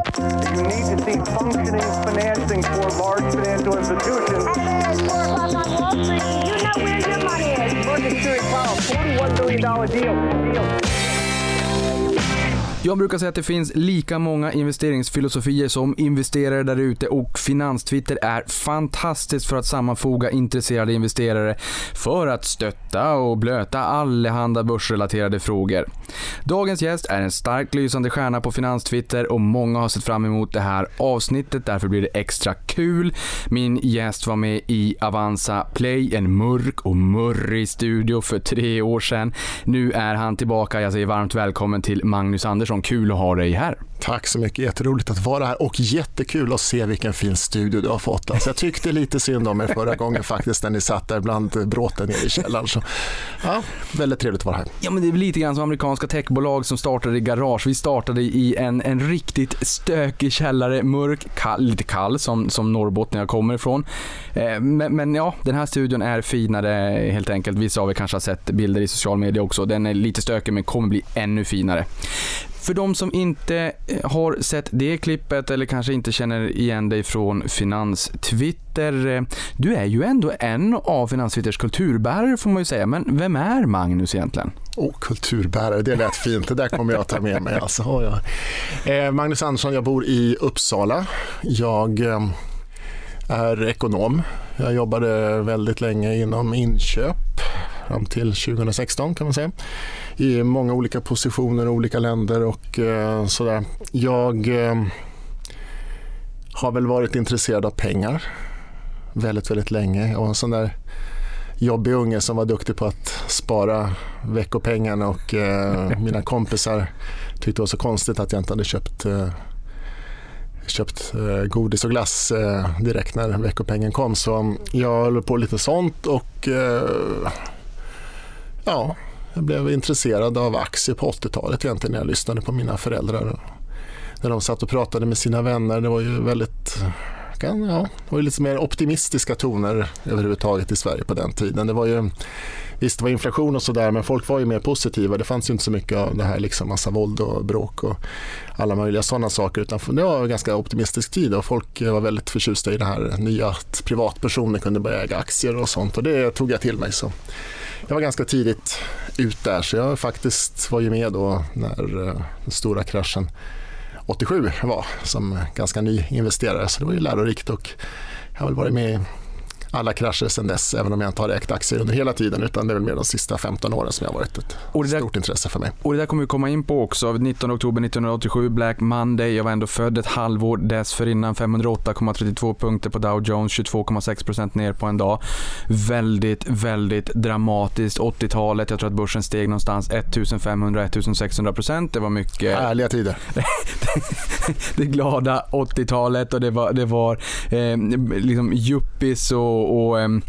You need to see functioning financing for large financial institutions. At 4 o'clock on Wall Street, you know where your money is. Series Powell, $41 billion deal. deal. Jag brukar säga att det finns lika många investeringsfilosofier som investerare där ute och Finanstwitter är fantastiskt för att sammanfoga intresserade investerare för att stötta och blöta allehanda börsrelaterade frågor. Dagens gäst är en starkt lysande stjärna på Finanstwitter och många har sett fram emot det här avsnittet, därför blir det extra kul. Min gäst var med i Avanza Play, en mörk och murrig studio för tre år sedan. Nu är han tillbaka. Jag säger varmt välkommen till Magnus Andersson. Kul att ha dig här. Tack så mycket, jätteroligt att vara här och jättekul att se vilken fin studio du har fått. Alltså jag tyckte lite synd om er förra gången faktiskt när ni satt där bland bråten nere i källaren. Så, ja, väldigt trevligt att vara här. Ja, men det är lite grann som amerikanska techbolag som startade i garage. Vi startade i en, en riktigt stökig källare, mörk, kall, lite kall som, som Norrbotten jag kommer ifrån. Eh, men, men, ja, den här studion är finare helt enkelt. Vissa av er kanske har sett bilder i social media också. Den är lite stökig men kommer bli ännu finare. För de som inte eh, har sett det klippet eller kanske inte känner igen dig från Finanstwitter. Eh, du är ju ändå en av Finanstwitters kulturbärare får man ju säga. Men vem är Magnus egentligen? Oh, kulturbärare, det lät fint. Det där kommer jag att ta med mig. Alltså, ja. eh, Magnus Andersson, jag bor i Uppsala. Jag eh, är ekonom. Jag jobbade väldigt länge inom inköp fram till 2016 kan man säga. I många olika positioner och olika länder och eh, sådär. Jag eh, har väl varit intresserad av pengar väldigt, väldigt länge och en sån där jobbig unge som var duktig på att spara veckopengarna och eh, mina kompisar tyckte det var så konstigt att jag inte hade köpt eh, köpt eh, godis och glass eh, direkt när veckopengen kom. Så jag höll på lite sånt och eh, ja, jag blev intresserad av aktier på 80-talet egentligen när jag lyssnade på mina föräldrar. När de satt och pratade med sina vänner. Det var ju väldigt ja, det var ju lite mer optimistiska toner överhuvudtaget i Sverige på den tiden. Det var ju, visst, det var inflation och sådär men folk var ju mer positiva. Det fanns ju inte så mycket av det här, liksom, massa våld och bråk och alla möjliga sådana saker. Utan det var en ganska optimistisk tid och folk var väldigt förtjusta i det här nya att privatpersoner kunde börja äga aktier och sånt och det tog jag till mig. Så jag var ganska tidigt ut där så jag faktiskt var ju med då när eh, den stora kraschen 87 var som ganska ny investerare så det var ju lärorikt och jag har väl varit med alla krascher sedan dess, även om jag inte har ägt aktier under hela tiden, utan det är väl mer de sista 15 åren som jag har varit ett där, stort intresse för mig. Och det där kommer vi komma in på också. 19 oktober 1987, Black Monday. Jag var ändå född ett halvår dessförinnan. 508,32 punkter på Dow Jones, 22,6% ner på en dag. Väldigt, väldigt dramatiskt. 80-talet, jag tror att börsen steg någonstans 1500-1600%. Det var mycket... Härliga tider. det glada 80-talet och det var, det var eh, liksom yuppies och och, och ehm,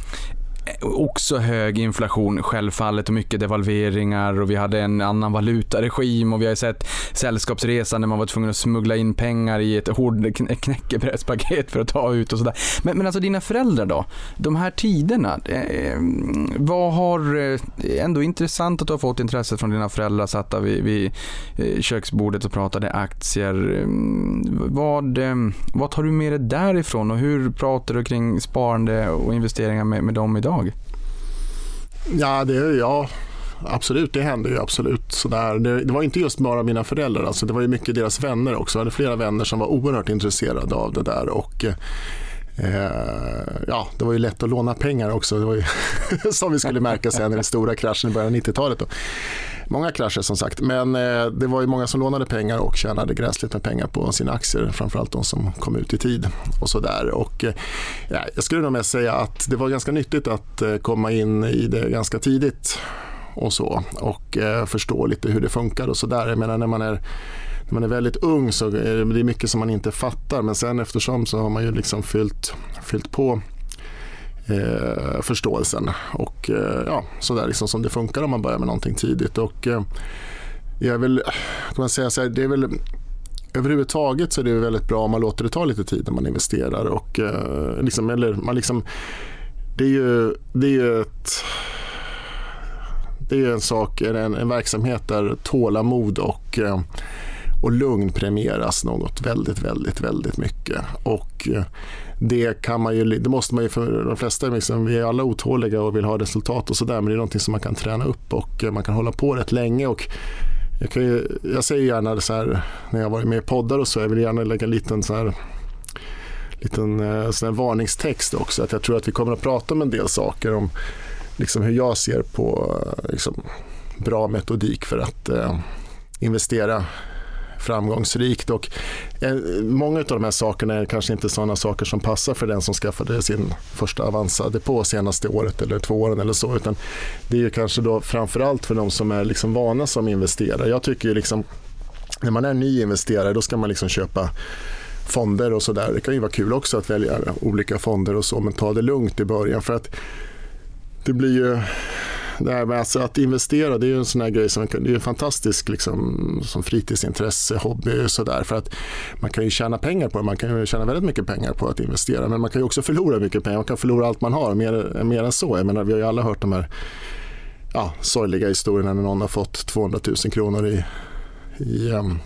också hög inflation självfallet och mycket devalveringar och vi hade en annan valutaregim och vi har sett sällskapsresan när man var tvungen att smuggla in pengar i ett hård knäckebrödspaket för att ta ut och sådär. Men, men alltså dina föräldrar då? De här tiderna, eh, vad har, eh, ändå intressant att du har fått intresset från dina föräldrar satta vid, vid eh, köksbordet och pratade aktier. Mm, vad, eh, vad tar du med dig därifrån och hur pratar du kring sparande och investeringar med, med dem idag? Idag? Ja, det, ja absolut, det hände ju absolut. Sådär. Det, det, var inte just bara mina föräldrar, alltså, det var ju mycket deras vänner också. Jag hade flera vänner som var oerhört intresserade av det där. Och, eh, ja, det var ju lätt att låna pengar också, det var ju, som vi skulle märka sen i den stora kraschen i början av 90-talet. Många krascher som sagt, men eh, det var ju många som lånade pengar och tjänade gräsligt med pengar på sina aktier, framförallt de som kom ut i tid och sådär. Och, eh, ja, jag skulle nog mest säga att det var ganska nyttigt att eh, komma in i det ganska tidigt och så och eh, förstå lite hur det funkar och sådär. Jag menar när man är när man är väldigt ung så är det mycket som man inte fattar men sen eftersom så har man ju liksom fyllt, fyllt på eh, förståelsen och eh, ja, så där liksom som det funkar om man börjar med någonting tidigt. Och, eh, jag vill, kan man säga så här, det är väl överhuvudtaget så är det väldigt bra om man låter det ta lite tid när man investerar. Och, eh, liksom, eller man liksom, det är ju, det är ju ett det är en sak, en, en verksamhet där tålamod och, eh, och lugn premieras något väldigt, väldigt, väldigt mycket. Och eh, det kan man ju, det måste man ju för de flesta, liksom, vi är alla otåliga och vill ha resultat och sådär men det är någonting som man kan träna upp och eh, man kan hålla på rätt länge. Och jag, kan ju, jag säger gärna så här, när jag varit med i poddar och så, jag vill gärna lägga en liten så här liten eh, sån här varningstext också. Att jag tror att vi kommer att prata om en del saker om liksom hur jag ser på eh, liksom, bra metodik för att eh, investera framgångsrikt. Och eh, många av de här sakerna är kanske inte sådana saker som passar för den som skaffade sin första Avanza-depå senaste året eller två åren eller så. Utan det är ju kanske då framförallt för de som är liksom vana som investerare. Jag tycker ju liksom, när man är ny investerare då ska man liksom köpa fonder och sådär. Det kan ju vara kul också att välja olika fonder och så men ta det lugnt i början för att det blir ju det här med alltså att investera det är ju en sån här grej som det är fantastisk liksom, som fritidsintresse, hobby och sådär. För att man kan ju tjäna pengar på det. Man kan ju tjäna väldigt mycket pengar på att investera. Men man kan ju också förlora mycket pengar. Man kan förlora allt man har, mer, mer än så. Jag menar, vi har ju alla hört de här ja, sorgliga historierna när någon har fått 200 000 kronor i, i um,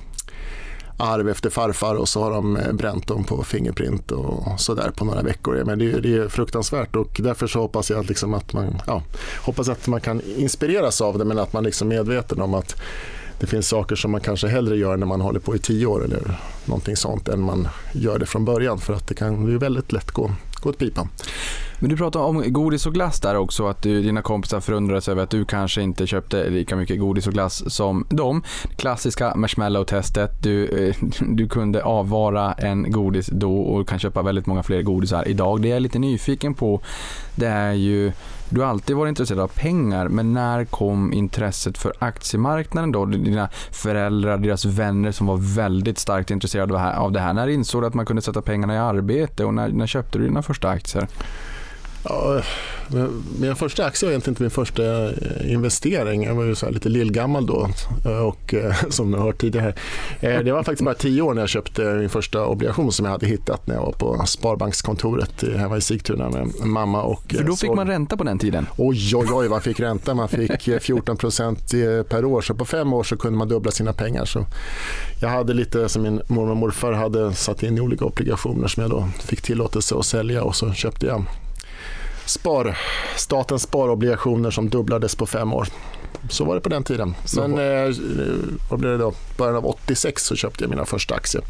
arv efter farfar och så har de eh, bränt dem på Fingerprint och sådär på några veckor. Men det, är, det är fruktansvärt och därför så hoppas jag att, liksom att man, ja, hoppas att man kan inspireras av det men att man liksom är medveten om att det finns saker som man kanske hellre gör när man håller på i tio år eller någonting sånt än man gör det från början för att det kan ju väldigt lätt gå, gå åt pipan. Men du pratade om godis och glass där också, att du, dina kompisar förundrades över att du kanske inte köpte lika mycket godis och glass som dem. Klassiska marshmallow-testet, du, eh, du kunde avvara en godis då och kan köpa väldigt många fler godisar idag. Det jag är lite nyfiken på, det är ju du har alltid varit intresserad av pengar, men när kom intresset för aktiemarknaden då? Dina föräldrar, deras vänner som var väldigt starkt intresserade av det här. När insåg du att man kunde sätta pengarna i arbete och när, när köpte du dina första aktier? Ja, min första aktie var egentligen inte min första eh, investering. Jag var ju så lite lillgammal då, eh, och, eh, som ni har hört tidigare. Det var faktiskt bara tio år när jag köpte min första obligation som jag hade hittat när jag var på Sparbankskontoret hemma i Sigtuna med mamma. Och För då fick man ränta på den tiden? Oj, oj, oj, man fick ränta. Man fick 14 procent per år. Så på fem år så kunde man dubbla sina pengar. Så jag hade lite som min mormor och morfar hade satt in i olika obligationer som jag då fick tillåtelse att sälja och så köpte jag spar, statens sparobligationer som dubblades på fem år. Så var det på den tiden. Sen eh, vad blev det då? början av 86 så köpte jag mina första aktier.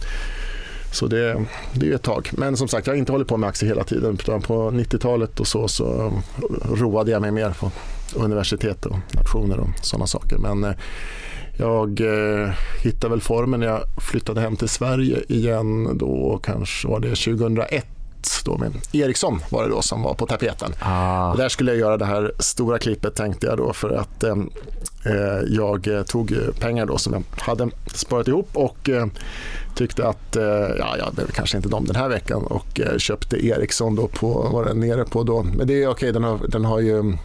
Så det, det är ett tag. Men som sagt, jag har inte hållit på med aktier hela tiden. Utan på 90-talet och så, så roade jag mig mer på universitet och nationer och sådana saker. Men eh, jag eh, hittade väl formen när jag flyttade hem till Sverige igen. Då kanske var det 2001 då med Ericsson var det då som var på tapeten. Ah. Och där skulle jag göra det här stora klippet tänkte jag då för att eh, eh jag tog pengar då som jag hade sparat ihop och eh, tyckte att eh, ja, jag behöver kanske inte dem den här veckan och eh, köpte Ericsson då på, var den nere på då, men det är okej, okay, den, har, den har ju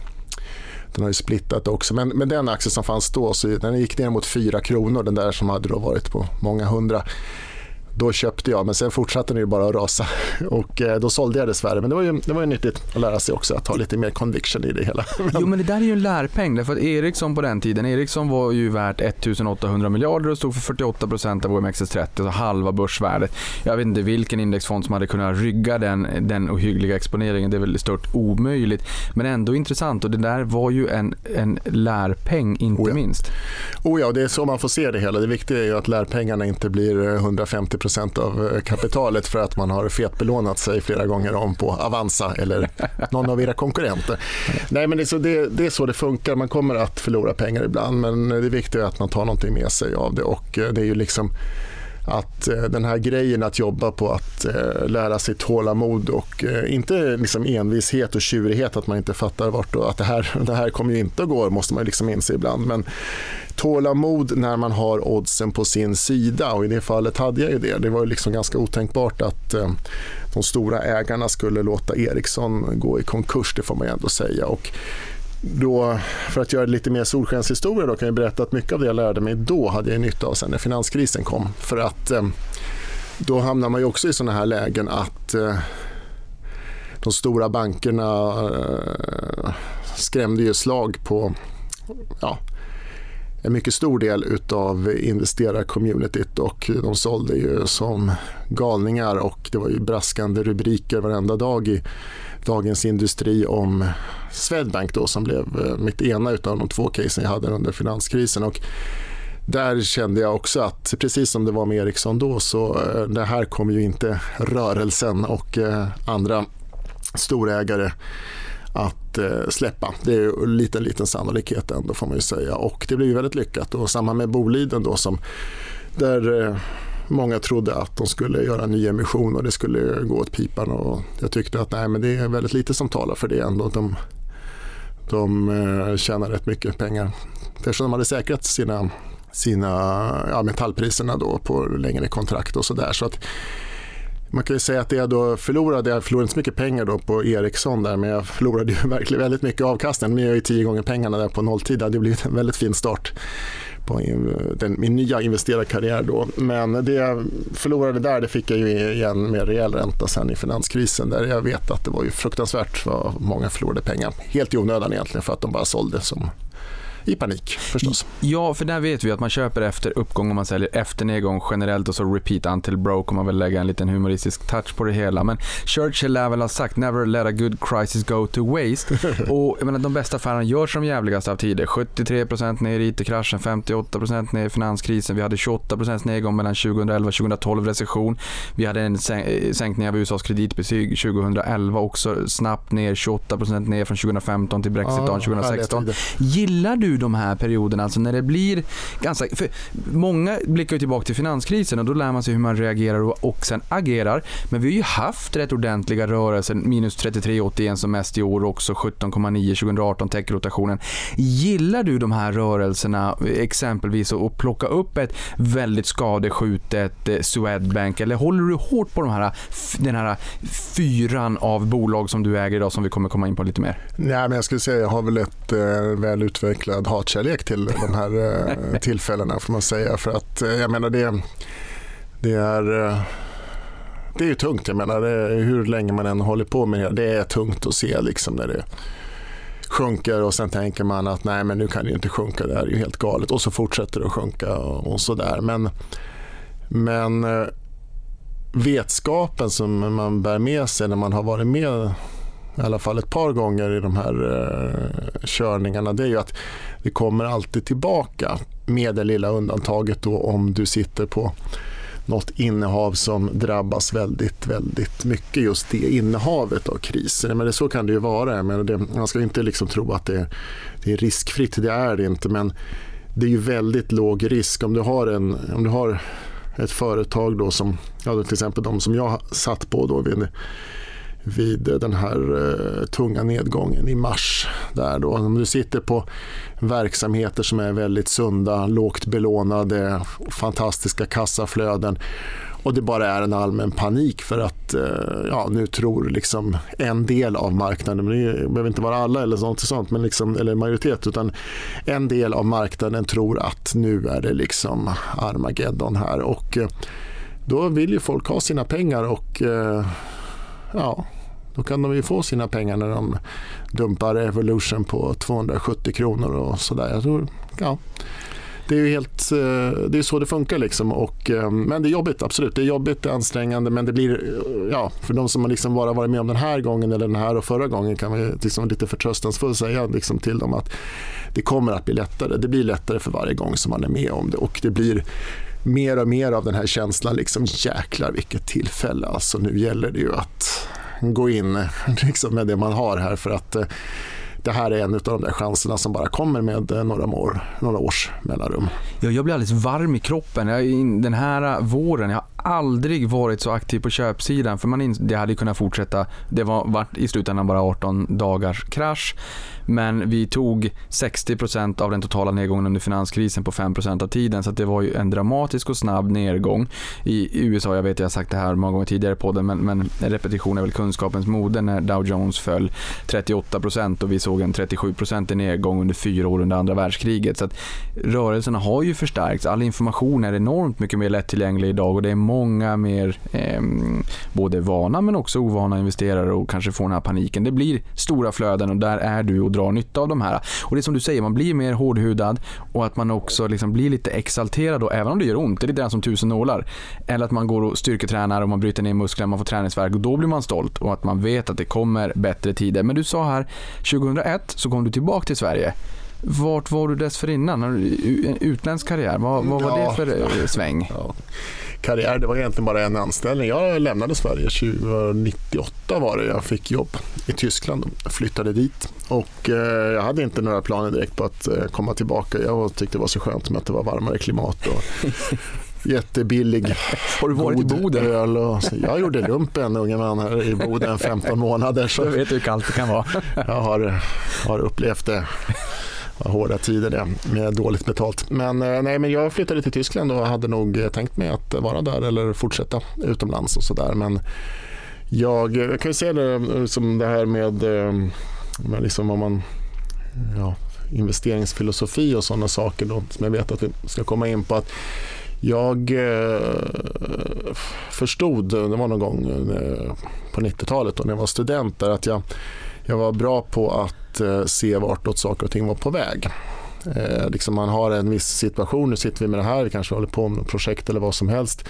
den har ju splittat också. Men, men den aktien som fanns då, så den gick ner mot 4 kronor, den där som hade då varit på många hundra då köpte jag, men sen fortsatte den ju bara att rasa och eh, då sålde jag dessvärre. Men det var ju, det var ju nyttigt att lära sig också att ha lite mer conviction i det hela. Jo, men det där är ju en lärpeng. Därför att Ericsson på den tiden, Ericsson var ju värt 1800 miljarder och stod för 48 procent av OMXS30, alltså halva börsvärdet. Jag vet inte vilken indexfond som hade kunnat rygga den, den ohyggliga exponeringen. Det är väl stört omöjligt. Men ändå intressant och det där var ju en, en lärpeng, inte oh ja. minst. Oh ja, det är så man får se det hela. Det viktiga är ju att lärpengarna inte blir 150 procent av eh, kapitalet för att man har fetbelånat sig flera gånger om på Avanza eller någon av era konkurrenter. Nej, men det är, så det, det är så det funkar. Man kommer att förlora pengar ibland men det viktiga är att man tar någonting med sig av det och eh, det är ju liksom att eh, den här grejen att jobba på att eh, lära sig tålamod och eh, inte liksom envishet och tjurighet att man inte fattar vart och att det här, det här kommer ju inte att gå måste man liksom inse ibland. Men tålamod när man har oddsen på sin sida och i det fallet hade jag ju det. Det var liksom ganska otänkbart att de stora ägarna skulle låta Ericsson gå i konkurs, det får man ju ändå säga. Och då, för att göra det lite mer solskenshistoria då kan jag berätta att mycket av det jag lärde mig då hade jag nytta av sen när finanskrisen kom. För att eh, då hamnar man ju också i sådana här lägen att eh, de stora bankerna eh, skrämde ju slag på ja, en mycket stor del utav investerarcommunityt och de sålde ju som galningar och det var ju braskande rubriker varenda dag i Dagens Industri om Swedbank då som blev eh, mitt ena utav de två casen jag hade under finanskrisen. Och där kände jag också att precis som det var med Ericsson då så eh, det här kommer ju inte rörelsen och eh, andra storägare att släppa. Det är en liten, liten sannolikhet ändå får man ju säga och det blev ju väldigt lyckat och samma med Boliden då som där Många trodde att de skulle göra en ny emission och det skulle gå åt pipan. Och jag tyckte att nej, men det är väldigt lite som talar för det ändå. De, de eh, tjänar rätt mycket pengar. Eftersom de hade säkrat sina, sina ja, metallpriserna då på längre kontrakt och sådär. Så man kan ju säga att det jag då förlorade, jag förlorade inte så mycket pengar då på Ericsson där men jag förlorade ju verkligen väldigt mycket avkastning. Men jag är ju tio gånger pengarna där på nolltid. Det hade blivit en väldigt fin start på den, min nya investerarkarriär då. Men det jag förlorade där det fick jag ju igen med rejäl ränta sen i finanskrisen där jag vet att det var ju fruktansvärt vad många förlorade pengar. Helt i onödan egentligen för att de bara sålde som i panik förstås. Ja, för där vet vi att man köper efter uppgång och man säljer efter nedgång generellt och så repeat until broke om man vill lägga en liten humoristisk touch på det hela. Men Churchill lär väl ha sagt never let a good crisis go to waste. och jag menar, de bästa affärerna görs de jävligaste av tider. 73% ner i IT-kraschen, 58% ner i finanskrisen. Vi hade 28% nedgång mellan 2011 och 2012 recession. Vi hade en sänkning av USAs kreditbetyg 2011 också snabbt ner, 28% ner från 2015 till Brexit ja, 2016. Gillar du de här perioderna, alltså när det blir ganska... För många blickar ju tillbaka till finanskrisen och då lär man sig hur man reagerar och, och sen agerar. Men vi har ju haft rätt ordentliga rörelser, minus 33,81 som mest i år också 17,9 2018 techrotationen. Gillar du de här rörelserna exempelvis att plocka upp ett väldigt skadeskjutet eh, Swedbank eller håller du hårt på de här, den här fyran av bolag som du äger idag som vi kommer komma in på lite mer? Nej, men jag skulle säga jag har väl ett eh, väl utvecklat hatkärlek till de här eh, tillfällena får man säga. För att eh, jag menar det, det är eh, det är ju tungt. Jag menar, hur länge man än håller på med det. Det är tungt att se liksom när det sjunker och sen tänker man att nej men nu kan det ju inte sjunka, det här är ju helt galet. Och så fortsätter det att sjunka och sådär. Men, men vetskapen som man bär med sig när man har varit med i alla fall ett par gånger i de här eh, körningarna det är ju att det kommer alltid tillbaka med det lilla undantaget då om du sitter på något innehav som drabbas väldigt, väldigt mycket just det innehavet av kriser. Men det, så kan det ju vara. Men det, man ska inte liksom tro att det, det är riskfritt, det är det inte. Men det är ju väldigt låg risk om du har, en, om du har ett företag då som, ja, till exempel de som jag satt på då vid vid den här eh, tunga nedgången i mars. Där då. Om du sitter på verksamheter som är väldigt sunda, lågt belånade, fantastiska kassaflöden och det bara är en allmän panik för att eh, ja, nu tror liksom en del av marknaden, men det behöver inte vara alla eller sånt, sånt men liksom, eller majoritet, utan en del av marknaden tror att nu är det liksom Armageddon här och eh, då vill ju folk ha sina pengar och eh, ja, då kan de ju få sina pengar när de dumpar Evolution på 270 kronor och sådär. Jag tror, ja. Det är ju helt, eh, det är så det funkar. Liksom. Och, eh, men det är jobbigt, absolut. Det är jobbigt, det är ansträngande, men det blir, eh, ja, för de som liksom bara varit med om den här gången eller den här och förra gången kan man liksom lite förtröstansfullt säga liksom till dem att det kommer att bli lättare. Det blir lättare för varje gång som man är med om det och det blir mer och mer av den här känslan, liksom jäklar vilket tillfälle. Alltså nu gäller det ju att gå in liksom, med det man har här för att eh, det här är en av de där chanserna som bara kommer med eh, några, år, några års mellanrum. Ja, jag blir alldeles varm i kroppen. Jag, den här våren, jag har aldrig varit så aktiv på köpsidan. För man det hade kunnat fortsätta. Det var, var i slutändan bara 18 dagars krasch. Men vi tog 60% av den totala nedgången under finanskrisen på 5% av tiden. Så det var ju en dramatisk och snabb nedgång. I USA, jag vet jag har sagt det här många gånger tidigare på podden, men, men repetition är väl kunskapens moder när Dow Jones föll 38% och vi såg en 37 i nedgång under fyra år under andra världskriget. Så att rörelserna har ju förstärkts. All information är enormt mycket mer lättillgänglig idag och det är många mer eh, både vana men också ovana investerare och kanske får den här paniken. Det blir stora flöden och där är du och drar nytta av de här. Och det är som du säger, man blir mer hårdhudad och att man också liksom blir lite exalterad och även om det gör ont, det är lite grann som tusen nålar. Eller att man går och styrketränar och man bryter ner musklerna, man får träningsvärk och då blir man stolt och att man vet att det kommer bättre tider. Men du sa här, 2001 så kom du tillbaka till Sverige. Vart var du dessförinnan? En utländsk karriär, vad, vad var det för eh, sväng? Ja. Karriär, det var egentligen bara en anställning. Jag lämnade Sverige 1998 var det. Jag fick jobb i Tyskland och flyttade dit. Och eh, jag hade inte några planer direkt på att eh, komma tillbaka. Jag tyckte det var så skönt med att det var varmare klimat och jättebillig Har du varit i Boden? öl. Och, jag gjorde lumpen, unge man, här i Boden 15 månader. Så Jag vet hur kallt det kan vara. jag har, har upplevt det. Det var hårda tider det, med dåligt betalt. Men, eh, nej, men jag flyttade till Tyskland och hade nog eh, tänkt mig att vara där eller fortsätta utomlands och sådär. Men jag, jag kan ju se det eh, som det här med, med liksom om man, ja, investeringsfilosofi och sådana saker då, som jag vet att vi ska komma in på. att jag eh, förstod, det var någon gång eh, på 90-talet då när jag var student, där att jag, jag var bra på att eh, se vartåt saker och ting var på väg. Eh, liksom man har en viss situation, nu sitter vi med det här, vi kanske håller på med ett projekt eller vad som helst.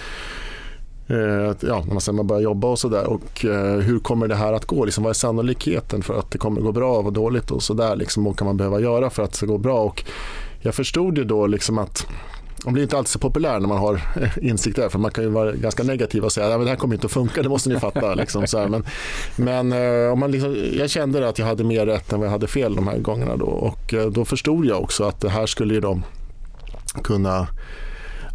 Eh, ja, när man sen börjar jobba och sådär. Och eh, hur kommer det här att gå? Liksom, vad är sannolikheten för att det kommer att gå bra och dåligt och sådär? Liksom, vad kan man behöva göra för att det ska gå bra? Och jag förstod ju då liksom att man blir inte alltid så populär när man har insikt där för man kan ju vara ganska negativ och säga att det här kommer inte att funka, det måste ni fatta. Liksom, så här. Men, men eh, om man liksom, jag kände att jag hade mer rätt än vad jag hade fel de här gångerna då och eh, då förstod jag också att det här skulle ju då kunna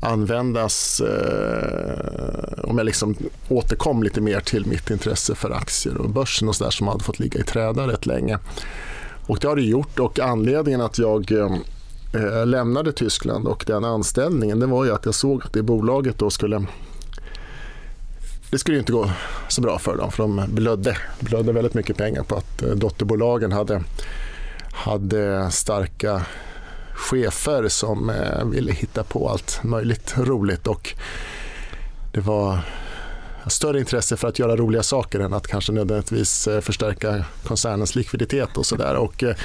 användas eh, om jag liksom återkom lite mer till mitt intresse för aktier och börsen och så där som hade fått ligga i träda rätt länge. Och det har det gjort och anledningen att jag eh, Eh, lämnade Tyskland och den anställningen det var ju att jag såg att det bolaget då skulle det skulle inte gå så bra för dem för de blödde, blödde väldigt mycket pengar på att eh, dotterbolagen hade, hade starka chefer som eh, ville hitta på allt möjligt roligt och det var större intresse för att göra roliga saker än att kanske nödvändigtvis eh, förstärka koncernens likviditet och sådär. Eh,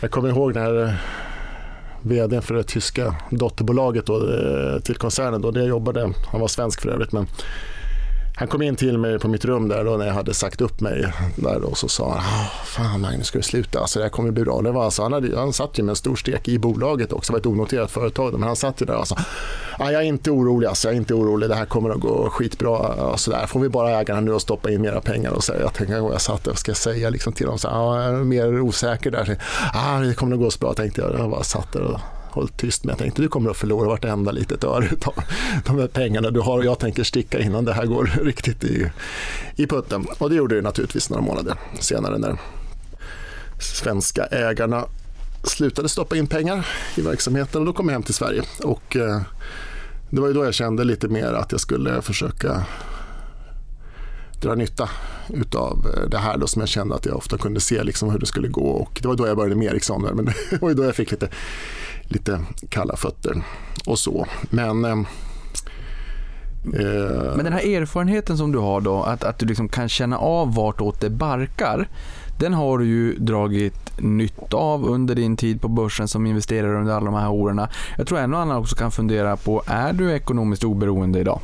jag kommer ihåg när vd för det tyska dotterbolaget då, eh, till koncernen då, där jag jobbade, han var svensk för övrigt, men han kom in till mig på mitt rum där då när jag hade sagt upp mig där då, och så sa han ah, fan Magnus ska du sluta, alltså, det här kommer bli bra. Det var alltså, han, hade, han satt ju med en stor stek i bolaget också, det var ett onoterat företag men han satt ju där och sa ah, jag är inte orolig, alltså, jag är inte orolig, det här kommer att gå skitbra. Och så där. Får vi bara ägarna nu och stoppa in mera pengar och så, jag tänkte jag satt där, vad ska jag säga liksom, till dem, så, jag är mer osäker där. Så, ah, det kommer att gå så bra tänkte jag, jag bara satt där och hållit tyst. Men jag tänkte du kommer att förlora vartenda litet öre av de här pengarna du har och jag tänker sticka innan det här går riktigt i, i putten. Och det gjorde det naturligtvis några månader senare när svenska ägarna slutade stoppa in pengar i verksamheten och då kom jag hem till Sverige. Och, eh, det var ju då jag kände lite mer att jag skulle försöka dra nytta utav eh, det här då, som jag kände att jag ofta kunde se liksom hur det skulle gå. Och det var då jag började med Ericsson, men det var då jag fick lite lite kalla fötter och så. Men eh, eh, men den här erfarenheten som du har då, att, att du liksom kan känna av vartåt det barkar. Den har du ju dragit nytta av under din tid på börsen som investerare under alla de här åren. Jag tror en och annan också kan fundera på, är du ekonomiskt oberoende idag?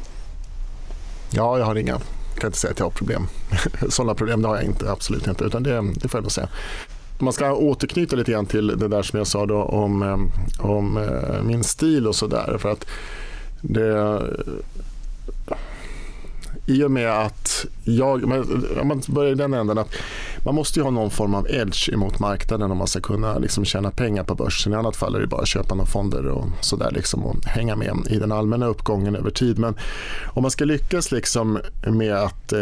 Ja, jag har inga, jag kan inte säga att jag har problem. Sådana problem det har jag inte, absolut inte, utan det, det får jag nog säga man ska återknyta lite grann till det där som jag sa då om, eh, om eh, min stil och sådär. För att det, i och med att jag, om man börjar i den änden att man måste ju ha någon form av edge emot marknaden om man ska kunna liksom tjäna pengar på börsen. I annat fall är det bara att köpa några fonder och sådär liksom och hänga med i den allmänna uppgången över tid. Men om man ska lyckas liksom med att eh,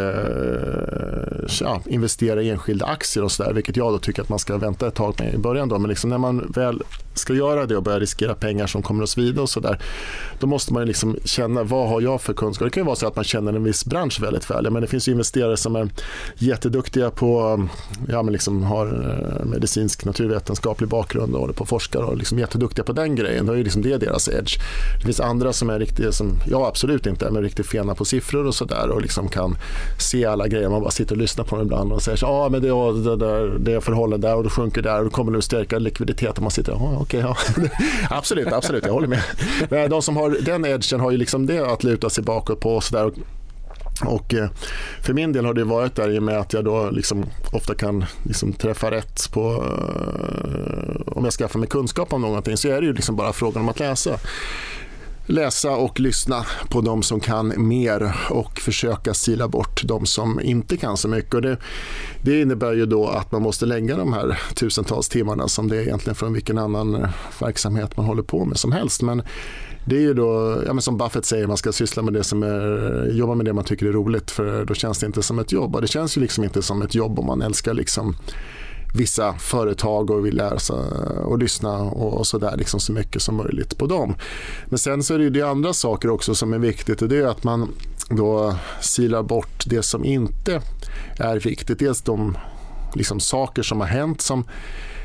ja, investera i enskilda aktier och sådär, vilket jag då tycker att man ska vänta ett tag med i början då, men liksom när man väl ska göra det och börja riskera pengar som kommer att svida och sådär, då måste man liksom känna vad har jag för kunskap. Det kan ju vara så att man känner en viss bransch väldigt väl. Men det finns ju investerare som är jätteduktiga på, ja men liksom har eh, medicinsk naturvetenskaplig bakgrund och håller på och forskar och liksom jätteduktiga på den grejen. Då är liksom det deras edge. Det finns andra som är riktigt, som jag absolut inte är, men riktigt fena på siffror och sådär och liksom kan se alla grejer. Man bara sitter och lyssnar på dem ibland och säger så ja men det, det, där, det är förhållanden där och då sjunker där och då kommer det att stärka likviditeten. Man sitter ah, okej, okay, ja. absolut, absolut, jag håller med. Men de som har den edgen har ju liksom det att luta sig bakåt på och sådär. Och eh, för min del har det varit där i och med att jag då liksom ofta kan liksom träffa rätt på eh, om jag skaffar mig kunskap om någonting så är det ju liksom bara frågan om att läsa läsa och lyssna på de som kan mer och försöka sila bort de som inte kan så mycket. Och det, det innebär ju då att man måste lägga de här tusentals timmarna som det är egentligen från vilken annan verksamhet man håller på med som helst. Men det är ju då, ja, men som Buffett säger, man ska syssla med det som är, jobba med det man tycker är roligt för då känns det inte som ett jobb. Och det känns ju liksom inte som ett jobb om man älskar liksom vissa företag och vill lära sig och lyssna och, så där liksom så mycket som möjligt på dem. Men sen så är det, det andra saker också som är viktigt och det är att man då silar bort det som inte är viktigt. Dels de liksom saker som har hänt som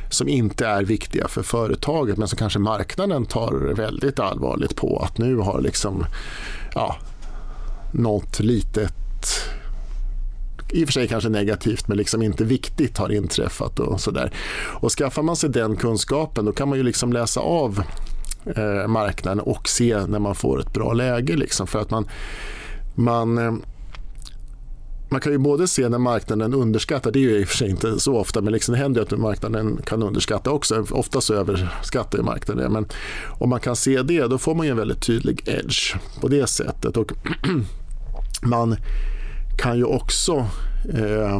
som inte är viktiga för företaget men som kanske marknaden tar väldigt allvarligt på. Att nu har liksom, ja, något litet i och för sig kanske negativt men liksom inte viktigt har inträffat och sådär. Och skaffar man sig den kunskapen då kan man ju liksom läsa av eh, marknaden och se när man får ett bra läge. Liksom, för att man, man eh, man kan ju både se när marknaden underskattar, det är ju i och för sig inte så ofta, men liksom det händer att marknaden kan underskatta också. Ofta så överskattar marknaden det. Men om man kan se det, då får man ju en väldigt tydlig edge på det sättet. Och man kan ju också eh,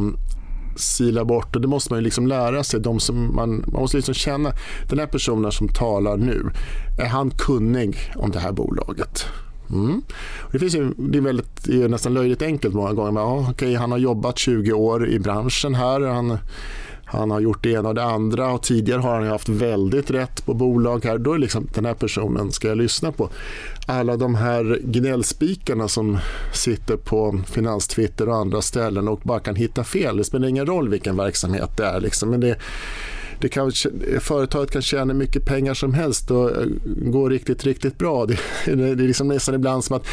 sila bort, och det måste man ju liksom lära sig, de som man, man måste liksom känna, den här personen som talar nu, är han kunnig om det här bolaget? Mm. Det, finns ju, det, är väldigt, det är nästan löjligt enkelt många gånger. Men, ja, okej, han har jobbat 20 år i branschen här. Han, han har gjort det ena och det andra och tidigare har han haft väldigt rätt på bolag här. Då är liksom den här personen ska jag lyssna på. Alla de här gnällspikarna som sitter på finanstwitter och andra ställen och bara kan hitta fel. Det spelar ingen roll vilken verksamhet det är. Liksom. Men det, det kan, företaget kan tjäna mycket pengar som helst och eh, gå riktigt, riktigt bra. Det, det är liksom nästan ibland som att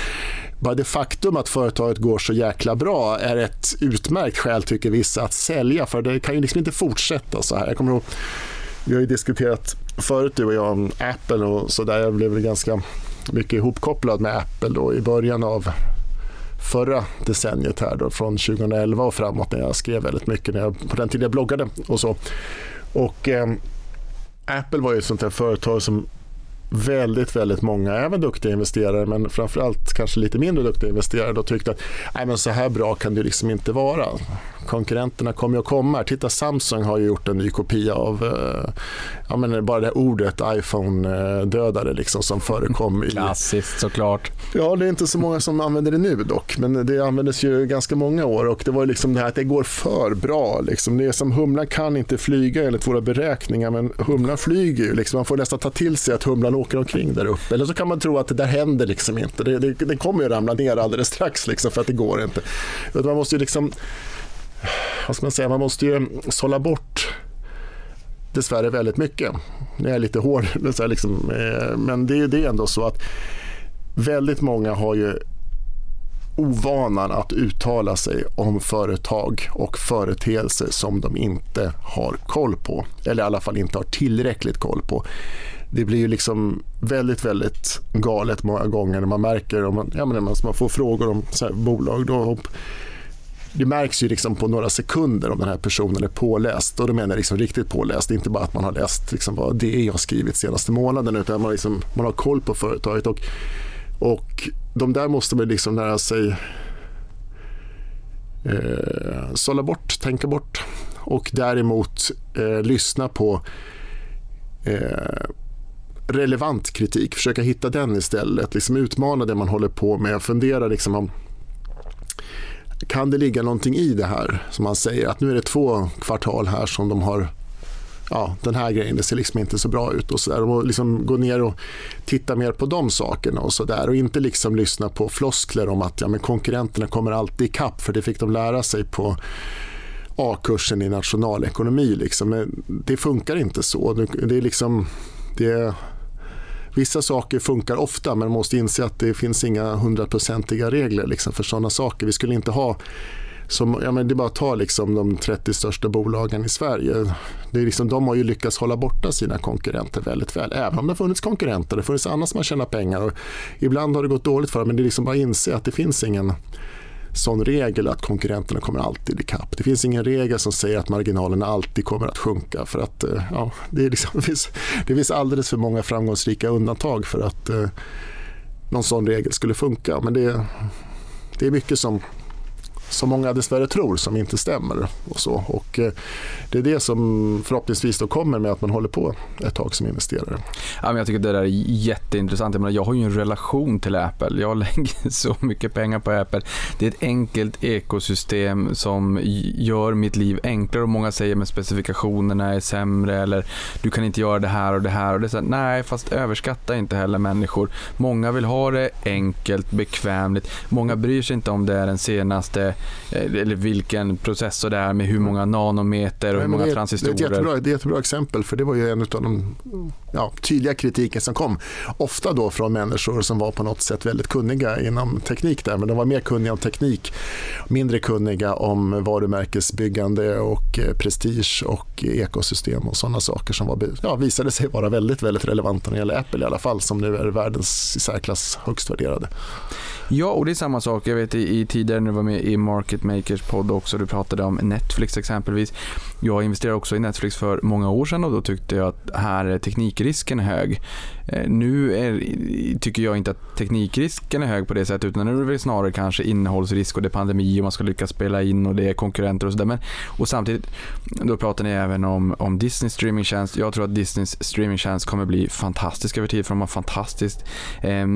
bara det faktum att företaget går så jäkla bra är ett utmärkt skäl, tycker vissa, att sälja. För det kan ju liksom inte fortsätta så här. Jag kommer ihåg, vi har ju diskuterat förut du och jag om Apple och så där. Jag blev ganska mycket ihopkopplad med Apple då i början av förra decenniet här då, från 2011 och framåt när jag skrev väldigt mycket när jag, på den tiden jag bloggade och så. Och eh, Apple var ju ett sånt där företag som väldigt, väldigt många, även duktiga investerare, men framförallt kanske lite mindre duktiga investerare, då tyckte att Nej, men så här bra kan det liksom inte vara. Konkurrenterna kommer ju att komma. Titta, Samsung har gjort en ny kopia av eh, ja, men bara det ordet iPhone-dödare liksom, som förekom. I... Klassiskt såklart. Ja, det är inte så många som använder det nu dock, men det användes ju ganska många år och det var liksom det här att det går för bra. Liksom. Det är som humlan kan inte flyga enligt våra beräkningar, men humlan flyger ju. Liksom. Man får nästan ta till sig att humlan åker omkring där uppe. Eller så kan man tro att det där händer liksom inte. Det, det, det kommer ju ramla ner alldeles strax liksom, för att det går inte. Man måste ju liksom, vad ska man säga, man måste ju sålla bort dessvärre väldigt mycket. Jag är lite hård, liksom, eh, men det, det är ändå så att väldigt många har ju ovanan att uttala sig om företag och företeelser som de inte har koll på. Eller i alla fall inte har tillräckligt koll på det blir ju liksom väldigt, väldigt galet många gånger när man märker, om man, ja, men man får frågor om så bolag. Då, det märks ju liksom på några sekunder om den här personen är påläst. Och då menar jag liksom riktigt påläst, inte bara att man har läst liksom vad det har skrivit senaste månaden utan man, liksom, man har koll på företaget. Och, och de där måste man liksom lära sig eh, sålla bort, tänka bort och däremot eh, lyssna på eh, relevant kritik, försöka hitta den istället. Liksom utmana det man håller på med, fundera liksom om kan det ligga någonting i det här som man säger att nu är det två kvartal här som de har ja, den här grejen det ser liksom inte så bra ut och så där. Och liksom gå ner och titta mer på de sakerna och så där och inte liksom lyssna på floskler om att ja, men konkurrenterna kommer alltid ikapp för det fick de lära sig på A-kursen i nationalekonomi. Liksom. Men det funkar inte så. Det är liksom, det, är, vissa saker funkar ofta men man måste inse att det finns inga hundraprocentiga regler liksom, för sådana saker. Vi skulle inte ha som, ja, men det är bara att ta liksom de 30 största bolagen i Sverige. Det är liksom, de har ju lyckats hålla borta sina konkurrenter väldigt väl. Även om det har funnits konkurrenter, det har funnits andra som har tjänat pengar. Och ibland har det gått dåligt för dem, men det är liksom bara att inse att det finns ingen sån regel att konkurrenterna kommer alltid ikapp. Det finns ingen regel som säger att marginalerna alltid kommer att sjunka. För att, eh, ja, det, är liksom, det, finns, det finns alldeles för många framgångsrika undantag för att eh, någon sån regel skulle funka. Men det, det är mycket som som många dessvärre tror som inte stämmer. Och så. Och eh, det är det som förhoppningsvis då kommer med att man håller på ett tag som investerare. Ja, men jag tycker det där är jätteintressant. Jag, menar, jag har ju en relation till Apple. Jag lägger så mycket pengar på Apple. Det är ett enkelt ekosystem som gör mitt liv enklare och många säger att specifikationerna är sämre eller du kan inte göra det här och det här. Och det är så här, nej, fast överskatta inte heller människor. Många vill ha det enkelt, bekvämligt. Många bryr sig inte om det är den senaste eller vilken processor det är med hur många nanometer och hur många det, transistorer. Det är, ett jättebra, det är ett jättebra exempel för det var ju en av de ja, tydliga kritiken som kom. Ofta då från människor som var på något sätt väldigt kunniga inom teknik där men de var mer kunniga om teknik, mindre kunniga om varumärkesbyggande och eh, prestige och ekosystem och sådana saker som var, ja, visade sig vara väldigt, väldigt relevanta när det gäller Apple i alla fall som nu är världens i särklass högst värderade. Ja, och det är samma sak. Jag vet i, i tidigare när du var med i Market Makers podd också, du pratade om Netflix exempelvis. Jag investerade också i Netflix för många år sedan och då tyckte jag att här är teknikrisken hög. Eh, nu är, tycker jag inte att teknikrisken är hög på det sättet utan nu är det väl snarare kanske innehållsrisk och det är pandemi och man ska lyckas spela in och det är konkurrenter och sådär. Och samtidigt, då pratar ni även om, om Disneys streamingtjänst. Jag tror att Disneys streamingtjänst kommer bli fantastisk över tid för de har fantastiskt, eh,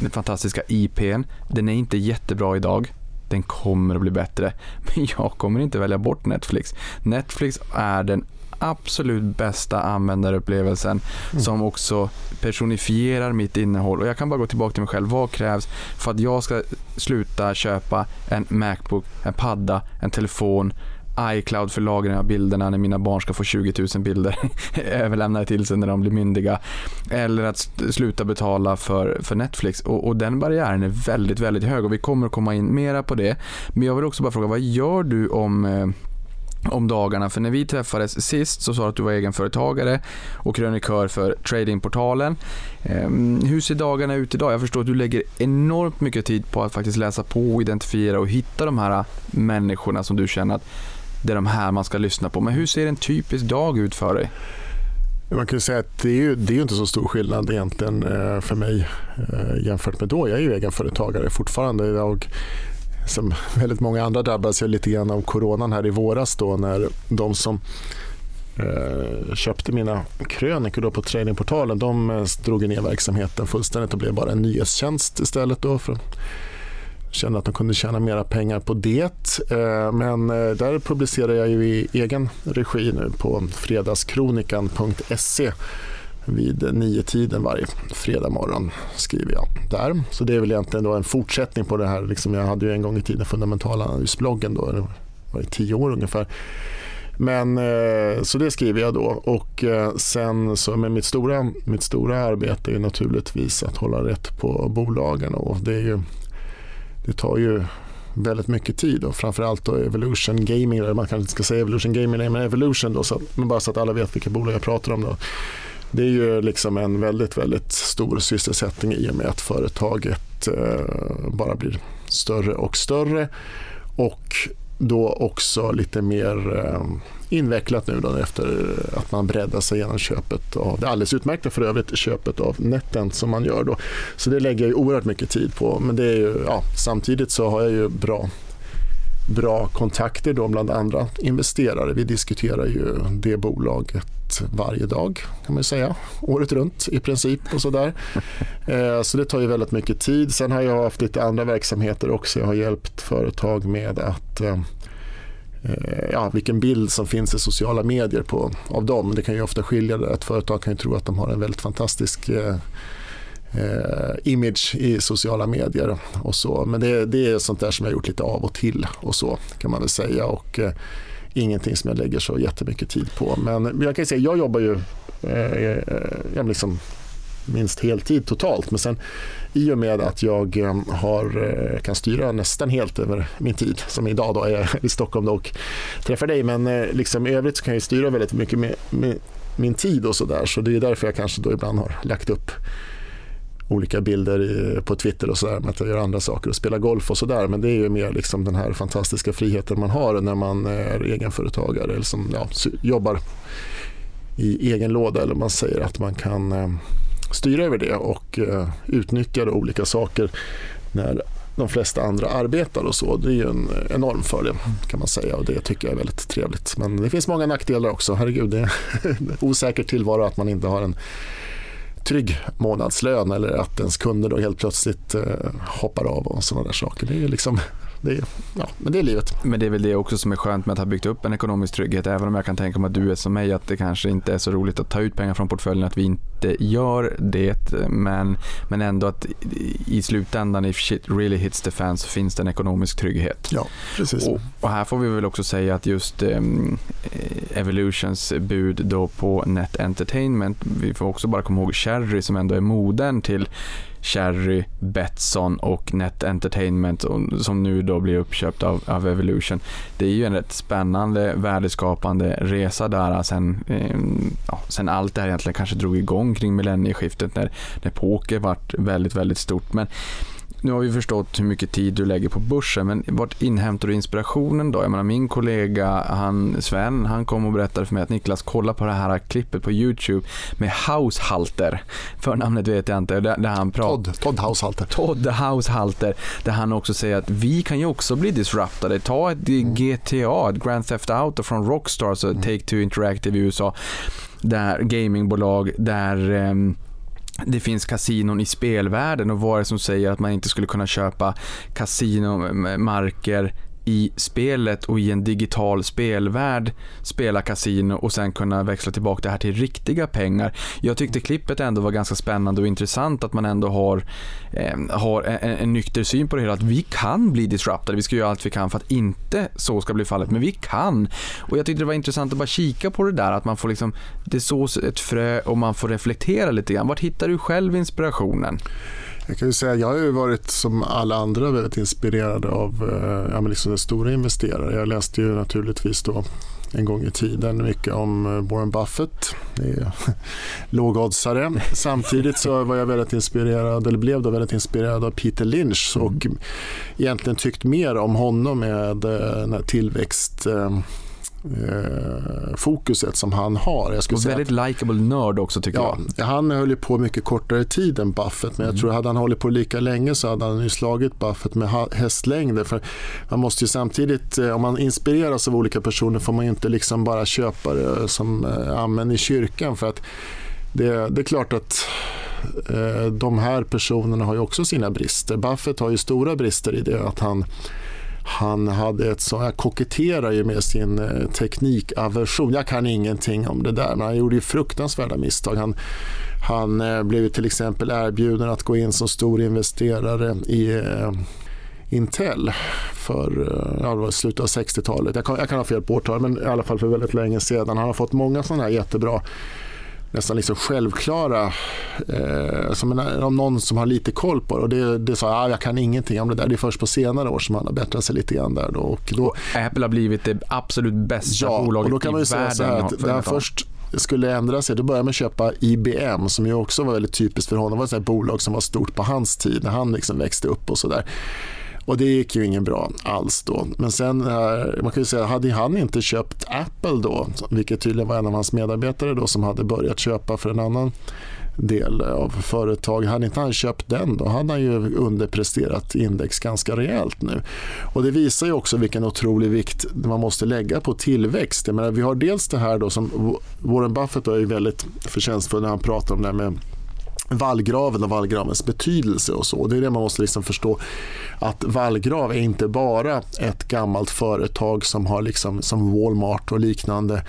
den fantastiska IPn. Den är inte jättebra idag den kommer att bli bättre. Men jag kommer inte välja bort Netflix. Netflix är den absolut bästa användarupplevelsen mm. som också personifierar mitt innehåll. Och Jag kan bara gå tillbaka till mig själv. Vad krävs för att jag ska sluta köpa en Macbook, en padda, en telefon, iCloud för lagring av bilderna när mina barn ska få 20 000 bilder överlämnade till sig när de blir myndiga. Eller att sluta betala för, för Netflix. Och, och, den barriären är väldigt, väldigt hög och vi kommer att komma in mera på det. Men jag vill också bara fråga, vad gör du om eh, om dagarna. För när vi träffades sist så sa du att du var egenföretagare och krönikör för tradingportalen. Ehm, hur ser dagarna ut idag? Jag förstår att du lägger enormt mycket tid på att faktiskt läsa på, identifiera och hitta de här människorna som du känner att det är de här man ska lyssna på. Men hur ser en typisk dag ut för dig? Man kan säga att det är, ju, det är inte så stor skillnad egentligen eh, för mig eh, jämfört med då. Jag är ju egenföretagare fortfarande. Jag som väldigt många andra drabbades jag lite grann av coronan här i våras då när de som eh, köpte mina krönikor då på tradingportalen de eh, drog ner verksamheten fullständigt och blev bara en nyhetstjänst istället. Då för kände att de kunde tjäna mera pengar på det. Eh, men eh, där publicerar jag ju i egen regi nu på fredagskronikan.se vid nio tiden varje fredag morgon skriver jag där. Så det är väl egentligen då en fortsättning på det här. Liksom jag hade ju en gång i tiden fundamentala analysbloggen då, det var i tio år ungefär. Men, eh, så det skriver jag då och sen så med mitt stora, mitt stora arbete är naturligtvis att hålla rätt på bolagen och det är ju det tar ju väldigt mycket tid och framförallt då Evolution Gaming, man kanske inte ska säga Evolution Gaming, men Evolution då, så att, men bara så att alla vet vilka bolag jag pratar om. Då. Det är ju liksom en väldigt, väldigt stor sysselsättning i och med att företaget eh, bara blir större och större och då också lite mer eh, invecklat nu då efter att man breddar sig genom köpet av det alldeles utmärkta för övrigt köpet av Netent som man gör då. Så det lägger jag oerhört mycket tid på men det är ju, ja, samtidigt så har jag ju bra bra kontakter då bland andra investerare. Vi diskuterar ju det bolaget varje dag kan man säga. Året runt i princip och sådär. Eh, så det tar ju väldigt mycket tid. Sen har jag haft lite andra verksamheter också. Jag har hjälpt företag med att eh, Eh, ja, vilken bild som finns i sociala medier på, av dem. Det kan ju ofta skilja. Det. Ett företag kan ju tro att de har en väldigt fantastisk eh, eh image i sociala medier och så. Men det, det är sånt där som jag gjort lite av och till och så kan man väl säga. Och, eh, ingenting som jag lägger så jättemycket tid på. Men jag kan säga, jag jobbar ju eh, eh, eh liksom minst heltid totalt. Men sen i och med att jag eh, har, eh, kan styra nästan helt över min tid, som idag då är jag i Stockholm och träffar dig, men eh, liksom i övrigt så kan jag styra väldigt mycket med, med min tid och sådär. Så det är därför jag kanske då ibland har lagt upp olika bilder på Twitter och sådär med att jag gör andra saker och spelar golf och sådär. Men det är ju mer liksom den här fantastiska friheten man har när man är egenföretagare eller som ja, jobbar i egen låda eller man säger att man kan eh, styra över det och eh, utnyttja olika saker när de flesta andra arbetar och så. Det är ju en enorm fördel kan man säga och det tycker jag är väldigt trevligt. Men det finns många nackdelar också. Herregud, det är en osäker tillvaro att man inte har en trygg månadslön eller att ens kunder då helt plötsligt eh, hoppar av och sådana där saker. Det är liksom det ja, men det är livet. Men det är väl det också som är skönt med att ha byggt upp en ekonomisk trygghet. Även om jag kan tänka mig att du är som mig, att det kanske inte är så roligt att ta ut pengar från portföljen, att vi inte gör det. Men, men ändå att i slutändan, if shit really hits the fan, så finns det en ekonomisk trygghet. Ja, precis. Och, och här får vi väl också säga att just um, Evolutions bud då på Net Entertainment, vi får också bara komma ihåg Cherry som ändå är modern till Cherry, Betsson och Net Entertainment som nu då blir uppköpt av, av Evolution. Det är ju en rätt spännande värdeskapande resa där eh, sen, eh, ja, sen allt det här egentligen kanske drog igång kring millennieskiftet när, när poker vart väldigt, väldigt stort. Men nu har vi förstått hur mycket tid du lägger på börsen, men vart inhämtar du inspirationen då? Jag menar, min kollega han, Sven, han kom och berättade för mig att Niklas, kolla på det här klippet på YouTube med Haushalter. Förnamnet vet jag inte. Där, där han pratar, Todd, Todd Haushalter. Todd Haushalter, där han också säger att vi kan ju också bli disruptade. Ta ett mm. GTA, ett Grand Theft Auto från Rockstar, alltså mm. Take-Two Interactive i USA, där gamingbolag, där um, det finns kasinon i spelvärlden och vad är det som säger att man inte skulle kunna köpa kasinomarker i spelet och i en digital spelvärld spela kasino och sen kunna växla tillbaka det här till riktiga pengar. Jag tyckte klippet ändå var ganska spännande och intressant att man ändå har, eh, har en, en nykter syn på det hela. Att vi kan bli disruptade, vi ska göra allt vi kan för att inte så ska bli fallet, men vi kan. Och jag tyckte det var intressant att bara kika på det där, att man får liksom, det sås ett frö och man får reflektera lite grann. Vart hittar du själv inspirationen? Jag kan ju säga jag har ju varit som alla andra väldigt inspirerad av eh, ja, liksom stora investerare. Jag läste ju naturligtvis då en gång i tiden mycket om eh, Warren Buffett. Det är lågoddsare. Samtidigt så var jag väldigt inspirerad, eller blev då väldigt inspirerad av Peter Lynch och mm. egentligen tyckt mer om honom med eh, tillväxt eh, fokuset som han har. Jag och väldigt likable nörd också tycker ja, jag. Han höll ju på mycket kortare tid än Buffett men jag mm. tror hade han hållit på lika länge så hade han ju slagit Buffett med hästlängder. För man måste ju samtidigt, eh, om man inspireras av olika personer får man ju inte liksom bara köpa det som eh, amen i kyrkan för att det, det är klart att eh, de här personerna har ju också sina brister. Buffett har ju stora brister i det att han han hade ett så, jag koketterar ju med sin eh, teknikaversion. Jag kan ingenting om det där, men han gjorde ju fruktansvärda misstag. Han, han eh, blev till exempel erbjuden att gå in som stor investerare i eh, Intel för eh, ja, det var slutet av 60-talet. Jag kan, jag kan ha fel på årtal, men i alla fall för väldigt länge sedan. Han har fått många sådana här jättebra nästan liksom självklara, eh, som en, om någon som har lite koll på det. Och det, det sa jag, ah, jag kan ingenting om det där. Det är först på senare år som han har bättrat sig lite grann där. Då. Och då, och Apple har blivit det absolut bästa ja, bolaget och då kan man ju säga så här att när han först skulle ändra sig, då började man köpa IBM som ju också var väldigt typiskt för honom. Det var ett bolag som var stort på hans tid när han liksom växte upp och sådär. Och det gick ju ingen bra alls då. Men sen, eh, man kan ju säga, hade han inte köpt Apple då, vilket tydligen var en av hans medarbetare då som hade börjat köpa för en annan del av företag. Hade inte han köpt den då hade han ju underpresterat index ganska rejält nu. Och det visar ju också vilken otrolig vikt man måste lägga på tillväxt. Jag menar, vi har dels det här då som Warren Buffett är väldigt förtjänstfull när han pratar om det här med vallgraven och vallgravens betydelse och så. Det är det man måste liksom förstå. Att vallgrav är inte bara ett gammalt företag som har liksom, som Walmart och liknande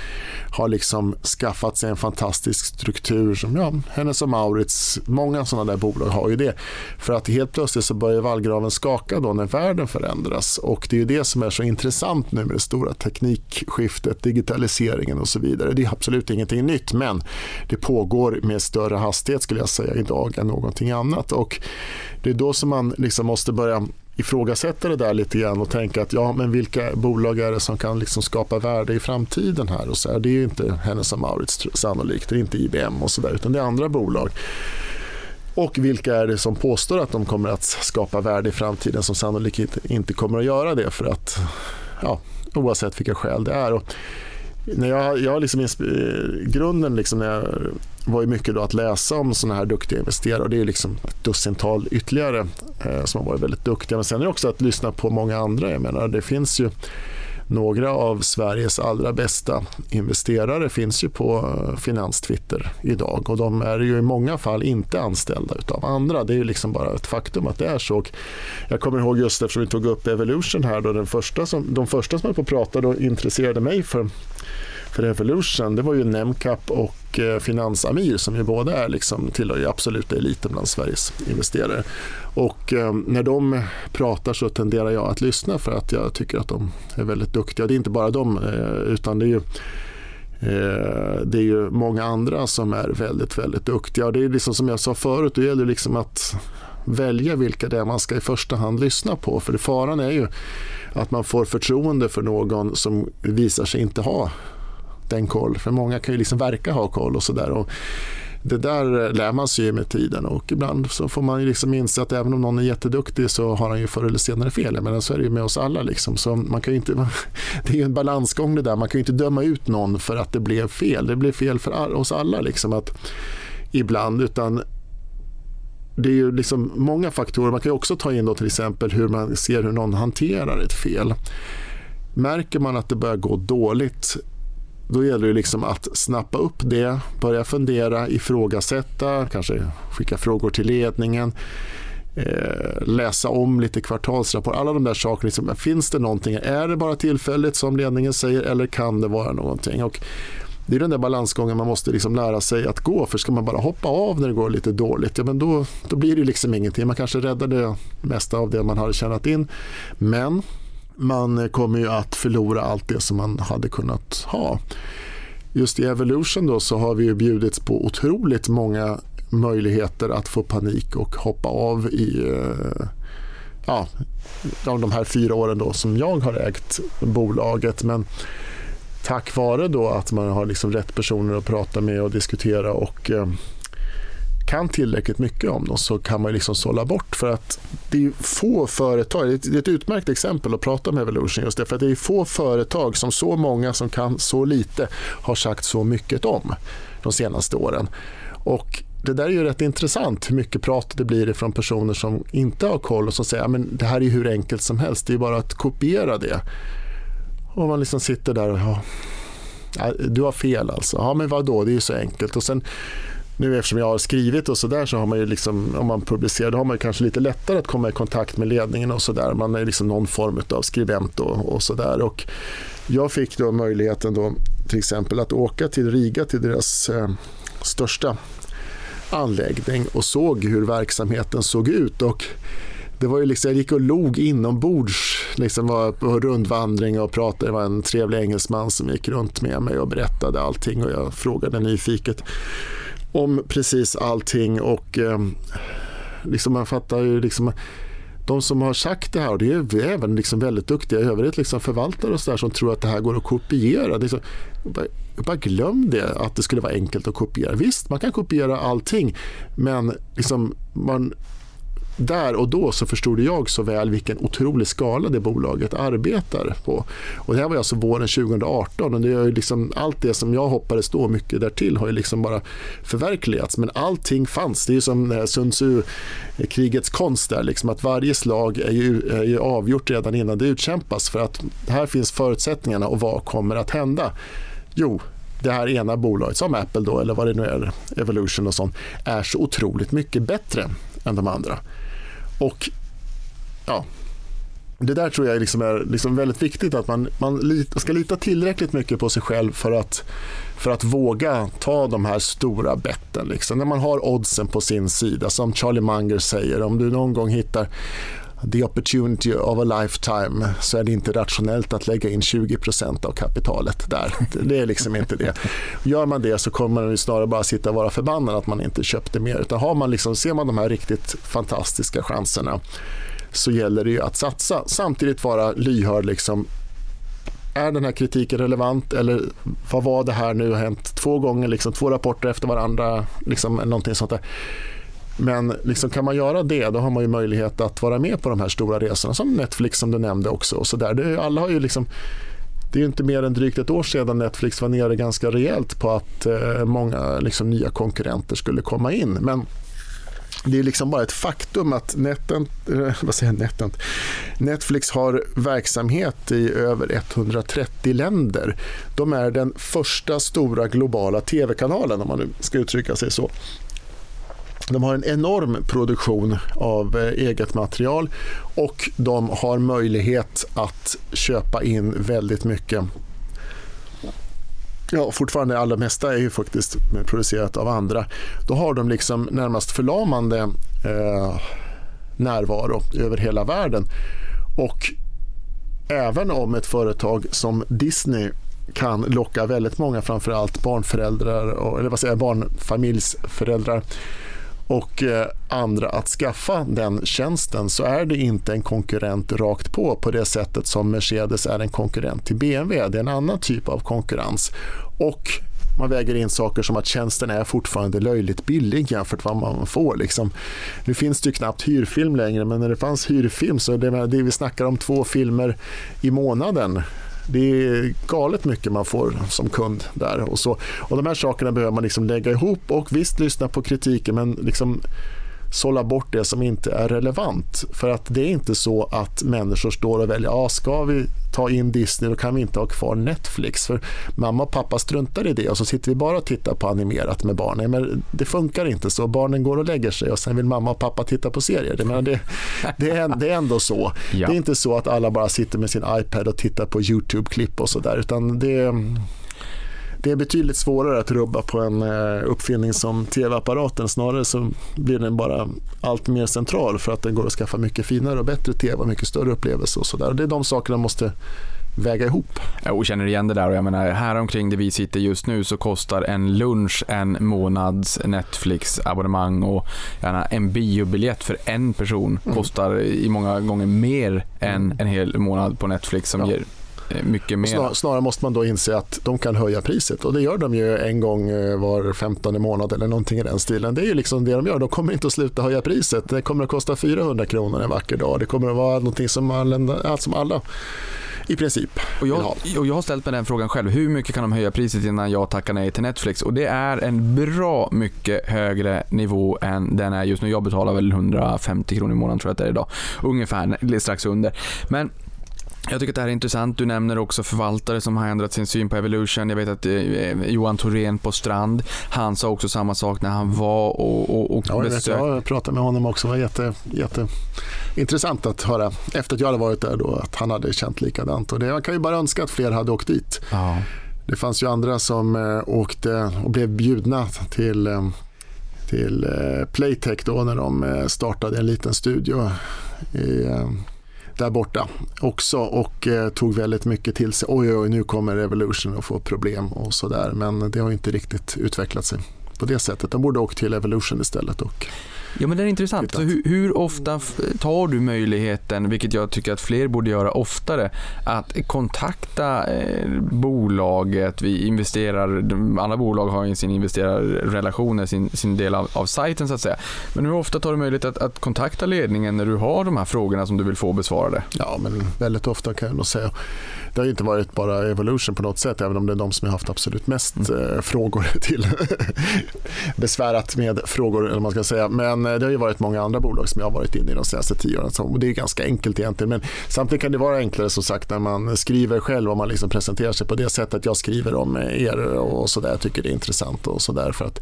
har liksom skaffat sig en fantastisk struktur som ja, Hennes och Maurits, många sådana där bolag har ju det. För att helt plötsligt så börjar vallgraven skaka då när världen förändras och det är ju det som är så intressant nu med det stora teknikskiftet, digitaliseringen och så vidare. Det är absolut ingenting nytt men det pågår med större hastighet skulle jag säga idag än någonting annat. Och det är då som man liksom måste börja ifrågasätta det där lite grann och tänka att ja, men vilka bolag är det som kan liksom skapa värde i framtiden här? Och så här. Det är ju inte Hennes Mauritz sannolikt, det är inte IBM och så där, utan det är andra bolag. Och vilka är det som påstår att de kommer att skapa värde i framtiden som sannolikt inte kommer att göra det för att, ja, oavsett vilka skäl det är. Och när jag, jag liksom, eh, grunden liksom när jag var ju mycket då att läsa om såna här duktiga investerare. Det är liksom ett dussintal ytterligare eh, som har varit väldigt duktiga. Men sen är det också att lyssna på många andra. Jag menar, det finns ju några av Sveriges allra bästa investerare finns ju på eh, Finanstwitter idag och de är ju i många fall inte anställda av andra. Det är ju liksom bara ett faktum att det är så. Och jag kommer ihåg just eftersom vi tog upp Evolution här, då den första som, de första som höll på att prata och intresserade mig för för Evolution, det var ju Nemcap och eh, Finansamir som ju båda är liksom, tillhör ju absoluta eliten bland Sveriges investerare. Och eh, när de pratar så tenderar jag att lyssna för att jag tycker att de är väldigt duktiga. Det är inte bara de, eh, utan det är ju eh, det är ju många andra som är väldigt, väldigt duktiga. Och det är liksom som jag sa förut, det gäller liksom att välja vilka det är man ska i första hand lyssna på. För faran är ju att man får förtroende för någon som visar sig inte ha den koll. För många kan ju liksom verka ha koll och sådär. Det där lär man sig ju med tiden och ibland så får man ju liksom inse att även om någon är jätteduktig så har han ju förr eller senare fel. Men så är det ju med oss alla. Liksom. Så man kan inte, det är ju en balansgång det där. Man kan ju inte döma ut någon för att det blev fel. Det blev fel för oss alla liksom, att ibland. Utan det är ju liksom många faktorer. Man kan också ta in då till exempel hur man ser hur någon hanterar ett fel. Märker man att det börjar gå dåligt då gäller det liksom att snappa upp det, börja fundera, ifrågasätta, kanske skicka frågor till ledningen, eh, läsa om lite kvartalsrapport. Alla de där sakerna. Liksom, finns det någonting? Är det bara tillfälligt som ledningen säger eller kan det vara någonting? Och det är den där balansgången man måste liksom lära sig att gå. För ska man bara hoppa av när det går lite dåligt, ja, men då, då blir det liksom ingenting. Man kanske räddar det mesta av det man hade tjänat in. Men man kommer ju att förlora allt det som man hade kunnat ha. Just i Evolution då så har vi ju bjudits på otroligt många möjligheter att få panik och hoppa av i eh, ja, de här fyra åren då som jag har ägt bolaget. Men tack vare då att man har liksom rätt personer att prata med och diskutera och eh, kan tillräckligt mycket om dem så kan man liksom sålla bort. För att det är få företag, det är ett utmärkt exempel att prata om Evolution just därför att det är få företag som så många som kan så lite har sagt så mycket om de senaste åren. Och det där är ju rätt intressant hur mycket prat det blir från personer som inte har koll och som säger att det här är hur enkelt som helst, det är bara att kopiera det. Och man liksom sitter där och ja, du har fel alltså. Ja men vadå, det är ju så enkelt. Och sen nu eftersom jag har skrivit och sådär så har man ju liksom, om man publicerar, då har man kanske lite lättare att komma i kontakt med ledningen och sådär. Man är liksom någon form av skribent och, och sådär. jag fick då möjligheten då till exempel att åka till Riga till deras eh, största anläggning och såg hur verksamheten såg ut. Och det var ju liksom, jag gick och log inombords, liksom var på rundvandring och pratade. Det var en trevlig engelsman som gick runt med mig och berättade allting och jag frågade nyfiket om precis allting och eh, liksom man fattar ju liksom de som har sagt det här, och det är även liksom väldigt duktiga i övrigt liksom förvaltare och så där, som tror att det här går att kopiera. Liksom, bara, bara glöm det, att det skulle vara enkelt att kopiera. Visst, man kan kopiera allting, men liksom man där och då så förstod jag så väl vilken otrolig skala det bolaget arbetar på. Och det här var alltså våren 2018 och det är liksom, allt det som jag hoppades då, mycket därtill, har ju liksom bara förverkligats. Men allting fanns. Det är ju som Sun Tzu, krigets konst där, liksom, att varje slag är ju, är ju avgjort redan innan det utkämpas för att här finns förutsättningarna och vad kommer att hända? Jo, det här ena bolaget, som Apple då, eller vad det nu är, Evolution och sånt, är så otroligt mycket bättre än de andra. Och ja, det där tror jag liksom är liksom väldigt viktigt att man, man ska lita tillräckligt mycket på sig själv för att, för att våga ta de här stora betten. Liksom. När man har oddsen på sin sida, som Charlie Munger säger, om du någon gång hittar the opportunity of a lifetime så är det inte rationellt att lägga in 20% av kapitalet där. Det är liksom inte det. Gör man det så kommer man snarare bara sitta och vara förbannad att man inte köpte mer. Utan har man liksom, ser man de här riktigt fantastiska chanserna så gäller det ju att satsa. Samtidigt vara lyhörd. Liksom, är den här kritiken relevant eller vad var det här nu? har hänt två gånger, liksom, två rapporter efter varandra. Liksom, någonting sånt där. Men liksom, kan man göra det, då har man ju möjlighet att vara med på de här stora resorna som Netflix som du nämnde också. Och så där. Det, alla har ju liksom, det är inte mer än drygt ett år sedan Netflix var nere ganska rejält på att eh, många liksom, nya konkurrenter skulle komma in. Men det är liksom bara ett faktum att netten, eh, vad säger netten, Netflix har verksamhet i över 130 länder. De är den första stora globala tv-kanalen om man nu ska uttrycka sig så. De har en enorm produktion av eh, eget material och de har möjlighet att köpa in väldigt mycket Ja, fortfarande allra mesta är ju faktiskt producerat av andra. Då har de liksom närmast förlamande eh, närvaro över hela världen. Och även om ett företag som Disney kan locka väldigt många, framförallt barnföräldrar, eller vad säger barnfamiljsföräldrar och eh, andra att skaffa den tjänsten så är det inte en konkurrent rakt på på det sättet som Mercedes är en konkurrent till BMW. Det är en annan typ av konkurrens. Och man väger in saker som att tjänsten är fortfarande löjligt billig jämfört med vad man får. Liksom. Nu finns det ju knappt hyrfilm längre, men när det fanns hyrfilm så det, det vi snackar om två filmer i månaden det är galet mycket man får som kund där. Och, så. och De här sakerna behöver man liksom lägga ihop och visst lyssna på kritiken men liksom sålla bort det som inte är relevant. För att det är inte så att människor står och väljer, ja, ska vi ta in Disney då kan vi inte ha kvar Netflix. För mamma och pappa struntar i det och så sitter vi bara och tittar på animerat med barnen. Men det funkar inte så. Barnen går och lägger sig och sen vill mamma och pappa titta på serier. Det, det, det, är, det är ändå så. Ja. Det är inte så att alla bara sitter med sin iPad och tittar på YouTube-klipp och sådär. Utan det det är betydligt svårare att rubba på en eh, uppfinning som tv-apparaten. Snarare så blir den bara allt mer central för att den går att skaffa mycket finare och bättre tv och mycket större upplevelse och sådär. Det är de sakerna måste väga ihop. Jag känner igen det där och jag menar här omkring där vi sitter just nu så kostar en lunch en månads Netflix-abonnemang och gärna en biobiljett för en person mm. kostar i många gånger mer än en hel månad på Netflix som ja. ger mycket mer. Snar, snarare måste man då inse att de kan höja priset och det gör de ju en gång eh, var 15 månad eller någonting i den stilen. Det är ju liksom det de gör. De kommer inte att sluta höja priset. Det kommer att kosta 400 kronor en vacker dag. Det kommer att vara någonting som alla, som alla i princip och jag, och jag har ställt mig den frågan själv. Hur mycket kan de höja priset innan jag tackar nej till Netflix? Och det är en bra mycket högre nivå än den är just nu. Jag betalar väl 150 kronor i månaden tror jag att det är idag. Ungefär, strax under. Men jag tycker att det här är intressant. Du nämner också förvaltare som har ändrat sin syn på Evolution. Jag vet att eh, Johan Thorén på Strand, han sa också samma sak när han var och, och, och ja, jag, vet, jag pratade med honom också. Det var jätte, jätte intressant att höra efter att jag hade varit där då att han hade känt likadant. Och det, jag kan ju bara önska att fler hade åkt dit. Ja. Det fanns ju andra som eh, åkte och blev bjudna till eh, till eh, Playtech då när de eh, startade en liten studio i eh, där borta också och eh, tog väldigt mycket till sig. Oj, oj, nu kommer Evolution att få problem och sådär. Men det har inte riktigt utvecklat sig på det sättet. De borde åkt till Evolution istället och Ja men det är intressant. Så hur, hur, ofta tar du möjligheten, vilket jag tycker att fler borde göra oftare, att kontakta eh, bolaget, vi investerar, alla bolag har ju sin investerarrelation, sin, sin del av, av sajten så att säga. Men hur ofta tar du möjlighet att, att kontakta ledningen när du har de här frågorna som du vill få besvarade? Ja men väldigt ofta kan jag nog säga. Det har inte varit bara Evolution på något sätt, även om det är de som har haft absolut mest mm. eh, frågor till besvärat med frågor, eller man ska säga. Men eh, det har ju varit många andra bolag som jag har varit inne i de senaste tio åren. Och det är ganska enkelt egentligen. Men samtidigt kan det vara enklare som sagt när man skriver själv och man liksom presenterar sig på det sättet jag skriver om er och sådär. Jag tycker det är intressant och sådär för att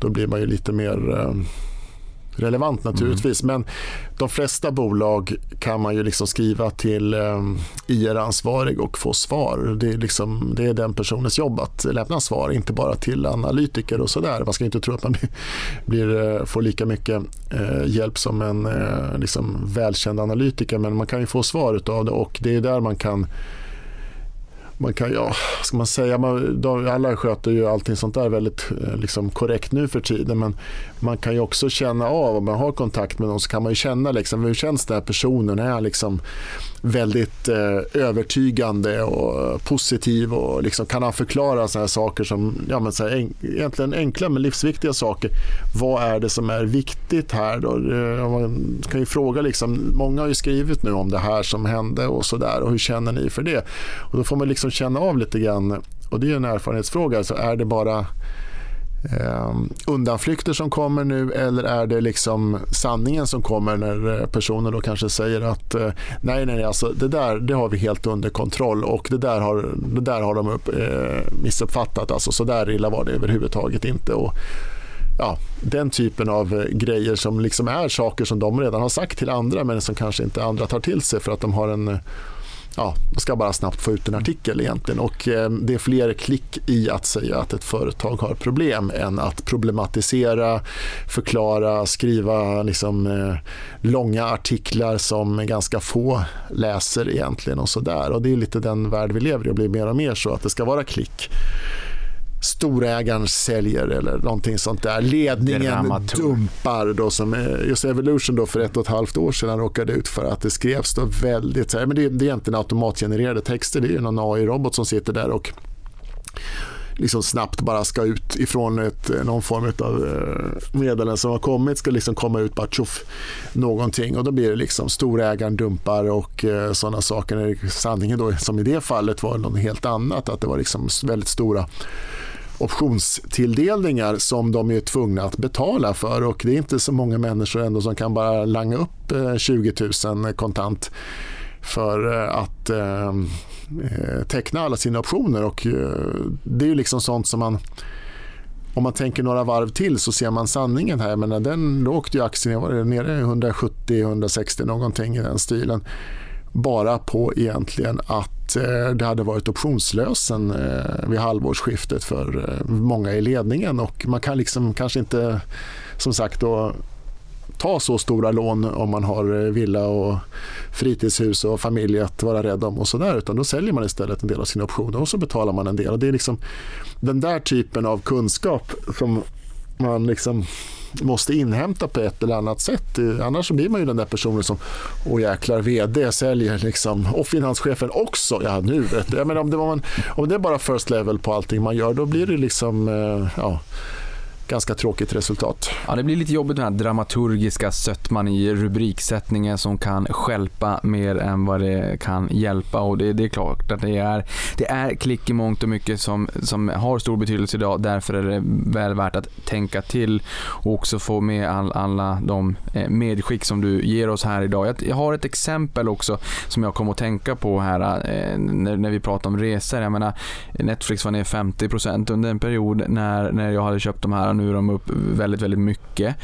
då blir man ju lite mer eh, relevant naturligtvis. Mm. Men de flesta bolag kan man ju liksom skriva till eh, IR-ansvarig och få svar. Det är, liksom, det är den personens jobb att lämna svar, inte bara till analytiker och sådär. Man ska inte tro att man blir, eh, får lika mycket eh, hjälp som en eh, liksom välkänd analytiker men man kan ju få svar av det och det är där man kan man kan, ja, ska man säga, man, de, alla sköter ju allting sånt där väldigt eh, liksom, korrekt nu för tiden men man kan ju också känna av, om man har kontakt med någon så kan man ju känna liksom, hur känns den här personen? Är liksom väldigt eh, övertygande och positiv och liksom, kan han förklara sådana saker som ja, men, så här, en, egentligen enkla men livsviktiga saker. Vad är det som är viktigt här? Då? Eh, man kan ju fråga, liksom, många har ju skrivit nu om det här som hände och sådär och hur känner ni för det? Och då får man liksom känna av lite grann och det är en erfarenhetsfråga. Så är det bara eh, undanflykter som kommer nu eller är det liksom sanningen som kommer när personer personen då kanske säger att eh, nej, nej, alltså det där det har vi helt under kontroll och det där har, det där har de upp, eh, missuppfattat. Alltså, så där illa var det överhuvudtaget inte. Och, ja, den typen av eh, grejer som liksom är saker som de redan har sagt till andra men som kanske inte andra tar till sig för att de har en ja, de ska bara snabbt få ut en artikel egentligen. Och eh, det är fler klick i att säga att ett företag har problem än att problematisera, förklara, skriva liksom, eh, långa artiklar som ganska få läser egentligen och sådär. Och det är lite den värld vi lever i och blir mer och mer så att det ska vara klick storägaren säljer eller någonting sånt där. Ledningen dumpar. Då, som just Evolution då för ett och ett halvt år sedan råkade ut för att det skrevs då väldigt... Men det, det är egentligen automatgenererade texter. Det är någon AI-robot som sitter där och liksom snabbt bara ska ut ifrån ett, någon form av eh, meddelande som har kommit ska liksom komma ut bara tjoff någonting och då blir det liksom storägaren dumpar och eh, sådana saker. Sanningen då som i det fallet var något helt annat att det var liksom väldigt stora optionstilldelningar som de är tvungna att betala för och det är inte så många människor ändå som kan bara langa upp eh, 20 000 kontant för eh, att eh, eh, teckna alla sina optioner och det är ju liksom sånt som man om man tänker några varv till så ser man sanningen här. Men den, då åkte ju aktien var nere 170-160 någonting i den stilen. Bara på egentligen att eh, det hade varit optionslösen eh, vid halvårsskiftet för eh, många i ledningen och man kan liksom kanske inte som sagt då ta så stora lån om man har villa och fritidshus och familj att vara rädd om och sådär utan då säljer man istället en del av sina optioner och så betalar man en del. Och det är liksom den där typen av kunskap som man liksom måste inhämta på ett eller annat sätt. Eh, annars blir man ju den där personen som, åh jäklar, vd säljer liksom, och finanschefen också. Ja, nu vet du. Jag menar, om, det var om det är bara first level på allting man gör, då blir det liksom, eh, ja, ganska tråkigt resultat. Ja, det blir lite jobbigt den här dramaturgiska sötman i rubriksättningen som kan skälpa mer än vad det kan hjälpa. Och det, det, är klart att det är, det är klick i mångt och mycket som, som har stor betydelse idag. Därför är det väl värt att tänka till och också få med all, alla de eh, medskick som du ger oss här idag. Jag, har ett exempel också som jag kom att tänka på här eh, när, när vi pratar om resor. Jag menar, Netflix var ner 50% under en period när, när jag hade köpt de här nu är de upp väldigt, väldigt mycket.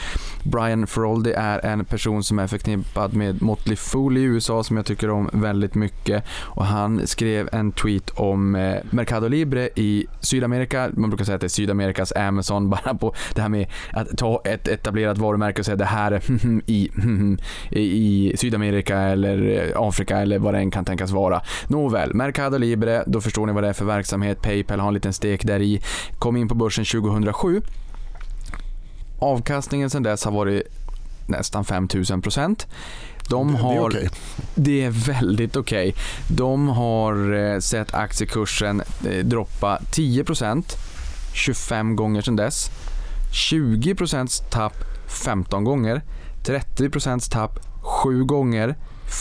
Brian Feroldi är en person som är förknippad med Motley Fool i USA som jag tycker om väldigt mycket. Och han skrev en tweet om eh, Mercado Libre i Sydamerika. Man brukar säga att det är Sydamerikas Amazon bara på det här med att ta ett etablerat varumärke och säga det här är hmm, hmm, hmm, i, i Sydamerika eller eh, Afrika eller vad det än kan tänkas vara. Nåväl, Mercado Libre, då förstår ni vad det är för verksamhet. Paypal har en liten stek där i. Kom in på börsen 2007 Avkastningen sedan dess har varit nästan 5000 procent. De har, det, är okay. det är väldigt okej. Okay. De har eh, sett aktiekursen eh, droppa 10% 25 gånger sedan dess. 20 tapp 15 gånger. 30 tapp 7 gånger.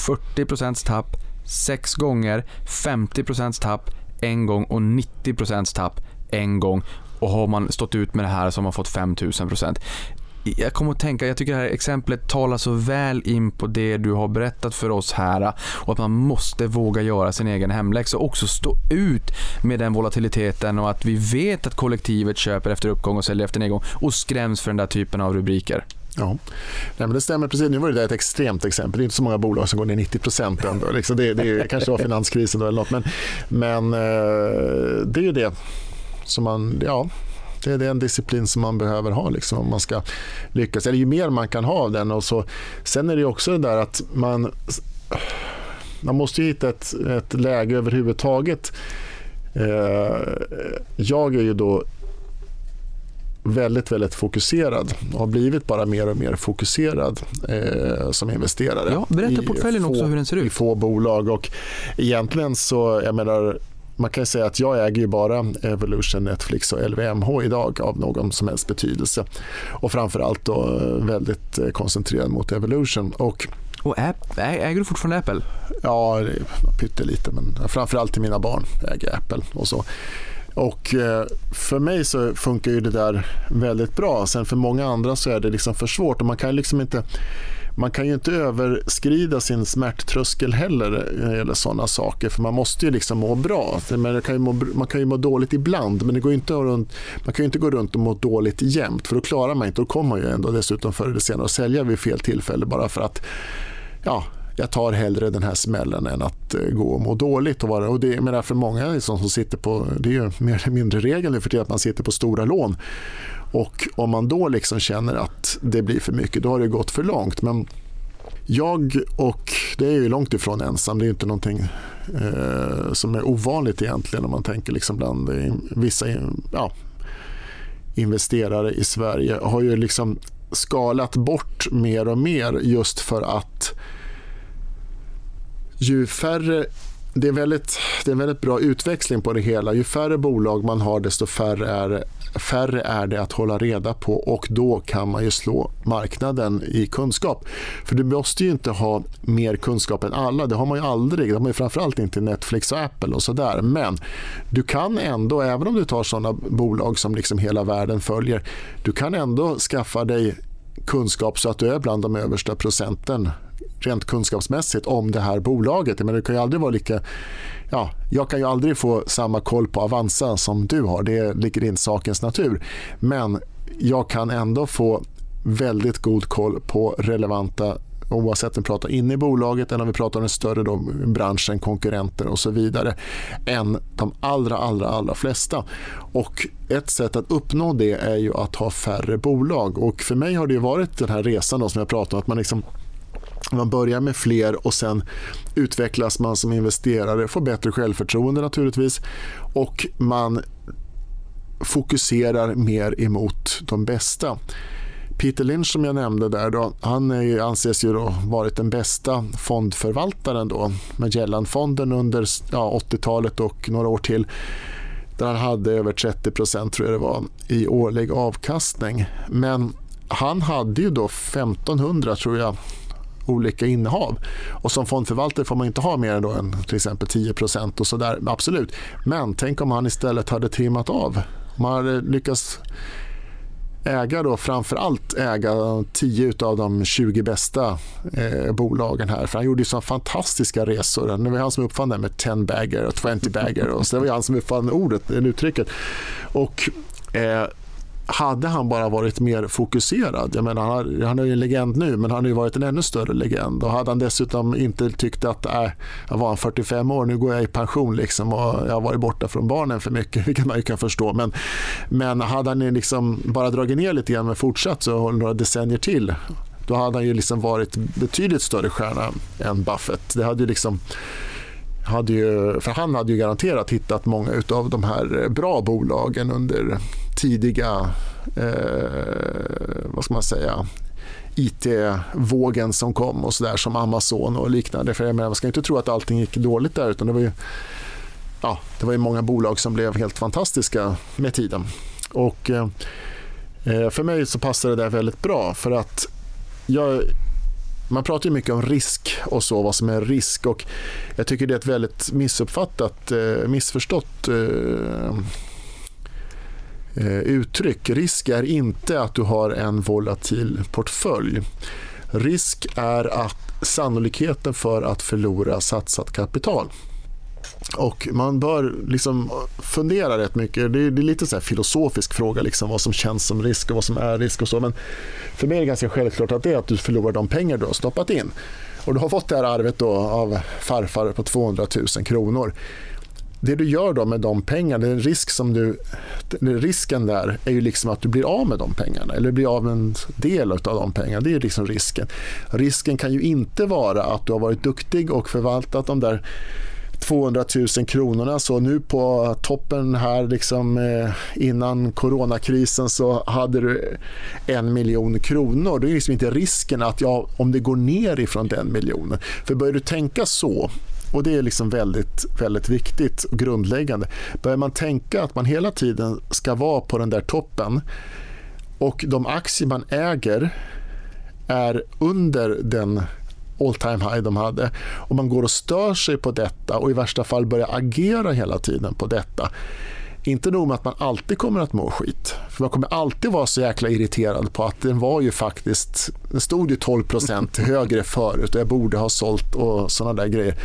40 tapp 6 gånger. 50 tapp en gång och 90 tapp en gång och har man stått ut med det här så har man fått 5000 procent. jag kommer att tänka, jag tycker det här exemplet talar så väl in på det du har berättat för oss här och att man måste våga göra sin egen hemläxa och också stå ut med den volatiliteten och att vi vet att kollektivet köper efter uppgång och säljer efter nedgång och skräms för den där typen av rubriker. Ja, Nej, men det stämmer precis. Nu var det ett extremt exempel. Det är inte så många bolag som går ner 90 procent ändå. Liksom det, det kanske var finanskrisen då eller något. Men, men eh, det är ju det som man, ja, det är en disciplin som man behöver ha liksom, om man ska lyckas. Eller ju mer man kan ha av den. Och så, sen är det också det där att man, man måste hitta ett, ett läge överhuvudtaget. Eh, jag är ju då väldigt, väldigt fokuserad och har blivit bara mer och mer fokuserad eh, som investerare. Ja, berätta portföljen också hur den ser ut. I få bolag och egentligen så, jag menar, man kan säga att jag äger ju bara Evolution, Netflix och LVMH idag av någon som helst betydelse. Och framförallt då väldigt koncentrerad mot Evolution. Och och äger du fortfarande Apple? Ja, pyttelite, men framförallt till mina barn äger jag Apple. och så. Och eh, för mig så funkar ju det där väldigt bra. Sen för många andra så är det liksom för svårt och man kan liksom inte man kan ju inte överskrida sin smärttröskel heller när det gäller sådana saker för man måste ju liksom må bra. Man kan ju må, man kan ju må dåligt ibland men det går inte runt, man kan ju inte gå runt och må dåligt jämt för då klarar man inte. Då kommer man ju ändå dessutom förr eller senare att sälja vid fel tillfälle bara för att ja, jag tar hellre den här smällen än att eh, gå och må dåligt. Och vara, och det, menar för många liksom som sitter på, det är ju mer eller mindre regel nu för tiden att man sitter på stora lån. Och om man då liksom känner att det blir för mycket, då har det gått för långt. Men jag och, det är ju långt ifrån ensam, det är inte någonting eh, som är ovanligt egentligen om man tänker liksom bland vissa ja, investerare i Sverige har ju liksom skalat bort mer och mer just för att ju färre det är, väldigt, det är en väldigt bra utväxling på det hela. Ju färre bolag man har desto färre är, färre är det att hålla reda på och då kan man ju slå marknaden i kunskap. För du måste ju inte ha mer kunskap än alla. Det har man ju aldrig. Det har man ju framförallt inte Netflix och Apple och sådär. Men du kan ändå, även om du tar sådana bolag som liksom hela världen följer, du kan ändå skaffa dig kunskap så att du är bland de översta procenten rent kunskapsmässigt om det här bolaget. Men det kan ju aldrig vara lika... Ja, jag kan ju aldrig få samma koll på Avanza som du har. Det ligger i sakens natur. Men jag kan ändå få väldigt god koll på relevanta oavsett om vi pratar inne i bolaget eller om vi pratar om den större då, branschen, konkurrenter och så vidare, än de allra, allra, allra flesta. Och ett sätt att uppnå det är ju att ha färre bolag. Och för mig har det varit den här resan då, som jag pratade om, att man liksom man börjar med fler och sen utvecklas man som investerare, får bättre självförtroende naturligtvis och man fokuserar mer emot de bästa. Peter Lynch som jag nämnde där då, han är, anses ju då varit den bästa fondförvaltaren då Magellanfonden under ja, 80-talet och några år till där han hade över 30% tror jag det var i årlig avkastning. Men han hade ju då 1500 tror jag olika innehav. Och som fondförvaltare får man inte ha mer än till exempel 10% så där. Absolut. Men tänk om han istället hade trimmat av. Om han hade lyckats äga då framför allt äga 10 av de 20 bästa eh, bolagen här. För han gjorde ju så fantastiska resor. Det var han som uppfann det med 10 bagger och 20 bagger. Och så det var han som uppfann ordet, uttrycket. Och eh, hade han bara varit mer fokuserad, jag menar, han, han är ju en legend nu men han har ju varit en ännu större legend och hade han dessutom inte tyckt att äh, jag var 45 år, nu går jag i pension liksom och jag har varit borta från barnen för mycket, vilket man ju kan förstå. Men, men hade han liksom bara dragit ner lite grann men fortsatt så några decennier till då hade han ju liksom varit betydligt större stjärna än Buffett. Det hade ju liksom hade ju, för han hade ju garanterat hittat många av de här bra bolagen under tidiga eh, vad ska man säga, IT-vågen som kom och så där som Amazon och liknande. För jag menar, man ska inte tro att allting gick dåligt där utan det var ju, ja, det var ju många bolag som blev helt fantastiska med tiden. Och eh, för mig så passade det där väldigt bra för att jag man pratar ju mycket om risk och så, vad som är risk. och Jag tycker det är ett väldigt missuppfattat, eh, missförstått eh, eh, uttryck. Risk är inte att du har en volatil portfölj. Risk är att sannolikheten för att förlora satsat kapital. Och man bör liksom fundera rätt mycket. Det är, det är lite så filosofisk fråga, liksom, vad som känns som risk och vad som är risk. och så. Men för mig är det ganska självklart att det är att du förlorar de pengar du har stoppat in. Och du har fått det här arvet då av farfar på 200 000 kronor. Det du gör då med de pengarna, den risk som du, risken där är ju liksom att du blir av med de pengarna eller blir av med en del av de pengarna. Det är liksom risken. Risken kan ju inte vara att du har varit duktig och förvaltat de där 200 000 kronorna. Så nu på toppen här liksom, eh, innan coronakrisen så hade du en miljon kronor. Då är liksom inte risken att ja, om det går ner ifrån den miljonen. För börjar du tänka så och Det är liksom väldigt, väldigt viktigt och grundläggande. Börjar man tänka att man hela tiden ska vara på den där toppen och de aktier man äger är under den all time high de hade. Och man går och stör sig på detta och i värsta fall börjar agera hela tiden på detta. Inte nog med att man alltid kommer att må skit. För man kommer alltid vara så jäkla irriterad på att den var ju faktiskt, den stod ju 12% högre förut och jag borde ha sålt och sådana där grejer.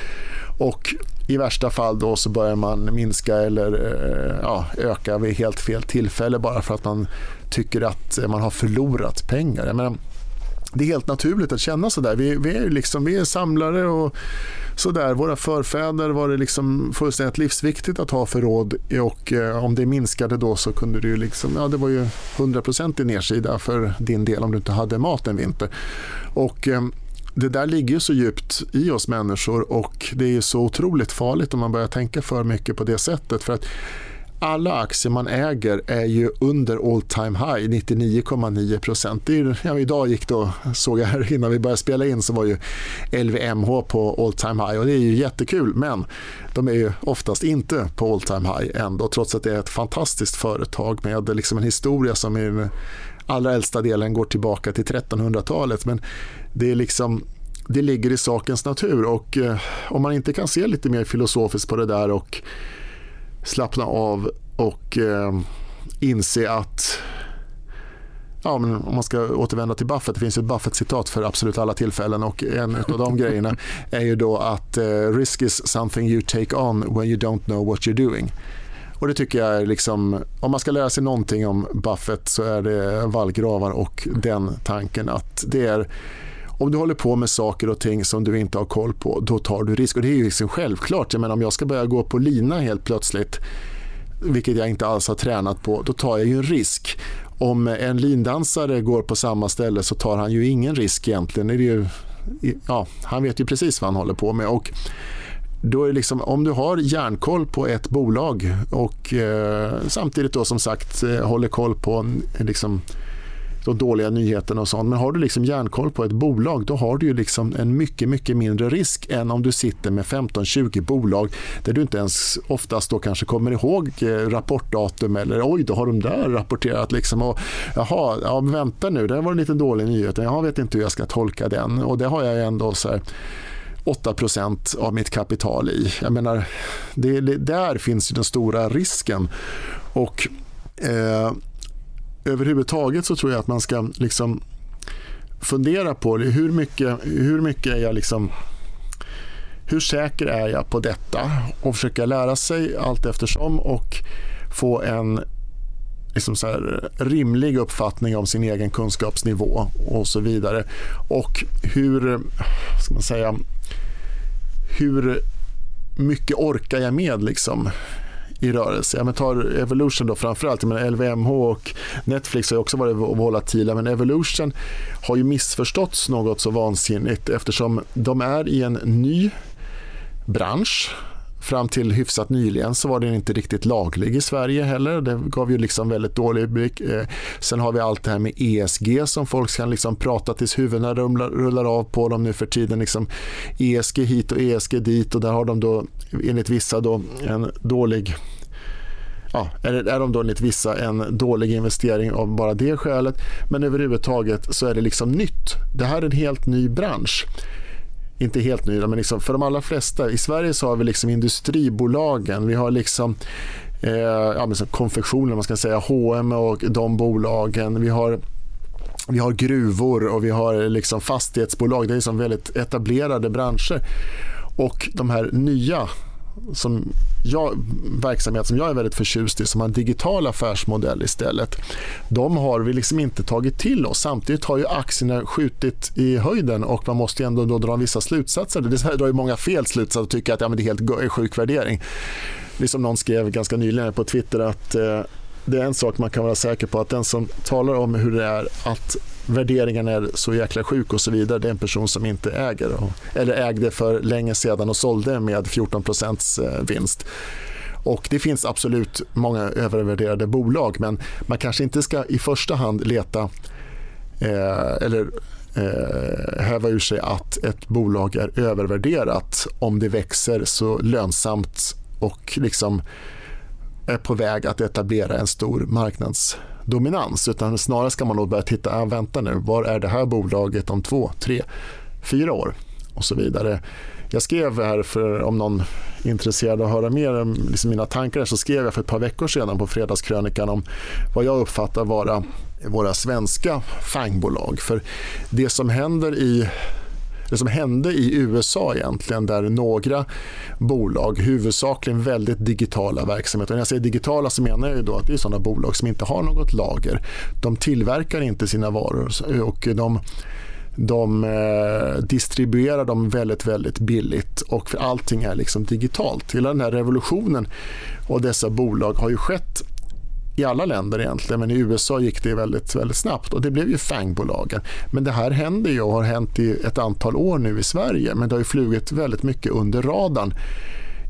Och i värsta fall då så börjar man minska eller eh, ja, öka vid helt fel tillfälle bara för att man tycker att man har förlorat pengar. Jag menar, det är helt naturligt att känna så där. Vi, vi, är, liksom, vi är samlare och så där. Våra förfäder var det liksom fullständigt livsviktigt att ha förråd och eh, om det minskade då så kunde du liksom, ja det var ju 100% i nedsida för din del om du inte hade mat en vinter. Och, eh, det där ligger så djupt i oss människor och det är så otroligt farligt om man börjar tänka för mycket på det sättet. För att alla aktier man äger är ju under all time high, 99,9 procent. Ja, idag gick då, såg jag här innan vi började spela in, så var ju LVMH på all time high och det är ju jättekul, men de är ju oftast inte på all time high ändå, trots att det är ett fantastiskt företag med liksom en historia som i den allra äldsta delen går tillbaka till 1300-talet. Men det är liksom det ligger i sakens natur och eh, om man inte kan se lite mer filosofiskt på det där och slappna av och eh, inse att Ja, men om man ska återvända till Buffett, det finns ett Buffett-citat för absolut alla tillfällen och en av de grejerna är ju då att uh, risk is something you take on when you don't know what you're doing. Och det tycker jag är liksom, om man ska lära sig någonting om Buffett så är det vallgravar och den tanken att det är om du håller på med saker och ting som du inte har koll på, då tar du risk. Och det är ju liksom självklart. Jag menar, om jag ska börja gå på lina helt plötsligt, vilket jag inte alls har tränat på, då tar jag ju en risk. Om en lindansare går på samma ställe så tar han ju ingen risk egentligen. Det är ju, ja, han vet ju precis vad han håller på med. Och då är liksom, om du har järnkoll på ett bolag och eh, samtidigt då som sagt eh, håller koll på liksom, de dåliga nyheterna och sånt. Men har du liksom järnkoll på ett bolag då har du ju liksom en mycket, mycket mindre risk än om du sitter med 15-20 bolag där du inte ens oftast då kanske kommer ihåg eh, rapportdatum eller oj, då har de där rapporterat. Liksom, och, jaha, ja, vänta nu, det var en liten dålig nyhet. Jag vet inte hur jag ska tolka den och det har jag ändå så här, 8% av mitt kapital i. Jag menar, det, det, där finns ju den stora risken. Och eh, överhuvudtaget så tror jag att man ska liksom fundera på det. Hur mycket, hur mycket är jag liksom hur säker är jag på detta? Och försöka lära sig allt eftersom och få en liksom så här, rimlig uppfattning om sin egen kunskapsnivå och så vidare. Och hur, ska man säga, hur mycket orkar jag med? Liksom? I rörelse. Ja, men tar Evolution då framförallt, men LVMH och Netflix har också varit volatila men Evolution har ju missförståtts något så vansinnigt eftersom de är i en ny bransch Fram till hyfsat nyligen så var den inte riktigt laglig i Sverige heller. Det gav ju liksom väldigt dålig blick. Eh, sen har vi allt det här med ESG som folk kan liksom prata tills huvudena rullar av på dem nu för tiden. Liksom ESG hit och ESG dit och där har de då enligt vissa då en dålig ja, är, är de då enligt vissa en dålig investering av bara det skälet. Men överhuvudtaget så är det liksom nytt. Det här är en helt ny bransch inte helt nya, men liksom för de allra flesta. I Sverige så har vi liksom industribolagen, vi har liksom eh, ja, men så konfektioner, man ska säga H&M och de bolagen. Vi har vi har gruvor och vi har liksom fastighetsbolag. Det är liksom väldigt etablerade branscher. Och de här nya som jag, verksamhet som jag är väldigt förtjust i som har en digital affärsmodell istället. De har vi liksom inte tagit till oss. Samtidigt har ju aktierna skjutit i höjden och man måste ändå då dra vissa slutsatser. Det drar ju många fel slutsatser och tycker att ja, men det är helt sjuk värdering. Det är som någon skrev ganska nyligen på Twitter att eh, det är en sak man kan vara säker på att den som talar om hur det är att värderingen är så jäkla sjuk och så vidare. Det är en person som inte äger eller ägde för länge sedan och sålde med 14 eh, vinst. Och Det finns absolut många övervärderade bolag men man kanske inte ska i första hand leta eh, eller eh, häva ur sig att ett bolag är övervärderat om det växer så lönsamt och liksom är på väg att etablera en stor marknads dominans Utan snarare ska man då börja titta, ah, vänta nu, var är det här bolaget om två, tre, fyra år och så vidare. Jag skrev här, för om någon är intresserad av att höra mer om liksom mina tankar, så skrev jag för ett par veckor sedan på Fredagskrönikan om vad jag uppfattar vara våra svenska fangbolag. För det som händer i det som hände i USA egentligen där några bolag, huvudsakligen väldigt digitala verksamheter, när jag säger digitala så menar jag då att det är sådana bolag som inte har något lager. De tillverkar inte sina varor och de de eh, distribuerar dem väldigt, väldigt billigt och för allting är liksom digitalt. Hela den här revolutionen och dessa bolag har ju skett i alla länder egentligen, men i USA gick det väldigt, väldigt snabbt och det blev ju FANG-bolagen. Men det här händer ju och har hänt i ett antal år nu i Sverige, men det har ju flugit väldigt mycket under radarn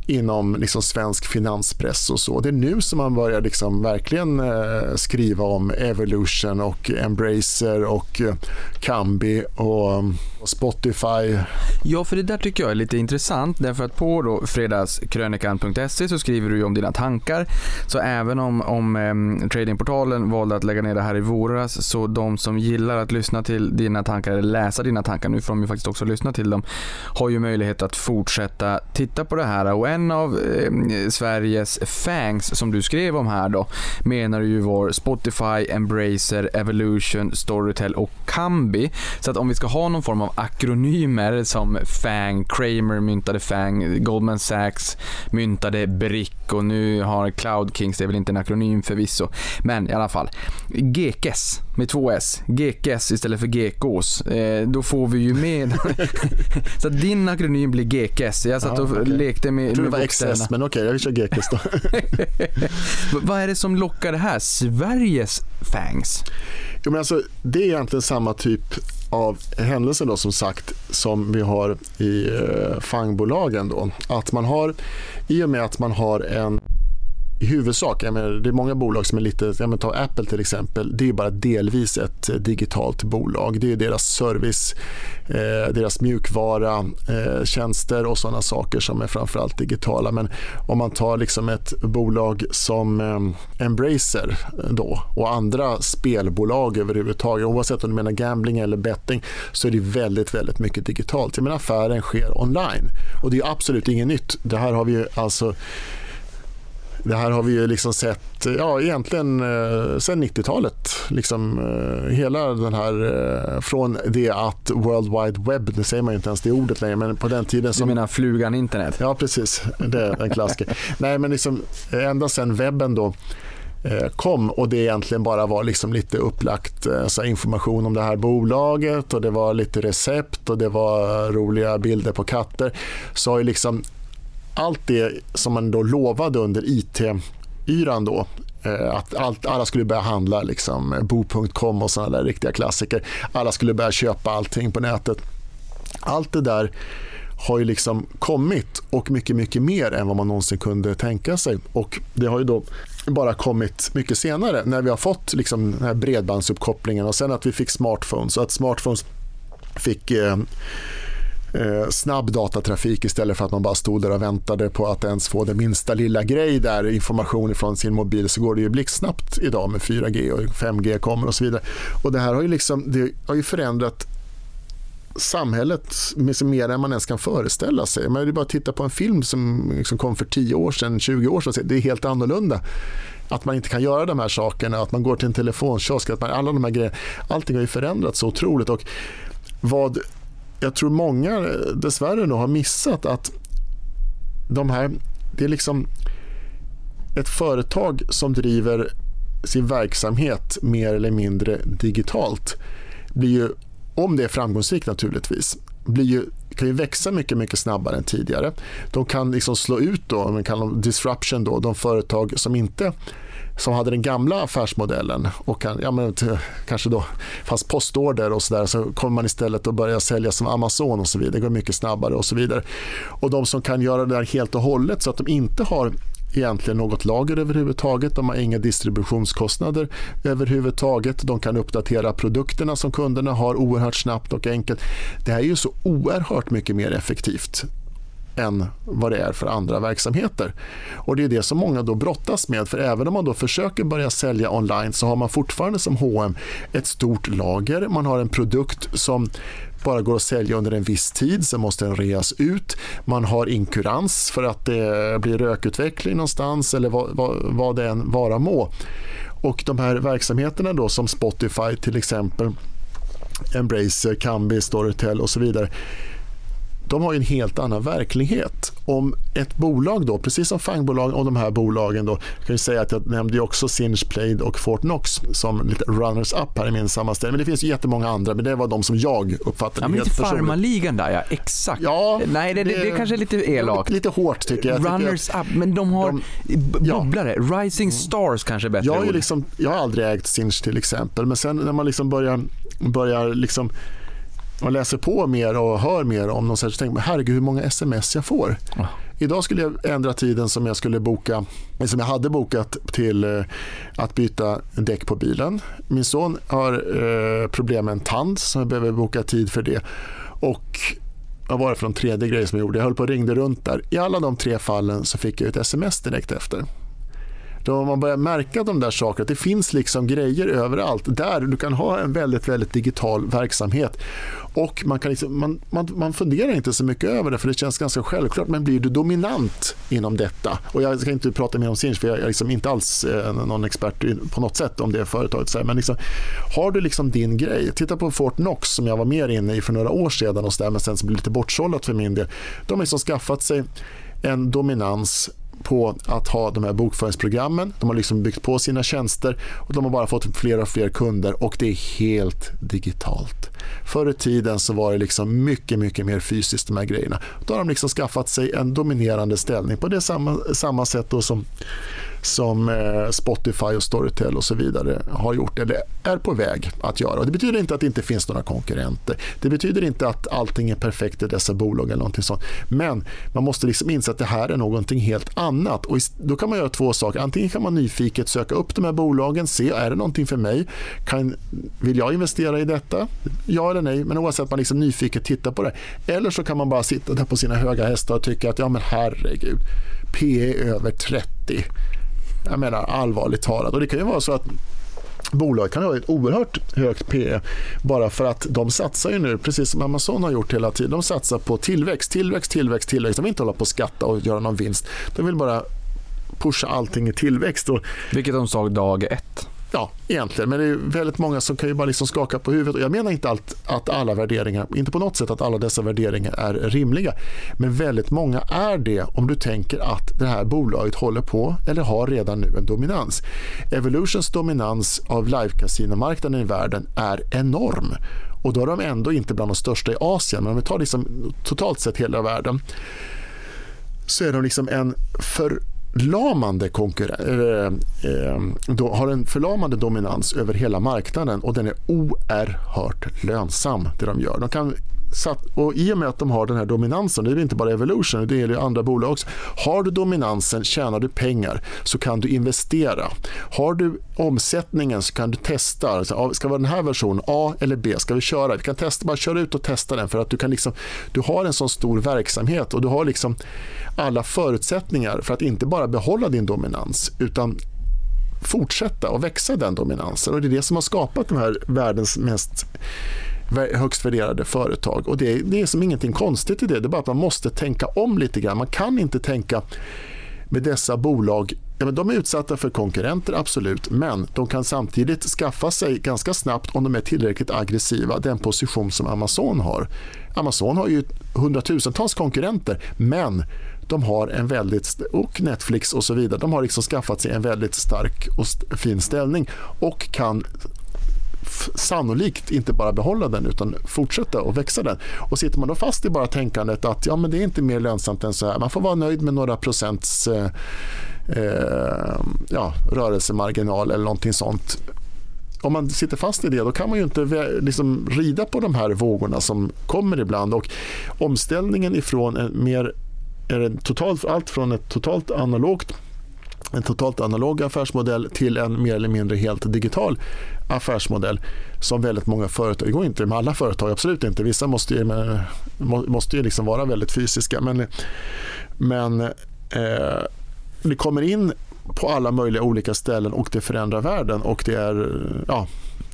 inom liksom svensk finanspress och så. Det är nu som man börjar liksom verkligen eh, skriva om Evolution och Embracer och eh, Kambi och, mm, Spotify. Ja, för det där tycker jag är lite intressant därför att på då fredagskrönikan.se så skriver du om dina tankar. Så även om, om eh, tradingportalen valde att lägga ner det här i våras så de som gillar att lyssna till dina tankar eller läsa dina tankar, nu får de ju faktiskt också lyssna till dem, har ju möjlighet att fortsätta titta på det här och en av eh, Sveriges fangs som du skrev om här då menar du ju var Spotify, Embracer, Evolution, Storytel och Kambi. Så att om vi ska ha någon form av akronymer som FANG, Kramer myntade FANG, Goldman Sachs myntade BRIC och nu har Cloud Kings, det är väl inte en akronym förvisso, men i alla fall. GKS med två S, GKS istället för GKs. Eh, då får vi ju med... så din akronym blir GKS. Jag satt och ja, okay. lekte med, med var XS, men okej, okay, jag kör GKS då. Vad är det som lockar det här? Sveriges fangs? Jo, men alltså, det är egentligen samma typ av händelser då som sagt som vi har i eh, fangbolagen då. Att man har, i och med att man har en i huvudsak, jag menar, det är många bolag som är lite, jag menar, ta Apple till exempel, det är bara delvis ett eh, digitalt bolag. Det är deras service, eh, deras mjukvara, eh, tjänster och sådana saker som är framförallt digitala. Men om man tar liksom ett bolag som eh, Embracer då, och andra spelbolag överhuvudtaget, oavsett om du menar gambling eller betting, så är det väldigt, väldigt mycket digitalt. Jag menar, affären sker online och det är absolut inget nytt. Det här har vi alltså det här har vi ju liksom sett ja, egentligen eh, sedan 90-talet. Liksom, eh, hela den här, eh, från det att World Wide Web, nu säger man ju inte ens det ordet längre, men på den tiden som... Du menar flugan internet? Ja, precis. Det är en klassiker. Nej, men liksom, ända sedan webben då eh, kom och det egentligen bara var liksom lite upplagt eh, så information om det här bolaget och det var lite recept och det var roliga bilder på katter så har ju liksom allt det som man då lovade under IT-yran då eh, att allt, alla skulle börja handla, liksom, eh, bo.com och sådana där riktiga klassiker. Alla skulle börja köpa allting på nätet. Allt det där har ju liksom kommit och mycket, mycket mer än vad man någonsin kunde tänka sig. Och det har ju då bara kommit mycket senare när vi har fått liksom den här bredbandsuppkopplingen och sen att vi fick smartphones Så att smartphones fick eh, eh, snabb datatrafik istället för att man bara stod där och väntade på att ens få den minsta lilla grej där, information från sin mobil, så går det ju blixtsnabbt idag med 4G och 5G kommer och så vidare. Och det här har ju, liksom, det har ju förändrat samhället mer än man ens kan föreställa sig. Man är bara att titta på en film som liksom kom för 10 år sedan, 20 år sedan. Det är helt annorlunda. Att man inte kan göra de här sakerna, att man går till en telefonkiosk, att man, alla de här grejerna. Allting har ju förändrats så otroligt. Och vad jag tror många eh, dessvärre nog har missat att de här, det är liksom ett företag som driver sin verksamhet mer eller mindre digitalt blir ju, om det är framgångsrikt naturligtvis, blir ju, kan ju växa mycket, mycket snabbare än tidigare. De kan liksom slå ut då, man kallar disruption då, de företag som inte som hade den gamla affärsmodellen och kan, ja, men, kanske då fanns postorder och så där så kommer man istället att börja sälja som Amazon och så vidare. Det går mycket snabbare och så vidare. Och de som kan göra det där helt och hållet så att de inte har egentligen något lager överhuvudtaget. De har inga distributionskostnader överhuvudtaget. De kan uppdatera produkterna som kunderna har oerhört snabbt och enkelt. Det här är ju så oerhört mycket mer effektivt än vad det är för andra verksamheter. Och Det är det som många då brottas med. För även om man då försöker börja sälja online så har man fortfarande som H&M ett stort lager. Man har en produkt som bara går att sälja under en viss tid, sen måste den reas ut. Man har inkurans för att det blir rökutveckling någonstans eller vad, vad, vad det än vara må. Och de här verksamheterna då som Spotify till exempel, Embracer, Kambi, Storytel och så vidare de har en helt annan verklighet. Om ett bolag, då, precis som fangbolagen och de här bolagen, då, kan jag säga att jag nämnde också Sinch Played och Fortnox som lite runners-up här i min sammanställning. Men det finns jättemånga andra, men det var de som jag uppfattade ja, men lite farmaligan där, ja. Exakt. Ja, Nej, det, det, det, kanske är lite elakt. Lite hårt tycker jag. Runners-up, men de har de, bubblare. Ja. Rising Stars kanske är bättre jag, är liksom, jag har aldrig ägt Sinch till exempel, men sen när man liksom börjar, börjar liksom man läser på mer och hör mer om dem så tänker man herregud hur många sms jag får. Ja. Idag skulle jag ändra tiden som jag skulle boka, som jag hade bokat till eh, att byta däck på bilen. Min son har eh, problem med en tand så jag behöver boka tid för det. Och vad var det för en tredje grej som jag gjorde? Jag höll på och ringde runt där. I alla de tre fallen så fick jag ett sms direkt efter. Då man börjar märka de där sakerna, att det finns liksom grejer överallt där du kan ha en väldigt, väldigt digital verksamhet. Och man, kan liksom, man, man, man funderar inte så mycket över det för det känns ganska självklart. Men blir du dominant inom detta? Och jag ska inte prata mer om Sinch för jag är liksom inte alls eh, någon expert på något sätt om det företaget. Men liksom, har du liksom din grej, titta på Fortnox som jag var mer inne i för några år sedan och så där, men sen så blev det lite bortsållat för min del. De har liksom skaffat sig en dominans på att ha de här bokföringsprogrammen. De har liksom byggt på sina tjänster och de har bara fått fler och fler kunder och det är helt digitalt. Förr i tiden så var det liksom mycket, mycket mer fysiskt de här grejerna. Då har de liksom skaffat sig en dominerande ställning på det samma, samma sätt som som eh, Spotify och Storytel och så vidare har gjort eller är på väg att göra. Och det betyder inte att det inte finns några konkurrenter. Det betyder inte att allting är perfekt i dessa bolag eller någonting sånt. Men man måste liksom inse att det här är någonting helt annat. Och då kan man göra två saker. Antingen kan man nyfiket söka upp de här bolagen, se är det någonting för mig? Kan, vill jag investera i detta? Ja eller nej, men oavsett man liksom nyfiket tittar på det. Eller så kan man bara sitta där på sina höga hästar och tycka att ja men herregud, P är över 30 jag menar allvarligt talat. Och det kan ju vara så att bolag kan ha ett oerhört högt PE bara för att de satsar ju nu, precis som Amazon har gjort hela tiden, de satsar på tillväxt, tillväxt, tillväxt, tillväxt. De vill inte hålla på att skatta och göra någon vinst. De vill bara pusha allting i tillväxt. Och, Vilket de sa dag ett. Ja, egentligen. Men det är väldigt många som kan ju bara liksom skaka på huvudet. Och jag menar inte allt, att alla värderingar, inte på något sätt att alla dessa värderingar är rimliga. Men väldigt många är det om du tänker att det här bolaget håller på eller har redan nu en dominans. Evolutions dominans av live-casinomarknaden i världen är enorm. Och då är de ändå inte bland de största i Asien, men om vi tar liksom totalt sett hela världen så är de liksom en för förlamande konkurrens, eh, eh har en förlamande dominans över hela marknaden och den är oerhört lönsam det de gör. De kan och I och med att de har den här dominansen, det är inte bara Evolution, det är andra bolag också. Har du dominansen, tjänar du pengar, så kan du investera. Har du omsättningen så kan du testa. Ska det vara den här versionen, A eller B? Ska vi köra? Vi kan testa, bara köra ut och testa den för att du, kan liksom, du har en sån stor verksamhet och du har liksom alla förutsättningar för att inte bara behålla din dominans utan fortsätta och växa den dominansen. Och Det är det som har skapat de här världens mest högst värderade företag. Och det, det är som ingenting konstigt i det, det är bara att man måste tänka om lite grann. Man kan inte tänka med dessa bolag Ja, men de är utsatta för konkurrenter, absolut, men de kan samtidigt skaffa sig ganska snabbt, om de är tillräckligt aggressiva, den position som Amazon har. Amazon har ju hundratusentals konkurrenter, men de har en väldigt, och Netflix och så vidare, de har liksom skaffat sig en väldigt stark och fin ställning och kan sannolikt inte bara behålla den utan fortsätta och växa den. Och sitter man då fast i bara tänkandet att ja, men det är inte mer lönsamt än så här. Man får vara nöjd med några procents eh, eh, ja, rörelsemarginal eller någonting sånt. Om man sitter fast i det då kan man ju inte liksom rida på de här vågorna som kommer ibland. Och omställningen ifrån en mer, är det totalt, allt från ett totalt analogt en totalt analog affärsmodell till en mer eller mindre helt digital affärsmodell som väldigt många företag, det går inte med alla företag, absolut inte. Vissa måste ju, måste ju liksom vara väldigt fysiska. Men, men eh, det kommer in på alla möjliga olika ställen och det förändrar världen. Och det är, ja,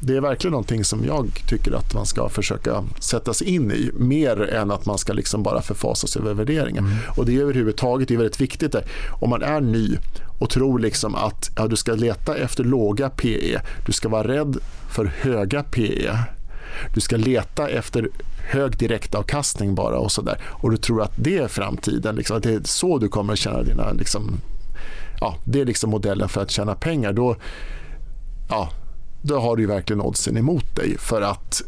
det är verkligen någonting som jag tycker att man ska försöka sätta sig in i mer än att man ska liksom bara förfasa sig över värderingen. Mm. Och det är överhuvudtaget det är väldigt viktigt. Där. Om man är ny och tror liksom att ja, du ska leta efter låga PE, du ska vara rädd för höga PE. Du ska leta efter hög direktavkastning bara och sådär. Och du tror att det är framtiden, liksom, att det är så du kommer att tjäna dina liksom, ja, det är liksom modellen för att tjäna pengar. Då, ja, då har du verkligen oddsen emot dig. För att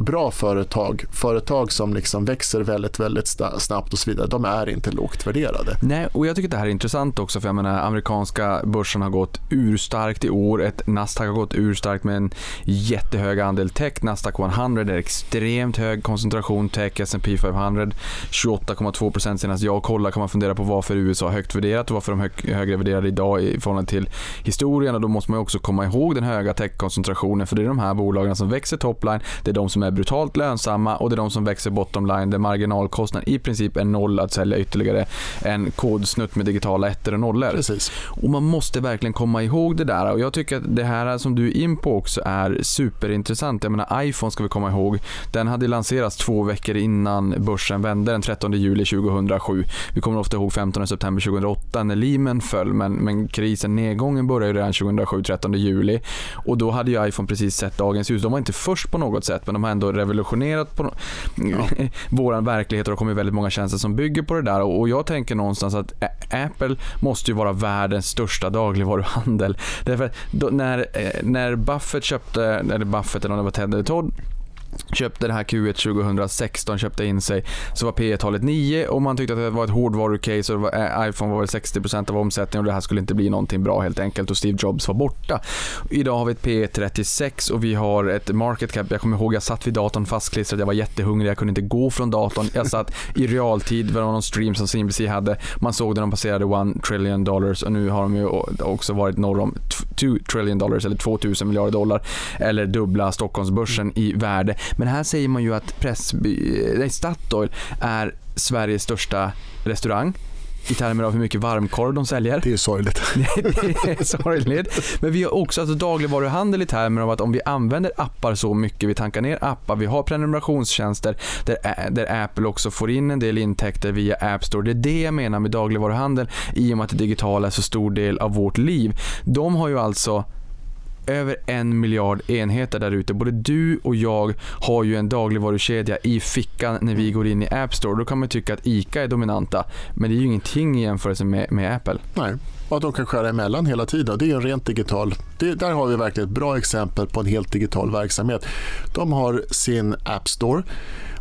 bra företag, företag som liksom växer väldigt, väldigt snabbt och så vidare, de är inte lågt värderade. Nej, och jag tycker det här är intressant också för jag menar amerikanska börsen har gått urstarkt i år. Ett Nasdaq har gått urstarkt med en jättehög andel tech. Nasdaq 100 är extremt hög koncentration tech, S&P 500 28,2% senast jag kollade kan man fundera på varför USA är högt värderat och varför de är högre värderade idag i förhållande till historien och då måste man också komma ihåg den höga techkoncentrationen. för det är de här bolagen som växer topline, det är de som är är brutalt lönsamma och det är de som växer bottom line där marginalkostnaden i princip är noll att sälja ytterligare en kodsnutt med digitala ettor och nollor. Precis. Och man måste verkligen komma ihåg det där och jag tycker att det här som du är in på också är superintressant. Jag menar iPhone ska vi komma ihåg. Den hade lanserats två veckor innan börsen vände den 13 juli 2007. Vi kommer ofta ihåg 15 september 2008 när Lehman föll men, men krisen, nedgången började redan 2007, 13 juli. Och då hade ju iPhone precis sett dagens ljus. De var inte först på något sätt men de har ändå revolutionerat på ja. vår verklighet och det kommer väldigt många tjänster som bygger på det där. Och jag tänker någonstans att Apple måste ju vara världens största dagligvaruhandel. Därför då, när, eh, när Buffett köpte, eller Buffett eller om det var Ted eller Todd, köpte det här Q1 2016, köpte in sig, så var P talet 9 och man tyckte att det var ett hårdvaru-case och var, äh, iPhone var väl 60% av omsättningen och det här skulle inte bli någonting bra helt enkelt och Steve Jobs var borta. Idag har vi ett P 36 och vi har ett market cap, jag kommer ihåg jag satt vid datorn fastklistrad, jag var jättehungrig, jag kunde inte gå från datorn. Jag satt i realtid, det var någon stream som CNBC hade, man såg när de passerade 1 trillion dollars och nu har de ju också varit norr om 2 trillion dollars eller 2000 miljarder dollar eller dubbla Stockholmsbörsen i värde. Men här säger man ju att Pressby, nej, Statoil är Sveriges största restaurang i termer av hur mycket varmkorv de säljer. Det är sorgligt. det är sorgligt. Men vi har också alltså dagligvaruhandel i termer av att om vi använder appar så mycket, vi tankar ner appar, vi har prenumerationstjänster där, där Apple också får in en del intäkter via App Store. Det är det jag menar med dagligvaruhandel i och med att det digitala är så stor del av vårt liv. De har ju alltså över en miljard enheter där ute. Både du och jag har ju en dagligvarukedja i fickan när vi går in i App Store. Då kan man tycka att ICA är dominanta, men det är ju ingenting i jämförelse med, med Apple. Nej, och att de kan skära emellan hela tiden. Det är en rent digital. Det, där har vi verkligen ett bra exempel på en helt digital verksamhet. De har sin App Store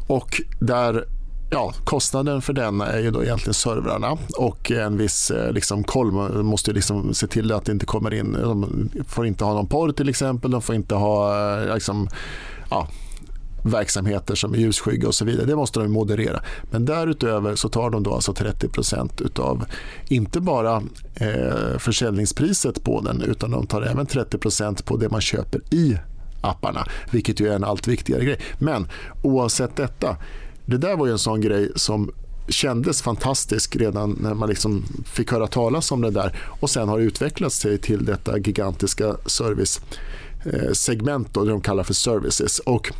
och där Ja, kostnaden för den är ju då egentligen servrarna och en viss eh, liksom, koll. Man måste liksom se till att det inte kommer in. De får inte ha någon porr till exempel. De får inte ha eh, liksom, ja, verksamheter som är ljusskygga och så vidare. Det måste de moderera. Men därutöver så tar de då alltså 30% utav inte bara eh, försäljningspriset på den utan de tar även 30% på det man köper i apparna, vilket ju är en allt viktigare grej. Men oavsett detta det där var ju en sån grej som kändes fantastisk redan när man liksom fick höra talas om det där och sen har utvecklat sig till detta gigantiska servicesegment då, det de kallar för services. Och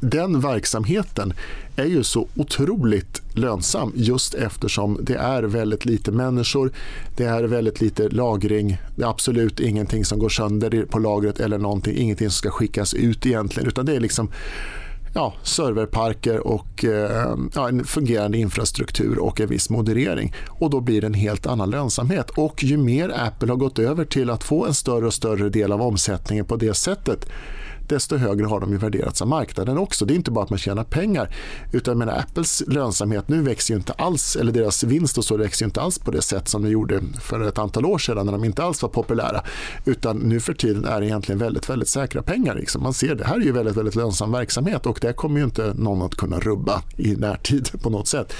den verksamheten är ju så otroligt lönsam just eftersom det är väldigt lite människor, det är väldigt lite lagring, det är absolut ingenting som går sönder på lagret eller någonting, ingenting som ska skickas ut egentligen utan det är liksom ja, serverparker och eh, ja, en fungerande infrastruktur och en viss moderering. Och Då blir det en helt annan lönsamhet. Och Ju mer Apple har gått över till att få en större och större del av omsättningen på det sättet desto högre har de ju värderats av marknaden också. Det är inte bara att man tjänar pengar utan menar, Apples lönsamhet nu växer ju inte alls, eller deras vinst och så växer ju inte alls på det sätt som de gjorde för ett antal år sedan när de inte alls var populära. Utan nu för tiden är det egentligen väldigt, väldigt säkra pengar. Liksom. Man ser det här är ju väldigt, väldigt lönsam verksamhet och det kommer ju inte någon att kunna rubba i närtid på något sätt.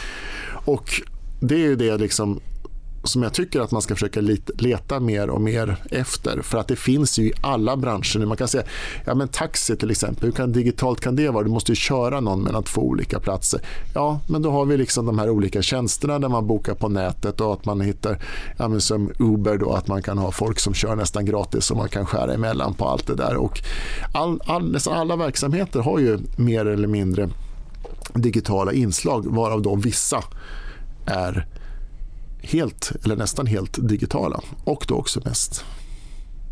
Och det är ju det liksom som jag tycker att man ska försöka leta mer och mer efter. För att det finns ju i alla branscher. Man kan säga, ja men taxi till exempel, hur kan, digitalt kan det vara? Du måste ju köra någon mellan två olika platser. Ja, men då har vi liksom de här olika tjänsterna där man bokar på nätet och att man hittar, ja men som Uber då, att man kan ha folk som kör nästan gratis och man kan skära emellan på allt det där. Och all, all, nästan alla verksamheter har ju mer eller mindre digitala inslag varav då vissa är helt eller nästan helt digitala. Och då också mest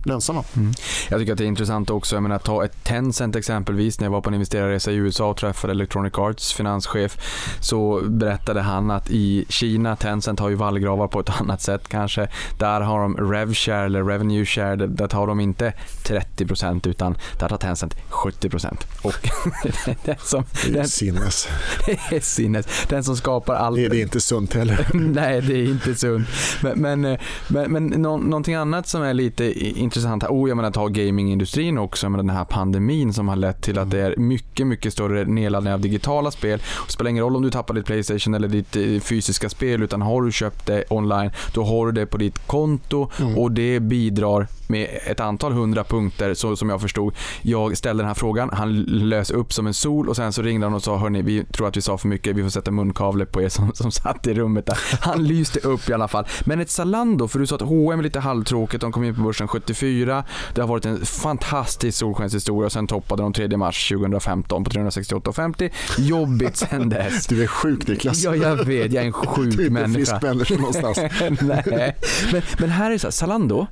lönsamma. Mm. Jag tycker att det är intressant också. Jag menar, ta ett Tencent exempelvis. När jag var på en investerarresa i USA och träffade Electronic Arts finanschef så berättade han att i Kina, Tencent har ju vallgravar på ett annat sätt kanske. Där har de RevShare eller Revenue Share. Där tar de inte 30% utan där tar Tencent 70%. Och den som, det är den, sinnes. Det är sinnes. Den som skapar allt. Det är, det inte sunt heller. Nej, det är inte sunt. Men, men, men, men nå, någonting annat som är lite intressant här. Oh, jag menar ta gamingindustrin också med den här pandemin som har lett till att det är mycket, mycket större nedladdning av digitala spel. Det spelar ingen roll om du tappar ditt Playstation eller ditt eh, fysiska spel utan har du köpt det online, då har du det på ditt konto mm. och det bidrar med ett antal hundra punkter så som jag förstod. Jag ställde den här frågan, han lös upp som en sol och sen så ringde han och sa hörni, vi tror att vi sa för mycket, vi får sätta munkavle på er som, som satt i rummet där. Han lyste upp i alla fall. Men ett Zalando, för du sa att H&M är lite halvtråkigt, de kom in på börsen 74. Det har varit en fantastisk solskenshistoria och sen toppade de 3 mars 2015 på 368,50. Jobbigt sen dess. Du är sjuk Niklas. Ja, jag vet. Jag är en sjuk du är människa. Du är frisk människa någonstans. Nej. Men, men här är det så här, Zalando,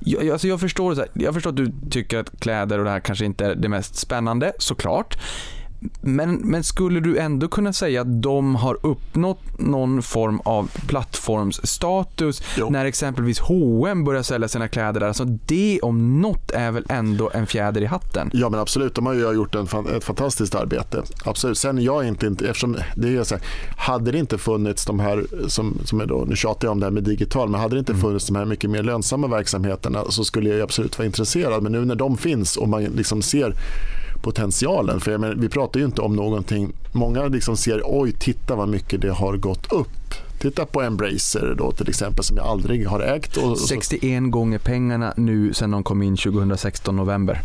jag, alltså jag, förstår, jag förstår att du tycker att kläder och det här kanske inte är det mest spännande, såklart. Men, men skulle du ändå kunna säga att de har uppnått någon form av plattformsstatus jo. när exempelvis H&M börjar sälja sina kläder där? Alltså det om något är väl ändå en fjäder i hatten? Ja men absolut, de har ju gjort en, ett fantastiskt arbete. Absolut. Sen jag är inte, eftersom det är så här, hade det inte funnits de här, som, som är då, nu tjatar jag om det här med digital, men hade det inte mm. funnits de här mycket mer lönsamma verksamheterna så skulle jag absolut vara intresserad. Men nu när de finns och man liksom ser potentialen. För menar, vi pratar ju inte om någonting, många liksom ser oj titta vad mycket det har gått upp. Titta på Embracer då till exempel som jag aldrig har ägt. Och, och 61 gånger pengarna nu sen de kom in 2016 november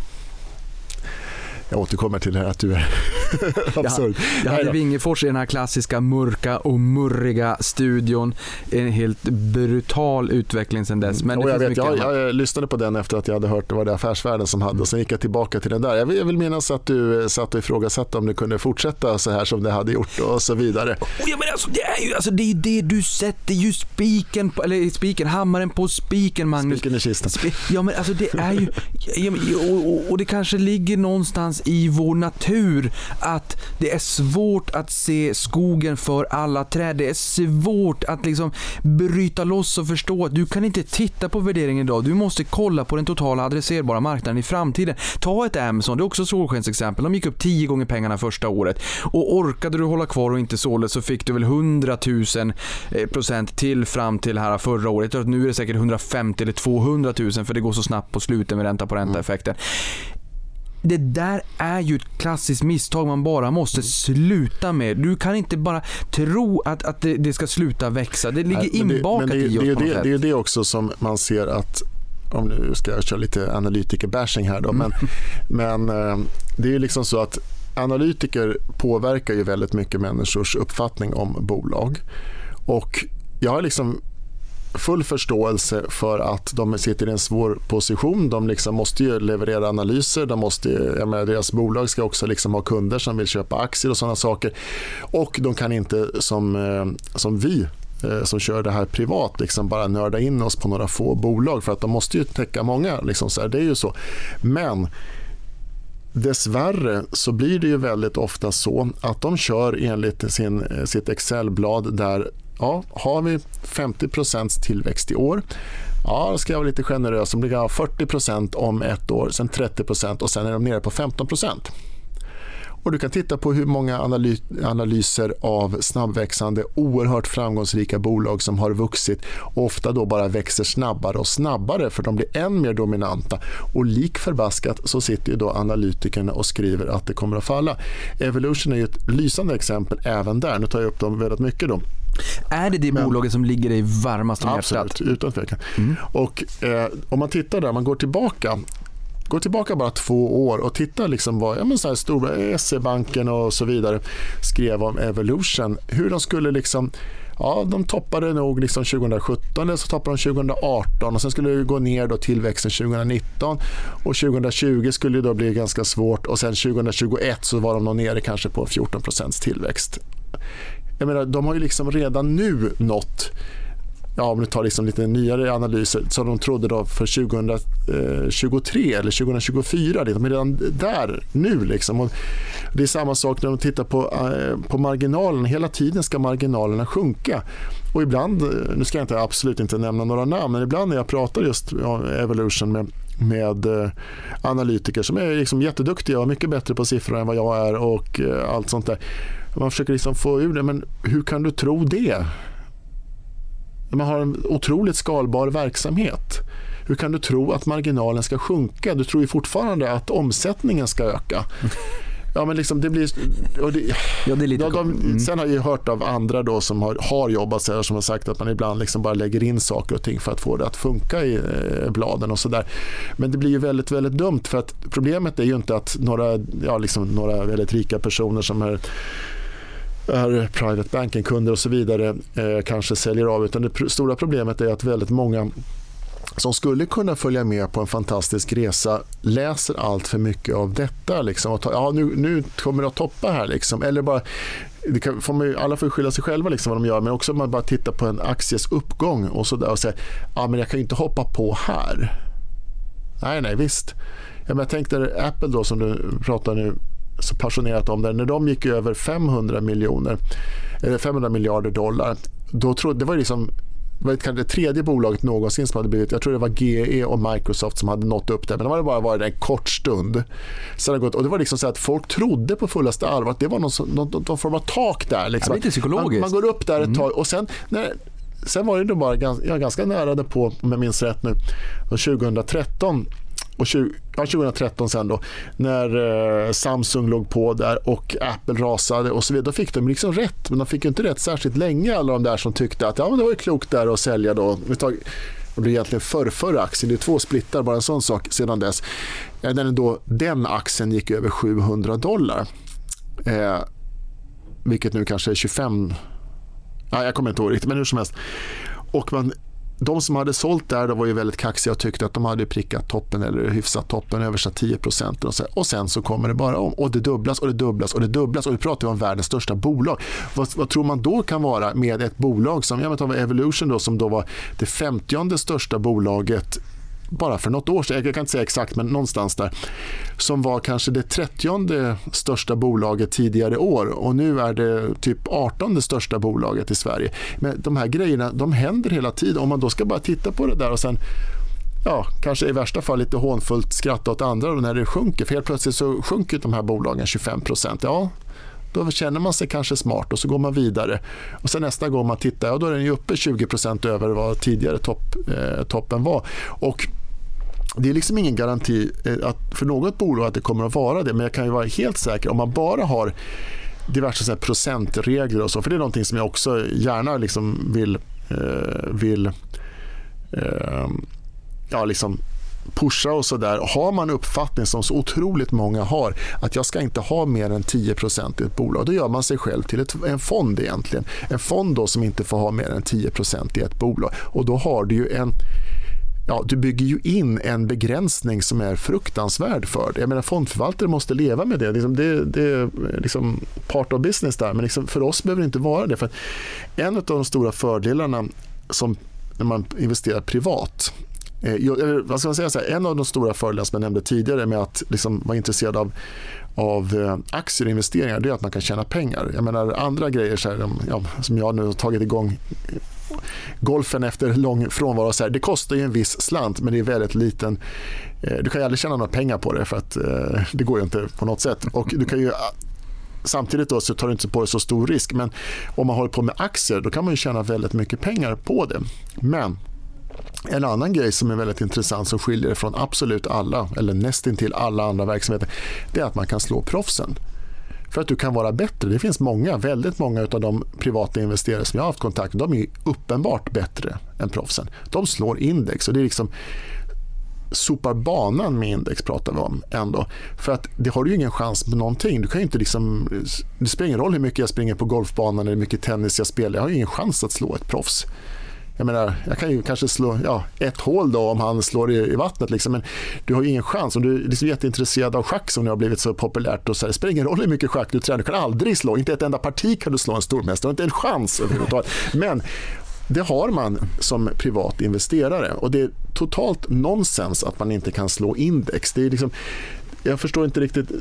jag återkommer till det här att du är absurd. Jag, hade Wingefors i den här klassiska mörka och murriga studion. En helt brutal utveckling sen dess. Men och jag, vet, jag, jag, lyssnade på den efter att jag hade hört det var det Affärsvärlden som hade och sen gick jag tillbaka till den där. Jag vill, jag vill minnas att du eh, satt och ifrågasatte om det kunde fortsätta så här som det hade gjort och så vidare. Ja, men alltså, det är ju alltså, det, är det du sätter ju spiken på, eller spiken, hammaren på spiken Magnus. Spiken i kistan. ja men alltså det är ju, och, och, och det kanske ligger någonstans i vår natur att det är svårt att se skogen för alla träd. Det är svårt att liksom bryta loss och förstå att du kan inte titta på värderingen idag. Du måste kolla på den totala adresserbara marknaden i framtiden. Ta ett Amazon, det är också solskensexempel. De gick upp 10 gånger pengarna första året. Och orkade du hålla kvar och inte sålde så fick du väl 100 000 eh, procent till fram till här förra året. Jag tror att nu är det säkert 150 eller 200 000 för det går så snabbt på slutet med ränta på ränta-effekten det där är ju ett klassiskt misstag man bara måste sluta med. Du kan inte bara tro att, att det, det ska sluta växa. Det ligger Nej, inbakat det, i oss det, det, det är det också som man ser att om nu ska jag köra lite analytiker-bashing här då, mm. men, men eh, det är ju liksom så att analytiker påverkar ju väldigt mycket människors uppfattning om bolag. Och jag har liksom full förståelse för att de sitter i en svår position. De liksom måste ju leverera analyser, de måste, jag menar, deras bolag ska också liksom ha kunder som vill köpa aktier och sådana saker. Och de kan inte som, eh, som vi eh, som kör det här privat liksom bara nörda in oss på några få bolag för att de måste ju täcka många. Liksom så här, det är ju så. Men Dessvärre så blir det ju väldigt ofta så att de kör enligt sin, eh, sitt Excelblad där ja, har vi 50% tillväxt i år, ja, då ska jag vara lite generös, så blir det 40% om ett år, sen 30% och sen är de nere på 15% och du kan titta på hur många analy analyser av snabbväxande, oerhört framgångsrika bolag som har vuxit och ofta då bara växer snabbare och snabbare för de blir än mer dominanta. Och lik förbaskat så sitter ju då analytikerna och skriver att det kommer att falla. Evolution är ju ett lysande exempel även där. Nu tar jag upp dem väldigt mycket. Då. Är det det Men, bolaget som ligger dig varmast om hjärtat? Absolut, utan tvekan. Mm. Och, eh, om man tittar där, man går tillbaka Gå tillbaka bara två år och titta liksom vad ja, men så här stora SE-banken och så vidare skrev om Evolution. Hur de skulle liksom Ja, de toppade nog liksom 2017 eller så toppade de 2018 och sen skulle det gå ner då tillväxten 2019 och 2020 skulle det då bli ganska svårt och sen 2021 så var de nog nere kanske på 14% tillväxt. Jag menar, de har ju liksom redan nu nått ja, om du tar liksom lite nyare analyser, som de trodde då för 2023 eh, eller 2024. Liksom, de är redan där nu. Liksom. Och det är samma sak när de tittar på, eh, på marginalen. Hela tiden ska marginalerna sjunka. Och ibland, eh, nu ska jag inte, absolut inte nämna några namn, men ibland när jag pratar just om Evolution med med analytiker som är liksom jätteduktiga och mycket bättre på siffror än vad jag är och allt sånt där. Man försöker liksom få ur det, men hur kan du tro det? Man har en otroligt skalbar verksamhet. Hur kan du tro att marginalen ska sjunka? Du tror ju fortfarande att omsättningen ska öka. Ja, men liksom det blir... Det, ja, det är lite... De, mm. Sen har jag hört av andra då som har, har jobbat så här, som har sagt att man ibland liksom bara lägger in saker och ting för att få det att funka i eh, bladen och sådär. Men det blir ju väldigt, väldigt dumt för att problemet är ju inte att några, ja, liksom några väldigt rika personer som är är private banking-kunder och så vidare eh, kanske säljer av. Utan det stora problemet är att väldigt många som skulle kunna följa med på en fantastisk resa läser allt för mycket av detta. Liksom, och ta, ja, nu, nu kommer det att toppa här. Liksom. Eller bara, det kan, får man, alla får skylla sig själva liksom, vad de gör, men också om man bara tittar på en akties uppgång och, så där och säger ja, men jag kan ju inte hoppa på här. Nej, nej, visst. Ja, men jag tänkte Apple då som du pratar nu så passionerat om det. När de gick över 500 miljoner, eller 500 miljarder dollar, då trodde, det var liksom var kanske det tredje bolaget någonsin som hade blivit, jag tror det var GE och Microsoft som hade nått upp det, men de hade bara varit där en kort stund. Sen gått, och det var liksom så att folk trodde på fullaste allvar att det var någon, någon, någon form av tak där. Liksom. psykologiskt. Man, man, går upp där ett mm. tag och sen, när, sen var det då bara ganska, ja, ganska nära på, om jag minns rätt nu, 2013 och 20, ja, 2013 sen då när eh, Samsung låg på där och Apple rasade och så vidare. Då fick de liksom rätt, men de fick inte rätt särskilt länge alla de där som tyckte att ja, men det var ju klokt där att sälja då. Det blir egentligen förrförra aktien, det är två splittar, bara en sån sak sedan dess. Den, då, den aktien gick över 700 dollar. Eh, vilket nu kanske är 25, Nej, jag kommer inte ihåg riktigt, men hur som helst. Och man de som hade sålt där då var ju väldigt kaxiga och tyckte att de hade prickat toppen eller hyfsat toppen, översatt 10 procent. Och, och sen så kommer det bara om och det dubblas och det dubblas och det dubblas och vi pratar ju om världens största bolag. Vad, vad, tror man då kan vara med ett bolag som jag tar Evolution då, som då var det femtionde största bolaget bara för något år sedan, jag kan inte säga exakt men någonstans där, som var kanske det 30 största bolaget tidigare år och nu är det typ 18 största bolaget i Sverige. Men de här grejerna de händer hela tiden. Om man då ska bara titta på det där och sen ja, kanske i värsta fall lite hånfullt skratta åt andra när det sjunker. För helt plötsligt så sjunker de här bolagen 25% Ja, då känner man sig kanske smart och så går man vidare. Och sen nästa gång man tittar, ja, då är den ju uppe 20% över vad tidigare topp, eh, toppen var. Och det är liksom ingen garanti eh, att för något bolag att det kommer att vara det, men jag kan ju vara helt säker om man bara har diverse så procentregler och så, för det är någonting som jag också gärna liksom vill, eh, vill eh, ja, liksom pusha och sådär. Har man uppfattning som så otroligt många har att jag ska inte ha mer än 10% i ett bolag, då gör man sig själv till ett, en fond egentligen. En fond då som inte får ha mer än 10% i ett bolag. Och då har du ju en ja, du bygger ju in en begränsning som är fruktansvärd för dig. Jag menar, fondförvaltare måste leva med det. Liksom, det, det är liksom part of business där. Men liksom för oss behöver det inte vara det. För en av de stora fördelarna som när man investerar privat eh, vad ska man säga, så här, en av de stora fördelarna som jag nämnde tidigare med att liksom vara intresserad av, av eh, aktier och investeringar det är att man kan tjäna pengar. Jag menar andra grejer så här, ja, som jag nu har tagit igång golfen efter lång frånvaro. Så här, det kostar ju en viss slant men det är väldigt liten. Eh, du kan ju aldrig tjäna några pengar på det för att eh, det går ju inte på något sätt. Och du kan ju ah, Samtidigt då så tar du inte på dig så stor risk. Men om man håller på med aktier då kan man ju tjäna väldigt mycket pengar på det. Men en annan grej som är väldigt intressant som skiljer det från absolut alla eller nästintill alla andra verksamheter det är att man kan slå proffsen för att du kan vara bättre. Det finns många, väldigt många av de privata investerare som jag har haft kontakt med, de är uppenbart bättre än proffsen. De slår index och det är liksom sopar banan med index pratar vi om ändå. För att det har du ju ingen chans med någonting. Du kan inte liksom, det spelar ingen roll hur mycket jag springer på golfbanan eller hur mycket tennis jag spelar. Jag har ingen chans att slå ett proffs. Jag menar, jag kan ju kanske slå ja, ett hål då om han slår i, i vattnet. Liksom, men du har ju ingen chans. Om du är liksom jätteintresserad av schack som nu har blivit så populärt. Och så här, det spelar ingen roll hur mycket schack du tränar. Du kan aldrig slå, inte ett enda parti kan du slå en stormästare. Inte en chans överhuvudtaget. Men det har man som privat investerare och det är totalt nonsens att man inte kan slå index. Det är liksom, jag förstår inte riktigt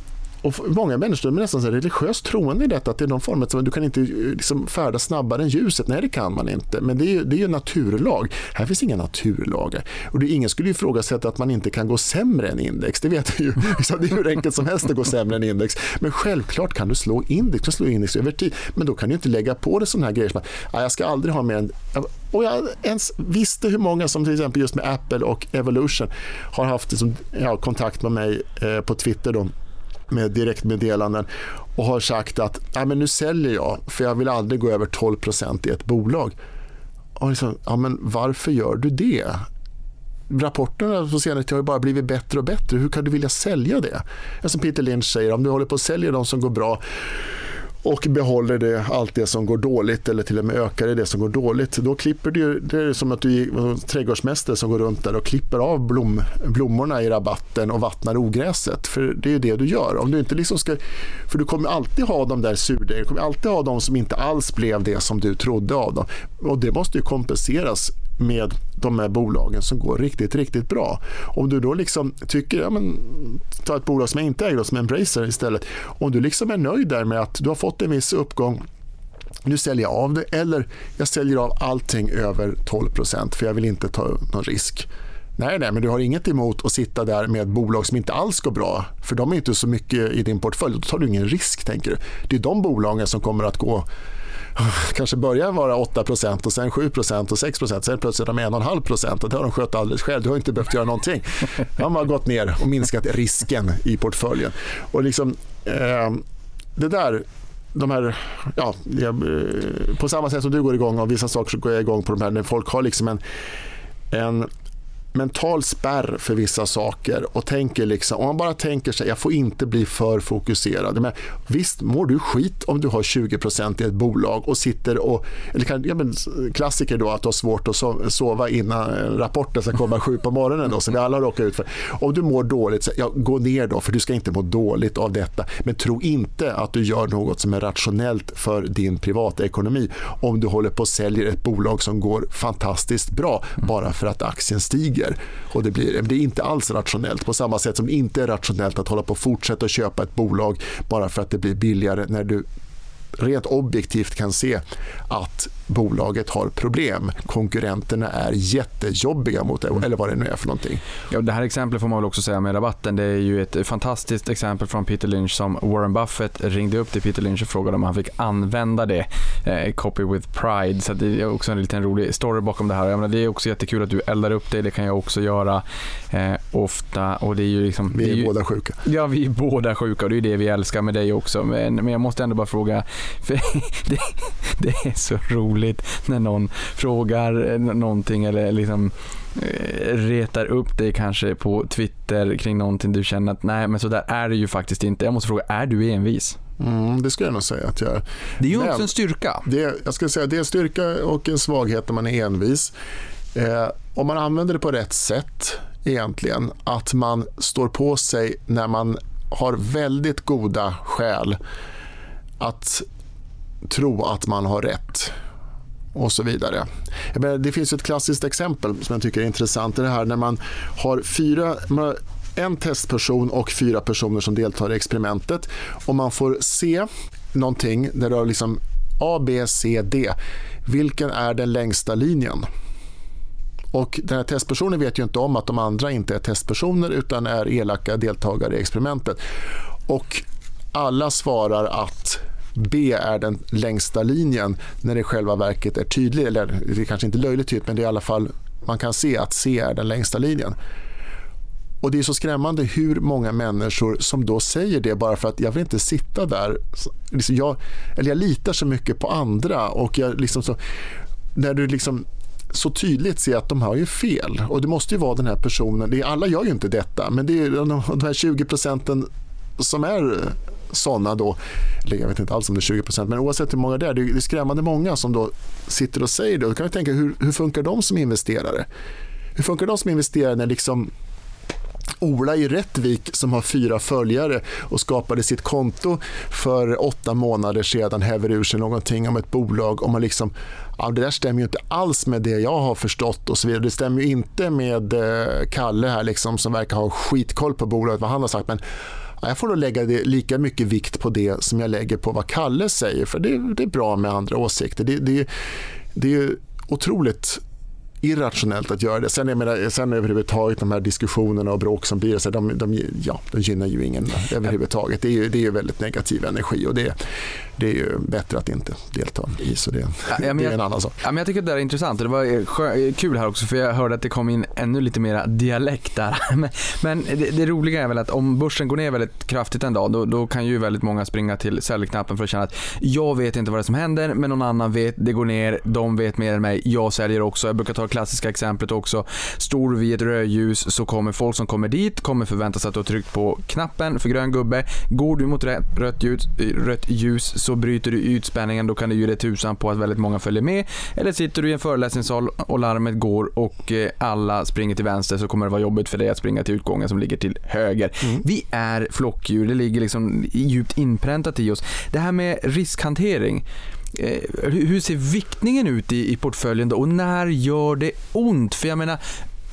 och många människor är nästan så religiöst troende i detta att det är någon form av du kan inte eh, liksom färdas snabbare än ljuset. Nej, det kan man inte. Men det är ju, det är ju naturlag. Här finns inga naturlagar. Och det, ingen skulle ifrågasätta att man inte kan gå sämre än index. Det vet ju. Liksom, det är hur enkelt som helst att gå sämre än index. Men självklart kan du slå index, du slå index över tid. Men då kan du inte lägga på det sådana här grejer som att ah, jag ska aldrig ha mer än och jag ens visste hur många som till exempel just med Apple och Evolution har haft liksom, ja, kontakt med mig eh, på Twitter då, med direktmeddelanden och har sagt att Nej, men nu säljer jag för jag vill aldrig gå över 12% i ett bolag. Och liksom, ja, men varför gör du det? Rapporterna på senare tid har bara blivit bättre och bättre. Hur kan du vilja sälja det? Som Peter Lynch säger, om du håller på att sälja de som går bra och behåller det, allt det som går dåligt eller till och med ökar det, det som går dåligt. Då klipper du, det är som att du är trädgårdsmästare som går runt där och klipper av blom, blommorna i rabatten och vattnar ogräset. För det är det du gör. Om du inte liksom ska, för du kommer alltid ha de där surdegen, du kommer alltid ha de som inte alls blev det som du trodde av dem. Och det måste ju kompenseras med de här bolagen som går riktigt, riktigt bra. Om du då liksom tycker, ja, men, ta ett bolag som jag inte äger, som Embracer istället. Om du liksom är nöjd där med att du har fått en viss uppgång nu säljer jag av det eller jag säljer av allting över 12% för jag vill inte ta någon risk. Nej, nej, men du har inget emot att sitta där med ett bolag som inte alls går bra. För de är inte så mycket i din portfölj. Då tar du ingen risk, tänker du. Det är de bolagen som kommer att gå kanske börjar vara 8% och sen 7% och 6% sen plötsligt är de 1,5% och det har de skött alldeles själv. Du har inte behövt göra någonting. De har gått ner och minskat risken i portföljen. Och liksom, eh, det där de här, ja, eh, på samma sätt som du går igång av vissa saker så går jag igång på de här när folk har liksom en, en mental spärr för vissa saker och tänker liksom, om man bara tänker sig jag får inte bli för fokuserad. Men visst mår du skit om du har 20% i ett bolag och sitter och, eller kan, ja, men, klassiker då att du har svårt att sova innan rapporten ska komma sju på morgonen då, som vi alla råkar ut för. Om du mår dåligt, så, ja, gå ner då för du ska inte må dåligt av detta. Men tro inte att du gör något som är rationellt för din privatekonomi om du håller på och säljer ett bolag som går fantastiskt bra bara för att aktien stiger stiger. Och det, blir, det är inte alls rationellt på samma sätt som det inte är rationellt att hålla på och fortsätta köpa ett bolag bara för att det blir billigare när du rent objektivt kan se att bolaget har problem. Konkurrenterna är jättejobbiga mot det, mm. eller vad det nu är för någonting. Ja, det här exemplet får man väl också säga med rabatten. Det är ju ett fantastiskt exempel från Peter Lynch som Warren Buffett ringde upp till Peter Lynch och frågade om han fick använda det. Eh, copy with pride. Så det är också en liten rolig story bakom det här. Jag menar, det är också jättekul att du eldar upp det. Det kan jag också göra eh, ofta. Och det är ju liksom, vi är, är ju, båda sjuka. Ja, vi är båda sjuka och det är det vi älskar med dig också. Men, men jag måste ändå bara fråga för det, det är så roligt när någon frågar någonting eller liksom eh, retar upp dig kanske på Twitter kring någonting du känner att nej men så där är det ju faktiskt inte. Jag måste fråga, är du envis? Mm, det skulle jag nog säga att jag är. Det är ju också en styrka. Det, jag skulle säga det är en styrka och en svaghet när man är envis. Eh, om man använder det på rätt sätt egentligen, att man står på sig när man har väldigt goda skäl att tro att man har rätt och så vidare. Menar, det finns ett klassiskt exempel som jag tycker är intressant. Det det här när man har fyra, man har en testperson och fyra personer som deltar i experimentet och man får se någonting där du har liksom A, B, C, D. Vilken är den längsta linjen? Och den här testpersonen vet ju inte om att de andra inte är testpersoner utan är elaka deltagare i experimentet. Och alla svarar att B är den längsta linjen när det i själva verket är tydligt, eller det är kanske inte löjligt tydligt men det är i alla fall man kan se att C är den längsta linjen. Och Det är så skrämmande hur många människor som då säger det bara för att jag vill inte sitta där. Liksom jag, eller jag litar så mycket på andra och jag liksom så, när du liksom så tydligt ser att de har ju fel. Och det måste ju vara den här personen, alla gör ju inte detta, men det är de, de här 20 procenten som är sådana då, eller jag vet inte alls om det är 20 procent, men oavsett hur många det är, det är skrämmande många som då sitter och säger det. Då kan jag tänka, hur, hur funkar de som investerare? Hur funkar de som investerare när liksom Ola i Rättvik som har fyra följare och skapade sitt konto för åtta månader sedan häver ur sig någonting om ett bolag och man liksom ja, det där stämmer ju inte alls med det jag har förstått och så vidare. Det stämmer ju inte med eh, Kalle här liksom som verkar ha skitkoll på bolaget vad han har sagt men jag får nog lägga det, lika mycket vikt på det som jag lägger på vad Kalle säger för det, det är bra med andra åsikter. Det, det, det är otroligt irrationellt att göra det. Sen, jag menar, sen överhuvudtaget de här diskussionerna och bråk som blir, så de, de, ja, de gynnar ju ingen överhuvudtaget. Det är ju, det är ju väldigt negativ energi och det, det är ju bättre att inte delta i. Så det, Ja, det är jag- en annan sak. Ja, men jag tycker att det där är intressant och det var eh, eh, kul här också för jag hörde att det kom in ännu lite mera dialekt där. Men, men det, det roliga är väl att om börsen går ner väldigt kraftigt en dag då, då kan ju väldigt många springa till säljknappen för att känna att jag vet inte vad det är som händer men någon annan vet, det går ner, de vet mer än mig, jag säljer också. Jag brukar ta klassiska exemplet också. Står du vid ett rödljus så kommer folk som kommer dit kommer förvänta sig att du har tryckt på knappen för grön gubbe. Går du mot rött, rött, ljus, rött ljus så bryter du ut spänningen, då kan du ju det tusan på att väldigt många följer med. Eller sitter du i en föreläsningssal och larmet går och eh, alla springer till vänster så kommer det vara jobbigt för dig att springa till utgången som ligger till höger. Vi är flockdjur, det ligger liksom djupt inpräntat i oss. Det här med riskhantering. Eh, hur hur ser viktningen ut i, i portföljen då och när gör det ont? För jag menar,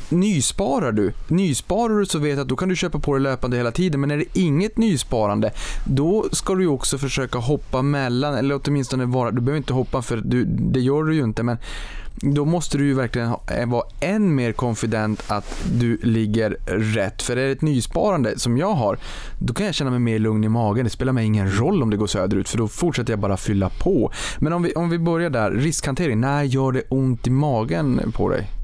nysparar du, nysparar du så vet jag att då kan du köpa på det löpande hela tiden. Men är det inget nysparande, då ska du ju också försöka hoppa mellan, eller åtminstone vara, du behöver inte hoppa för du, det gör du ju inte, men då måste du ju verkligen eh, vara än mer konfident att du ligger rätt. För är det ett nysparande som jag har, då kan jag känna mig mer lugn i magen. Det spelar mig ingen roll om det går söderut, för då fortsätter jag bara fylla på. Men om vi, om vi börjar där, riskhantering, när gör det ont i magen på dig?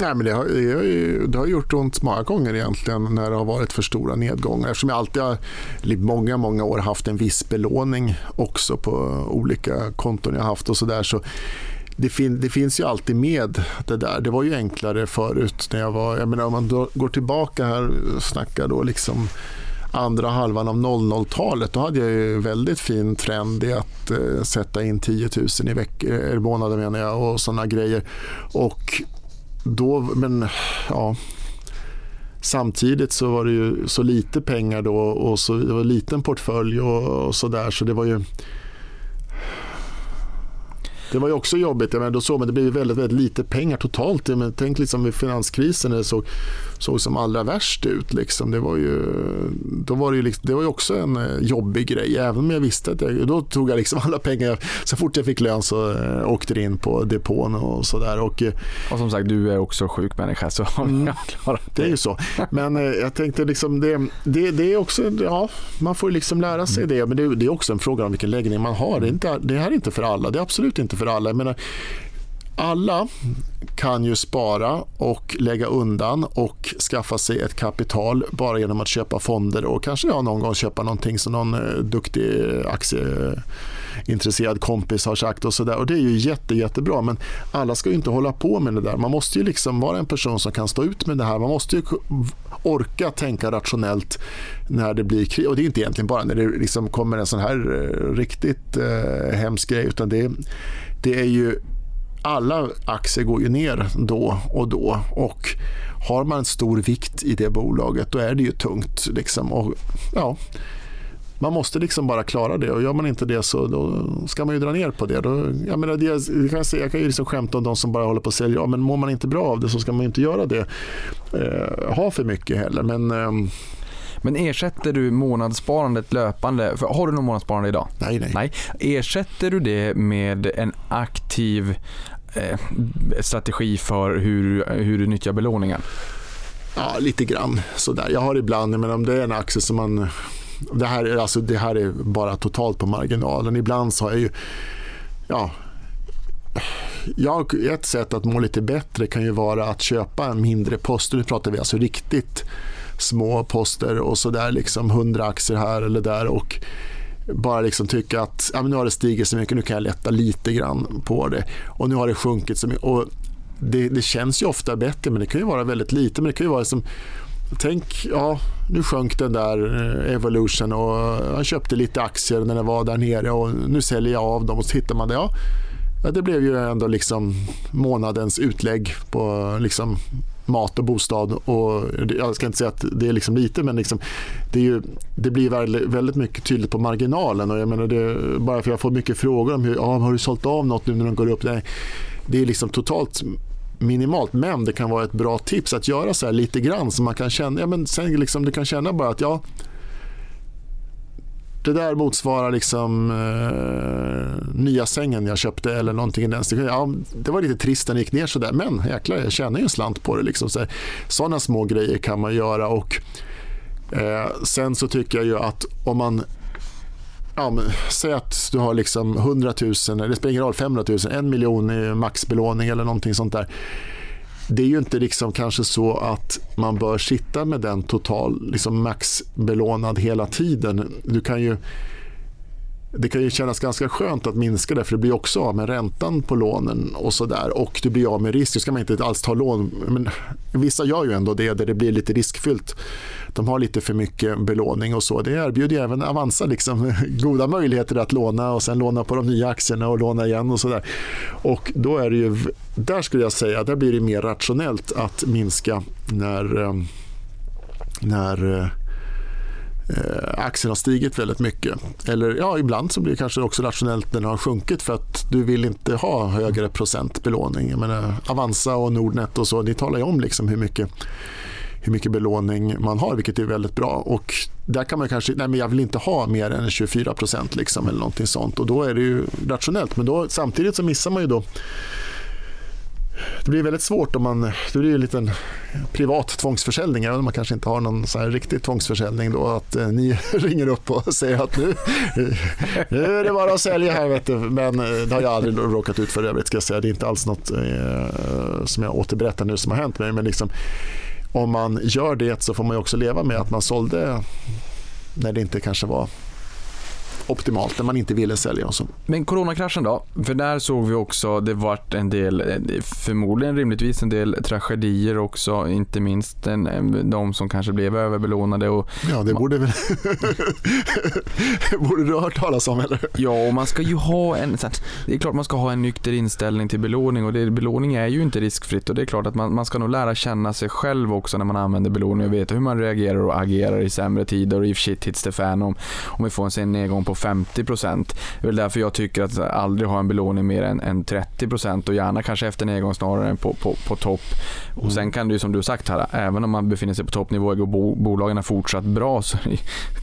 Nej, men det, har, det, har ju, det har gjort ont många gånger egentligen när det har varit för stora nedgångar. Eftersom jag alltid har, i många, många år haft en viss belåning också på olika konton jag haft och sådär. Så det, fin, det finns ju alltid med det där. Det var ju enklare förut när jag var, jag menar om man då går tillbaka här och snackar då liksom andra halvan av 00-talet, då hade jag ju väldigt fin trend i att eh, sätta in 10 000 i, veck- eh, månaden menar jag och såna grejer. Och då, men ja, samtidigt så var det ju så lite pengar då och så det var liten portfölj och, och så där så det var ju det var ju också jobbigt, jag menar, då såg man det blev väldigt, väldigt lite pengar totalt. Men tänk liksom vid finanskrisen när det såg, såg som allra värst ut. Liksom. Det, var ju, då var det, ju liksom, det var ju också en eh, jobbig grej. Även om jag visste att jag, då tog jag liksom alla pengar. Så fort jag fick lön så eh, åkte det in på depån och sådär. Och, eh, Och som sagt, du är också sjuk människa så har Mm. jag klarat det är ju så. Men jag tänkte liksom det, det, det är också, ja, man får liksom lära sig det. Men det, det är också en fråga om vilken läggning man har. Det är, inte, det här är inte för alla. Det är absolut inte för alla. Jag menar, alla kan ju spara och lägga undan och skaffa sig ett kapital bara genom att köpa fonder och kanske ja, någon gång köpa någonting som någon eh, duktig aktieintresserad kompis har sagt och sådär. Och det är ju jätte, jättebra men alla ska ju inte hålla på med det där. Man måste ju liksom vara en person som kan stå ut med det här. Man måste ju orka tänka rationellt när det blir krig. Och det är inte egentligen bara när det liksom kommer en sån här eh, riktigt eh, hemsk grej utan det, det är ju alla aktier går ju ner då och då och har man en stor vikt i det bolaget då är det ju tungt. Liksom. Och, ja, man måste liksom bara klara det och gör man inte det så då ska man ju dra ner på det. Då, jag, menar, det jag, kan säga, jag kan ju liksom skämta om de som bara håller på att sälja. Ja, men mår man inte bra av det så ska man inte göra det. Eh, ha för mycket heller. Men, eh, men ersätter du månadssparandet löpande? För har du något månadssparande idag? Nej, nej. nej. Ersätter du det med en aktiv Eh, strategi för hur, hur du nyttjar belåningen? Ja, lite grann sådär. Jag har ibland, men om det är en aktie som man det här, är, alltså, det här är bara totalt på marginalen. Ibland så har jag ju... Ja, jag, ett sätt att må lite bättre kan ju vara att köpa mindre poster. Nu pratar vi alltså riktigt små poster och så där liksom 100 aktier här eller där och bara liksom tycka att ja, men nu har det stigit så mycket, nu kan jag lätta lite grann på det. Och nu har det sjunkit så mycket. Och det, det känns ju ofta bättre, men det kan ju vara väldigt lite. Men det kan ju vara som Tänk, ja, nu sjönk den där eh, Evolution och jag köpte lite aktier när den var där nere och nu säljer jag av dem och så hittar man det. Ja, det blev ju ändå liksom månadens utlägg på liksom mat och bostad. Och jag ska inte säga att det är liksom lite men liksom, det, ju, det, blir väldigt mycket tydligt på marginalen. Och jag menar det, bara för jag får mycket frågor om hur, ja, har du sålt av något nu när de går upp. Nej, det är liksom totalt minimalt men det kan vara ett bra tips att göra så här lite grann så man kan känna, ja, men sen liksom, du kan känna bara att ja det där motsvarar liksom eh, nya sängen jag köpte eller någonting i den ja, Det var lite trist när det gick ner sådär men jäklar jag tjänar ju en slant på det. Liksom. Sådana små grejer kan man göra och eh, sen så tycker jag ju att om man ja, men, säg att du har liksom 100 000, det spelar ingen roll, 500 000, en miljon i maxbelåning eller någonting sånt där. Det är ju inte liksom kanske så att man bör sitta med den total liksom maxbelånad hela tiden. Du kan ju det kan ju kännas ganska skönt att minska det för det blir också av med räntan på lånen och sådär och du blir av med risk. Det ska man inte alls ta lån. Men vissa gör ju ändå det där det blir lite riskfyllt. De har lite för mycket belåning och så. Det erbjuder även Avanza liksom goda möjligheter att låna och sen låna på de nya aktierna och låna igen och sådär. Och då är det ju, där skulle jag säga, där blir det mer rationellt att minska när, eh, när eh, eh, aktien har stigit väldigt mycket. Eller ja, ibland så blir det kanske också rationellt när den har sjunkit för att du vill inte ha högre procent belåning. Jag menar, Avanza och Nordnet och så, ni talar ju om liksom hur mycket hur mycket belåning man har, vilket är väldigt bra. Och där kan man kanske, nej men jag vill inte ha mer än 24 procent liksom, eller någonting sånt. Och då är det ju rationellt. Men då, samtidigt så missar man ju då det blir väldigt svårt om man, det blir en liten privat tvångsförsäljning, även om man kanske inte har någon så här riktig tvångsförsäljning då, att eh, ni ringer upp och säger att nu, nu är det bara att sälja här vet du. Men eh, det har jag aldrig råkat ut för övrigt ska jag säga. Det är inte alls något eh, som jag återberättar nu som har hänt mig. Men liksom, om man gör det så får man också leva med att man sålde när det inte kanske var optimalt när man inte ville sälja. Så. Men coronakraschen då? För där såg vi också, det vart en del, förmodligen rimligtvis en del tragedier också, inte minst den, de som kanske blev överbelånade. Och ja, det borde väl borde du ha hört talas om eller? Ja, och man ska ju ha en, det är klart man ska ha en nykter inställning till belåning och det, belåning är ju inte riskfritt och det är klart att man, man ska nog lära känna sig själv också när man använder belåning och veta hur man reagerar och agerar i sämre tider och if shit hits the fan om, om vi får en nedgång på 50 procent. Det är väl därför jag tycker att aldrig ha en belåning mer än, än 30 procent och gärna kanske efter nedgång snarare än på, på, på topp. Och sen kan det ju som du sagt här, även om man befinner sig på toppnivå och bo, bolagen har fortsatt bra så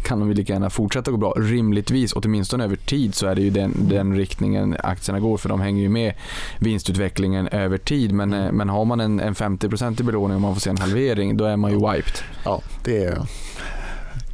kan de lika gärna fortsätta gå bra. Rimligtvis, åtminstone över tid, så är det ju den, den riktningen aktierna går för de hänger ju med vinstutvecklingen över tid. Men, mm. men har man en, en 50 i belåning och man får se en halvering, då är man ju wiped. Ja, det är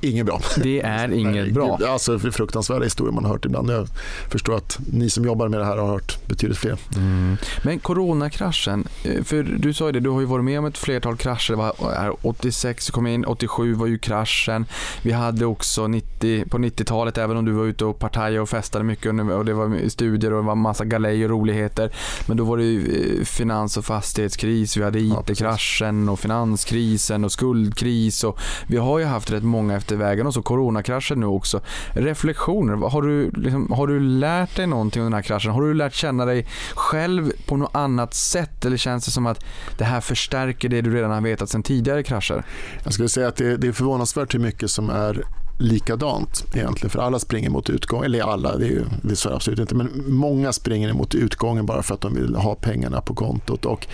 inget bra. Det är inget Nej, bra. Alltså fruktansvärda historier man har hört ibland. Jag förstår att ni som jobbar med det här har hört betydligt fler. Mm. Men coronakraschen, eh, för du sa ju det, du har ju varit med om ett flertal krascher. Det var här 86 kom in, 87 var ju kraschen. Vi hade också 90, på 90-talet, även om du var ute och partajade och festade mycket och det var studier och det var massa galej och roligheter. Men då var det ju eh, finans och fastighetskris, vi hade. IT-kraschen och finanskrisen och skuldkris och vi har ju haft rätt många efter vägen och så coronakraschen nu också. Reflektioner, har du, liksom, har du lärt dig någonting av den här kraschen? Har du lärt känna dig själv på något annat sätt eller känns det som att det här förstärker det du redan har vetat sedan tidigare krascher? Jag skulle säga att det, det är förvånansvärt hur mycket som är likadant egentligen. För alla springer mot utgången. eller alla, det är ju det är så absolut inte, men många springer mot utgången bara för att de vill ha pengarna på kontot. Och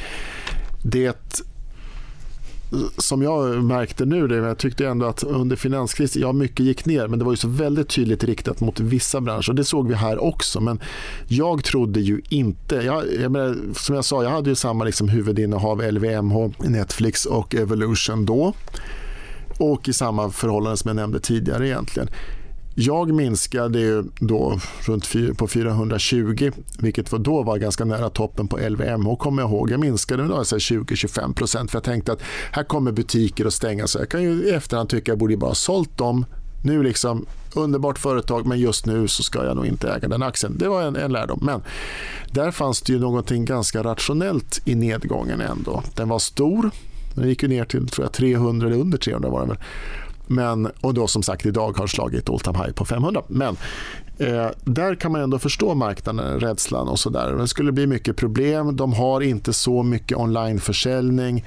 det som jag märkte nu, det, jag tyckte ändå att under finanskrisen, ja mycket gick ner men det var ju så väldigt tydligt riktat mot vissa branscher. Det såg vi här också men jag trodde ju inte, jag, jag menar, som jag sa, jag hade ju samma liksom huvudinnehav LVMH, Netflix och Evolution då och i samma förhållande som jag nämnde tidigare egentligen. Jag minskade ju då runt på 420, vilket då var ganska nära toppen på LVMH kommer jag ihåg. Jag minskade med 20-25 för jag tänkte att här kommer butiker att stänga så jag kan ju i efterhand tycka att jag borde bara ha sålt dem. Nu liksom underbart företag men just nu så ska jag nog inte äga den aktien. Det var en, en lärdom. Men där fanns det ju någonting ganska rationellt i nedgången ändå. Den var stor. Den gick ju ner till tror jag, 300 eller under 300 var den väl. Men, och då som sagt idag har slagit all time high på 500. Men eh, där kan man ändå förstå marknaden, rädslan och sådär. Det skulle bli mycket problem. De har inte så mycket onlineförsäljning.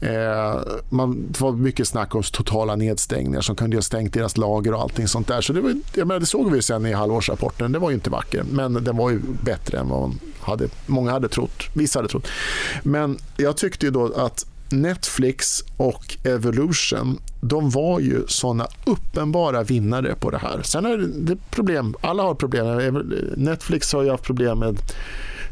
Eh, man, det var mycket snack om totala nedstängningar som kunde ha stängt deras lager och allting sånt där. Så det, var, jag menar, det såg vi sen i halvårsrapporten. Det var ju inte vacker, men den var ju bättre än vad hade, många hade trott. Vissa hade trott. Men jag tyckte ju då att Netflix och Evolution de var ju såna uppenbara vinnare på det här. Sen är det problem, alla har problem. Netflix har ju haft problem med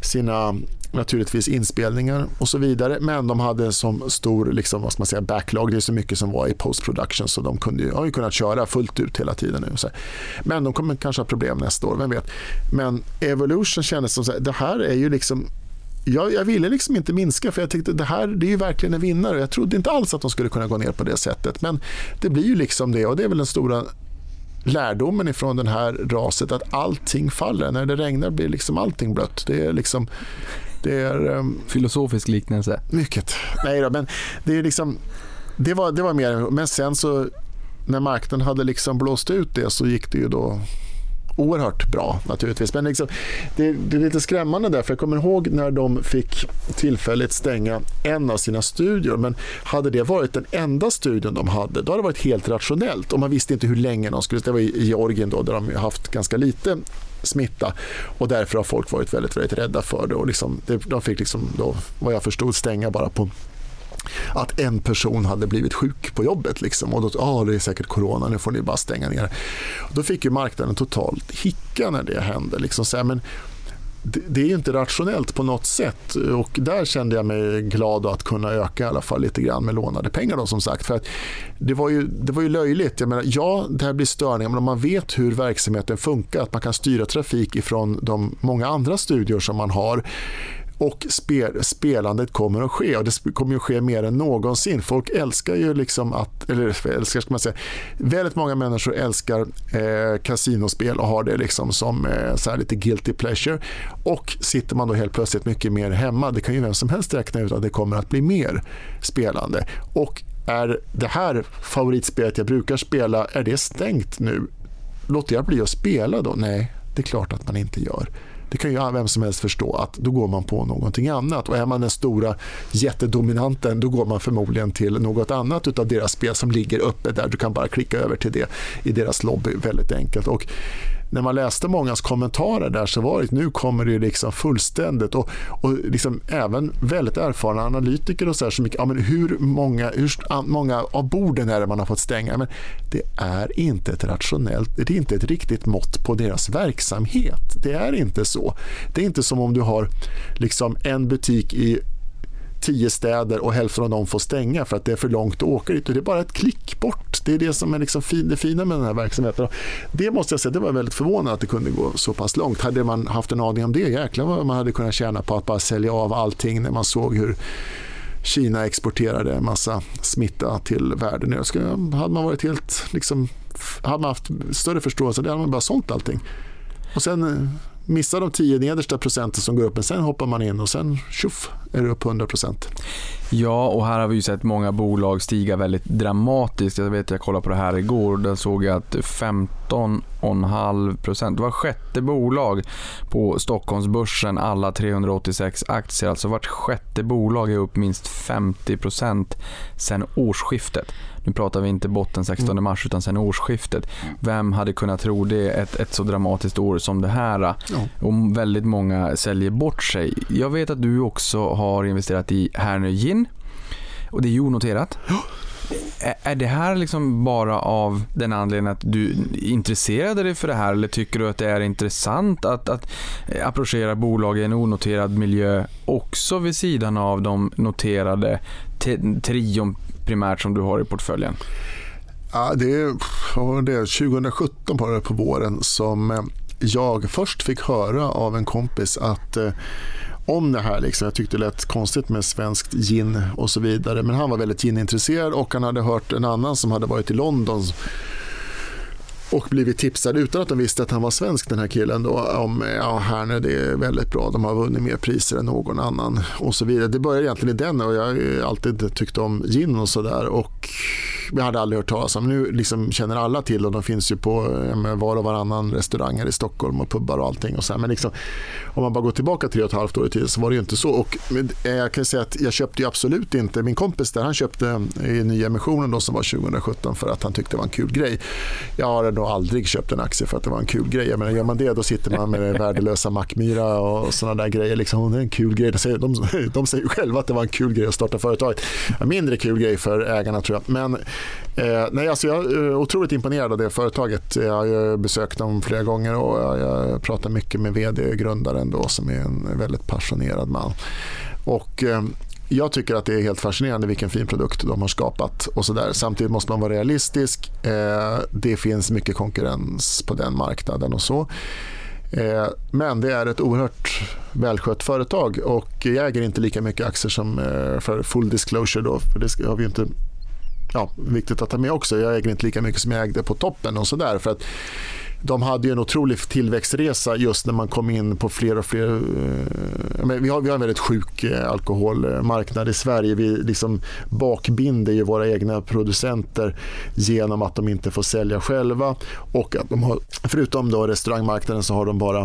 sina naturligtvis inspelningar och så vidare. Men de hade som stor liksom, vad ska man säga, backlog. Det är så mycket som var i post production så de kunde ju, har ju kunnat köra fullt ut hela tiden nu. Men de kommer kanske ha problem nästa år, vem vet. Men Evolution kändes som att det här är ju liksom jag, jag, ville liksom inte minska för jag tyckte det här det är ju verkligen en vinnare. Jag trodde inte alls att de skulle kunna gå ner på det sättet. Men det blir ju liksom det och det är väl den stora lärdomen ifrån den här raset att allting faller. När det regnar blir liksom allting blött. Det är liksom det är um, Filosofisk liknelse. mycket. Nej då, men det är liksom det var, det var mer, men sen så när marknaden hade liksom blåst ut det så gick det ju då oerhört bra naturligtvis. Men liksom, det, det, är lite skrämmande där, för jag kommer ihåg när de fick tillfälligt stänga en av sina studior. Men hade det varit den enda studion de hade, då hade det varit helt rationellt. Och man visste inte hur länge de skulle... Det var i Georgien då, där de haft ganska lite smitta och därför har folk varit väldigt, väldigt rädda för det. Och liksom, de fick, liksom då, vad jag förstod, stänga bara på att en person hade blivit sjuk på jobbet. Liksom. Och då, ah, det är säkert corona, nu får ni bara stänga ner. Då fick ju marknaden totalt hicka när det hände. Liksom. Så här, men det, är ju inte rationellt på något sätt och där kände jag mig glad att kunna öka i alla fall lite grann med lånade pengar då, som sagt. För att det, var ju, det var ju löjligt. Jag menar, ja, det här blir störningar men om man vet hur verksamheten funkar, att man kan styra trafik ifrån de många andra studior som man har och spel, spelandet kommer att ske och det kommer att ske mer än någonsin. Folk älskar ju liksom att, eller älskar ska man säga, väldigt många människor älskar eh, kasinospel och har det liksom som eh, så här lite guilty pleasure. Och sitter man då helt plötsligt mycket mer hemma, det kan ju vem som helst räkna ut att det kommer att bli mer spelande. Och är det här favoritspelet jag brukar spela, är det stängt nu? Låter jag bli att spela då? Nej, det är klart att man inte gör. Det kan ju vem som helst förstå att då går man på någonting annat. Och är man den stora jättedominanten då går man förmodligen till något annat av deras spel som ligger uppe där. Du kan bara klicka över till det i deras lobby väldigt enkelt. Och när man läste mångas kommentarer där så var det nu kommer det liksom fullständigt och, och liksom även väldigt erfarna analytiker och så här, så mycket, ja, men hur, många, hur många av borden är det man har fått stänga? Men det är inte ett rationellt, det är inte ett riktigt mått på deras verksamhet. Det är inte så. Det är inte som om du har liksom en butik i tio städer och hälften av dem får stänga för att det är för långt att åka dit. Det är bara ett klick bort Det är det som är liksom fin, det fina med den här verksamheten. Det måste jag säga, det var väldigt förvånande att det kunde gå så pass långt. Hade man haft en aning om det, jäklar vad man hade kunnat tjäna på att bara sälja av allting när man såg hur Kina exporterade en massa smitta till världen. Jag skulle, hade man varit helt, liksom, hade man haft större förståelse, det hade man bara sålt allting. Och sen eh, missar de tio nedersta procenten som går upp, men sen hoppar man in och sen tjoff är det upp 100 procent. Ja, och här har vi ju sett många bolag stiga väldigt dramatiskt. Jag vet, jag kollade på det här igår och där såg jag att 15,5 procent, det var sjätte bolag på Stockholmsbörsen, alla 386 aktier. Alltså vart sjätte bolag är upp minst 50 procent sen årsskiftet. Nu pratar vi inte botten 16 mars utan sen årsskiftet. Vem hade kunnat tro det ett, ett så dramatiskt år som det här? Och väldigt många säljer bort sig. Jag vet att du också har investerat i Härnö Gin och det är ju onoterat. Är det här liksom bara av den anledningen att du intresserade dig för det här eller tycker du att det är intressant att, att approchera bolag i en onoterad miljö också vid sidan av de noterade trion primärt som du har i portföljen? Ja, det, är, det 2017 på våren som eh, jag först fick höra av en kompis att eh, om det här. Liksom. Jag tyckte det lät konstigt med svenskt gin och så vidare. Men han var väldigt ginintresserad och han hade hört en annan som hade varit i London och blivit tipsad utan att de visste att han var svensk den här killen då om ja, här nu det är väldigt bra, de har vunnit mer priser än någon annan och så vidare. Det började egentligen i den och jag har alltid tyckt om gin och sådär och jag hade aldrig hört talas om. Nu liksom känner alla till och de finns ju på var och varannan restauranger i Stockholm och pubbar och allting. Och så här. Men liksom, om man bara går tillbaka tre och ett halvt år i tiden så var det ju inte så. Och eh, jag kan säga att jag köpte ju absolut inte, min kompis där han köpte i nyemissionen då som var 2017 för att han tyckte det var en kul grej. Jag har nog aldrig köpt en aktie för att det var en kul grej. Men gör man det då sitter man med värdelösa Mackmyra och sådana där grejer. Liksom, det är en kul grej. De säger, de, de säger själva att det var en kul grej att starta företaget. En mindre kul grej för ägarna tror jag. Men Eh, nej, alltså jag är otroligt imponerad av det företaget. Jag har besökt dem flera gånger och jag, jag pratar mycket med vd-grundaren då, som är en väldigt passionerad man. Och, eh, jag tycker att det är helt fascinerande vilken fin produkt de har skapat. och så där. Samtidigt måste man vara realistisk. Eh, det finns mycket konkurrens på den marknaden och så. Eh, men det är ett oerhört välskött företag och jag äger inte lika mycket aktier som eh, för full disclosure. Då, för det har vi inte ja, viktigt att ta med också. Jag äger inte lika mycket som jag ägde på toppen och sådär. För att de hade ju en otrolig tillväxtresa just när man kom in på fler och fler... Eh, vi, har, vi har en väldigt sjuk eh, alkoholmarknad i Sverige. Vi liksom bakbinder ju våra egna producenter genom att de inte får sälja själva. Och att de har, förutom då restaurangmarknaden så har de bara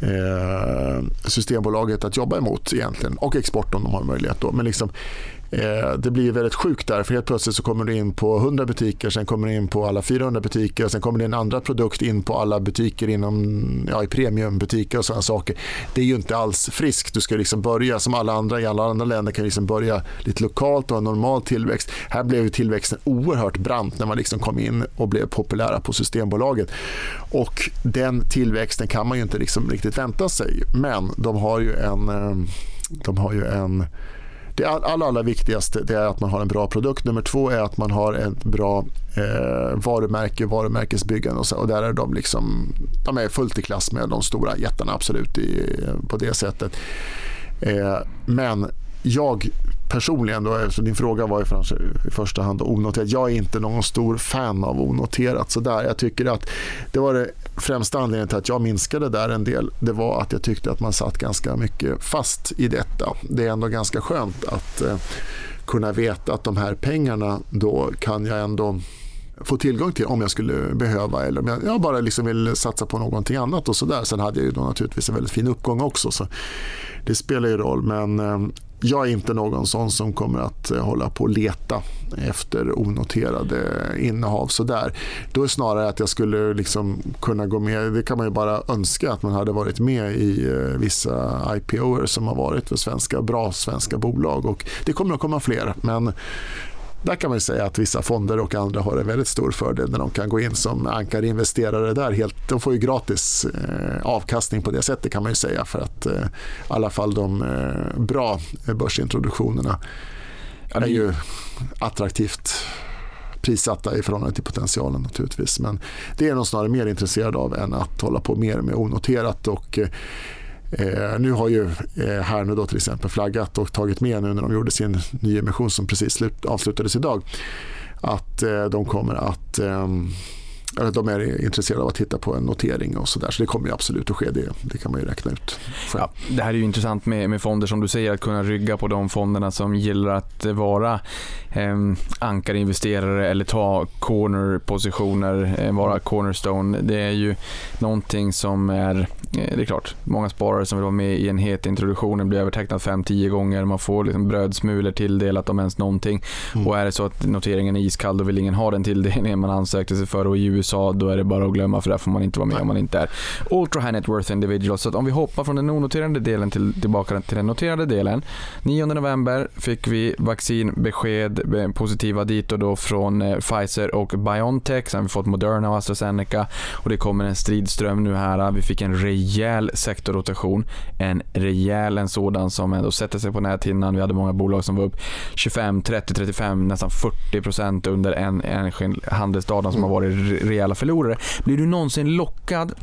eh, Systembolaget att jobba emot egentligen och export om de har möjlighet. Då. Men liksom, Eh, det blir väldigt sjukt där för helt plötsligt så kommer du in på 100 butiker, sen kommer du in på alla 400 butiker, sen kommer din andra produkt in på alla butiker inom, ja, i premiumbutiker och sådana saker. Det är ju inte alls friskt. Du ska liksom börja som alla andra i alla andra länder kan liksom börja lite lokalt och ha normal tillväxt. Här blev tillväxten oerhört brant när man liksom kom in och blev populära på Systembolaget. Och den tillväxten kan man ju inte liksom riktigt vänta sig. Men de har ju en, eh, de har ju en det allra, allra viktigaste det är att man har en bra produkt. Nummer två är att man har ett bra eh, varumärke, varumärkesbyggande och, så, och där är de liksom, de är fullt i klass med de stora jättarna absolut i, på det sättet. Eh, men jag personligen, då, eftersom din fråga var i första hand onoterat. Jag är inte någon stor fan av onoterat. Så där. Jag tycker att det var det främsta anledningen till att jag minskade där en del. Det var att jag tyckte att man satt ganska mycket fast i detta. Det är ändå ganska skönt att eh, kunna veta att de här pengarna då kan jag ändå få tillgång till om jag skulle behöva eller om jag, bara liksom vill satsa på någonting annat och sådär. Sen hade jag ju då naturligtvis en väldigt fin uppgång också så det spelar ju roll men eh, jag är inte någon sån som kommer att eh, hålla på och leta efter onoterade innehav. Sådär. Då är det snarare att jag skulle liksom kunna gå med, det kan man ju bara önska att man hade varit med i eh, vissa IPOer som har varit för svenska, bra svenska bolag. Och det kommer att komma fler men där kan man säga att vissa fonder och andra har en väldigt stor fördel när de kan gå in som ankarinvesterare där. Helt, de får ju gratis eh, avkastning på det sättet kan man ju säga för att eh, i alla fall de eh, bra börsintroduktionerna är ju attraktivt prissatta i förhållande till potentialen naturligtvis. Men det är nog snarare mer intresserad av än att hålla på mer med onoterat. Och, Eh, nu har ju eh, Härnö då till exempel flaggat och tagit med nu när de gjorde sin nyemission som precis slut, avslutades idag att eh, de kommer att eh, eller de är intresserade av att titta på en notering och sådär. Så det kommer ju absolut att ske, det, det kan man ju räkna ut. Ja, det här är ju intressant med, med fonder som du säger, att kunna rygga på de fonderna som gillar att vara eh, ankarinvesterare eller ta corner-positioner, eh, vara cornerstone. Det är ju någonting som är, eh, det är klart, många sparare som vill vara med i en het introduktion blir övertecknat 5-10 gånger, man får liksom brödsmulor tilldelat om ens någonting. Mm. Och är det så att noteringen är iskall, då vill ingen ha den tilldelningen man ansökte sig för och i USA, då är det bara att glömma för där får man inte vara med om man inte är Ultra High Net Worth Individual. Så om vi hoppar från den onoterade delen till, tillbaka till den noterade delen. 9 november fick vi vaccinbesked, eh, positiva dit och då från eh, Pfizer och Biontech. Sen har vi fått Moderna och AstraZeneca och det kommer en stridström nu här. Vi fick en rejäl sektorrotation. En rejäl en sådan som ändå sätter sig på näthinnan. Vi hade många bolag som var upp 25, 30, 35, nästan 40 procent under en enskild handelsdag som har varit rejäla förlorare. Blir du någonsin lockad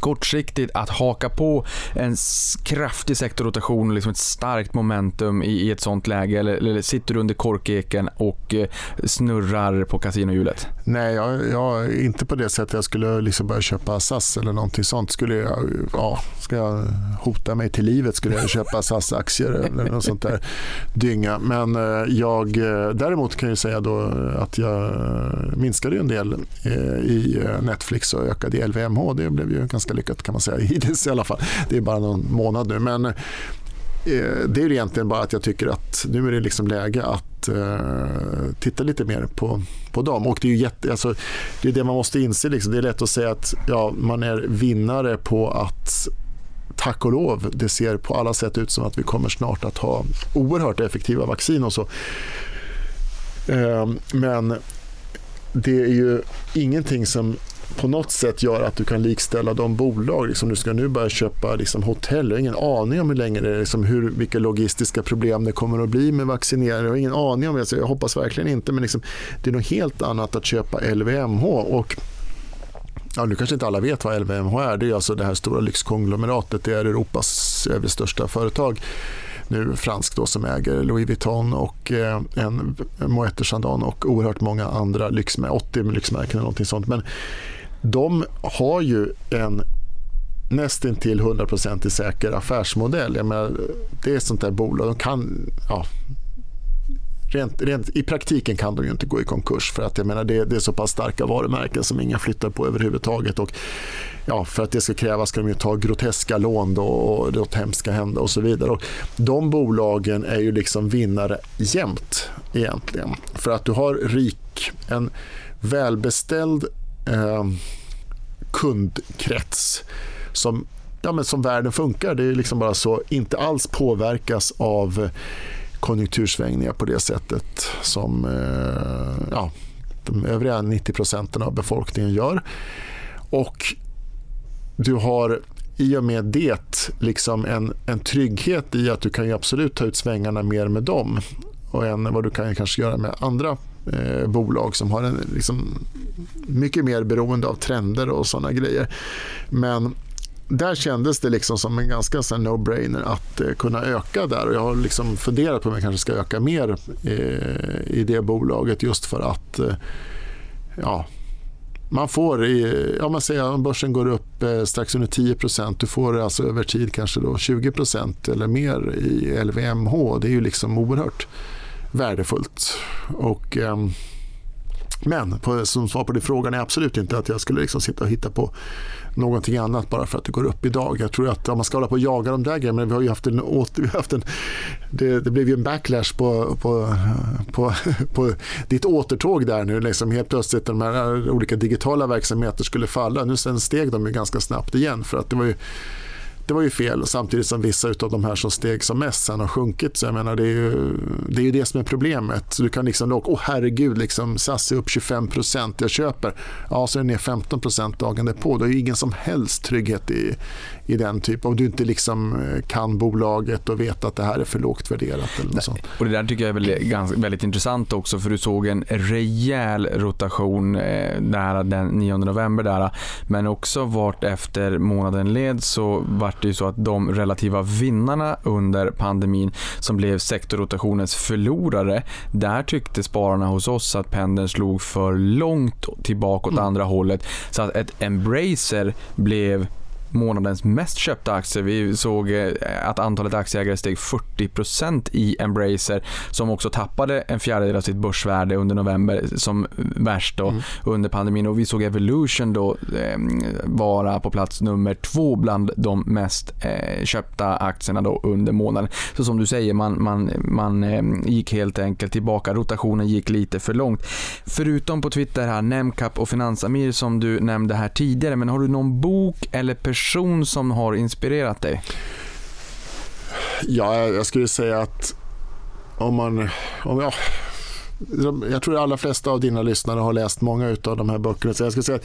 kortsiktigt att haka på en kraftig sektorrotation och liksom ett starkt momentum i, i ett sånt läge? Eller, eller, sitter du under korkeken och eh, snurrar på kasinohjulet? Nej, jag, jag, inte på det sättet. Jag skulle liksom börja köpa SAS eller någonting sånt. Skulle jag, ja, ska jag hota mig till livet skulle jag köpa SAS-aktier eller något sånt där dynga. Men eh, jag, eh, däremot kan jag säga då att jag minskade en del i Netflix och ökade i LVMH. Det blev ju ganska lyckat kan man säga hittills i alla fall. Det är bara någon månad nu. Men eh, det är egentligen bara att jag tycker att nu är det liksom läge att eh, titta lite mer på, på dem. Och det är, jätte, alltså, det, är det man måste inse. Liksom. Det är lätt att säga att ja, man är vinnare på att tack och lov, det ser på alla sätt ut som att vi kommer snart att ha oerhört effektiva vaccin och så. Eh, men det är ju ingenting som på något sätt gör att du kan likställa de bolag. Liksom, du ska nu börja köpa liksom, hotell. Jag har ingen aning om hur länge det är, liksom, hur, vilka logistiska problem det kommer att bli med vaccinering. Jag har ingen aning om det. Alltså, jag hoppas verkligen inte. Men liksom, det är något helt annat att köpa LVMH. Och Ja, nu kanske inte alla vet vad LVMH är. Det är alltså det här stora lyxkonglomeratet. Det är Europas största företag nu fransk då som äger Louis Vuitton och eh, en Moët Chandon och oerhört många andra lyxmärken, 80 lyxmärken eller någonting sånt. Men de har ju en nästintill 100% säker affärsmodell. Jag menar, det är ett sånt där bolag. De kan, ja, rent, rent, I praktiken kan de ju inte gå i konkurs för att jag menar, det, det, är så pass starka varumärken som ingen flyttar på överhuvudtaget. Och, ja, för att det ska krävas ska de ju ta groteska lån då, och något hemskt ska hända och så vidare. Och de bolagen är ju liksom vinnare jämt egentligen. För att du har rik, en välbeställd eh, kundkrets som, ja, men som världen funkar. Det är liksom bara så, inte alls påverkas av konjunktursvängningar på det sättet som eh, ja, de övriga 90 procenten av befolkningen gör. Och du har i och med det liksom en, en trygghet i att du kan absolut ta ut svängarna mer med dem och än vad du kan kanske göra med andra eh, bolag som har en liksom, mycket mer beroende av trender och sådana grejer. Men där kändes det liksom som en ganska no-brainer att eh, kunna öka där. Och jag har liksom funderat på om jag kanske ska öka mer eh, i det bolaget just för att eh, ja, man får, i, ja, man säger om börsen går upp eh, strax under 10% du får alltså över tid kanske då 20% eller mer i LVMH. Det är ju liksom oerhört värdefullt. Och, ehm, men på, som svar på din fråga, är absolut inte att jag skulle liksom sitta och hitta på någonting annat bara för att det går upp idag. Jag tror att om man ska hålla på och jaga de där grejerna, vi har ju haft en, vi har haft en det, det blev ju en backlash på, på, på, på ditt återtåg där nu. Liksom helt plötsligt de här olika digitala verksamheter skulle falla. Nu sen steg de ju ganska snabbt igen för att det var ju det var ju fel samtidigt som vissa av de här som steg som mest sen har sjunkit. Så jag menar, det, är ju, det är ju det som är problemet. Så du kan liksom, åh oh, herregud, liksom, SAS är upp 25 procent, jag köper. Ja, så är den ner 15 procent dagen därpå. Du har ju ingen som helst trygghet i, i den typen. Om du inte liksom eh, kan bolaget och vet att det här är för lågt värderat. Eller något sånt. Och det där tycker jag är väldigt, ganska, väldigt intressant också för du såg en rejäl rotation eh, där den 9 november där. Men också vart efter månaden led så vart det ju så att de relativa vinnarna under pandemin som blev sektorrotationens förlorare, där tyckte spararna hos oss att pendeln slog för långt tillbaka åt mm. andra hållet. Så att ett Embracer blev månadens mest köpta aktier. Vi såg eh, att antalet aktieägare steg 40% i Embracer som också tappade en fjärdedel av sitt börsvärde under november som värst då mm. under pandemin. Och vi såg Evolution då eh, vara på plats nummer två bland de mest eh, köpta aktierna då under månaden. Så som du säger, man, man, man eh, gick helt enkelt tillbaka. Rotationen gick lite för långt. Förutom på Twitter här, Nemcap och Finansamir som du nämnde här tidigare, men har du någon bok eller person person som har inspirerat dig? Ja, jag skulle säga att om man... Om jag, jag tror att de allra flesta av dina lyssnare har läst många av de här böckerna. Så jag ska säga att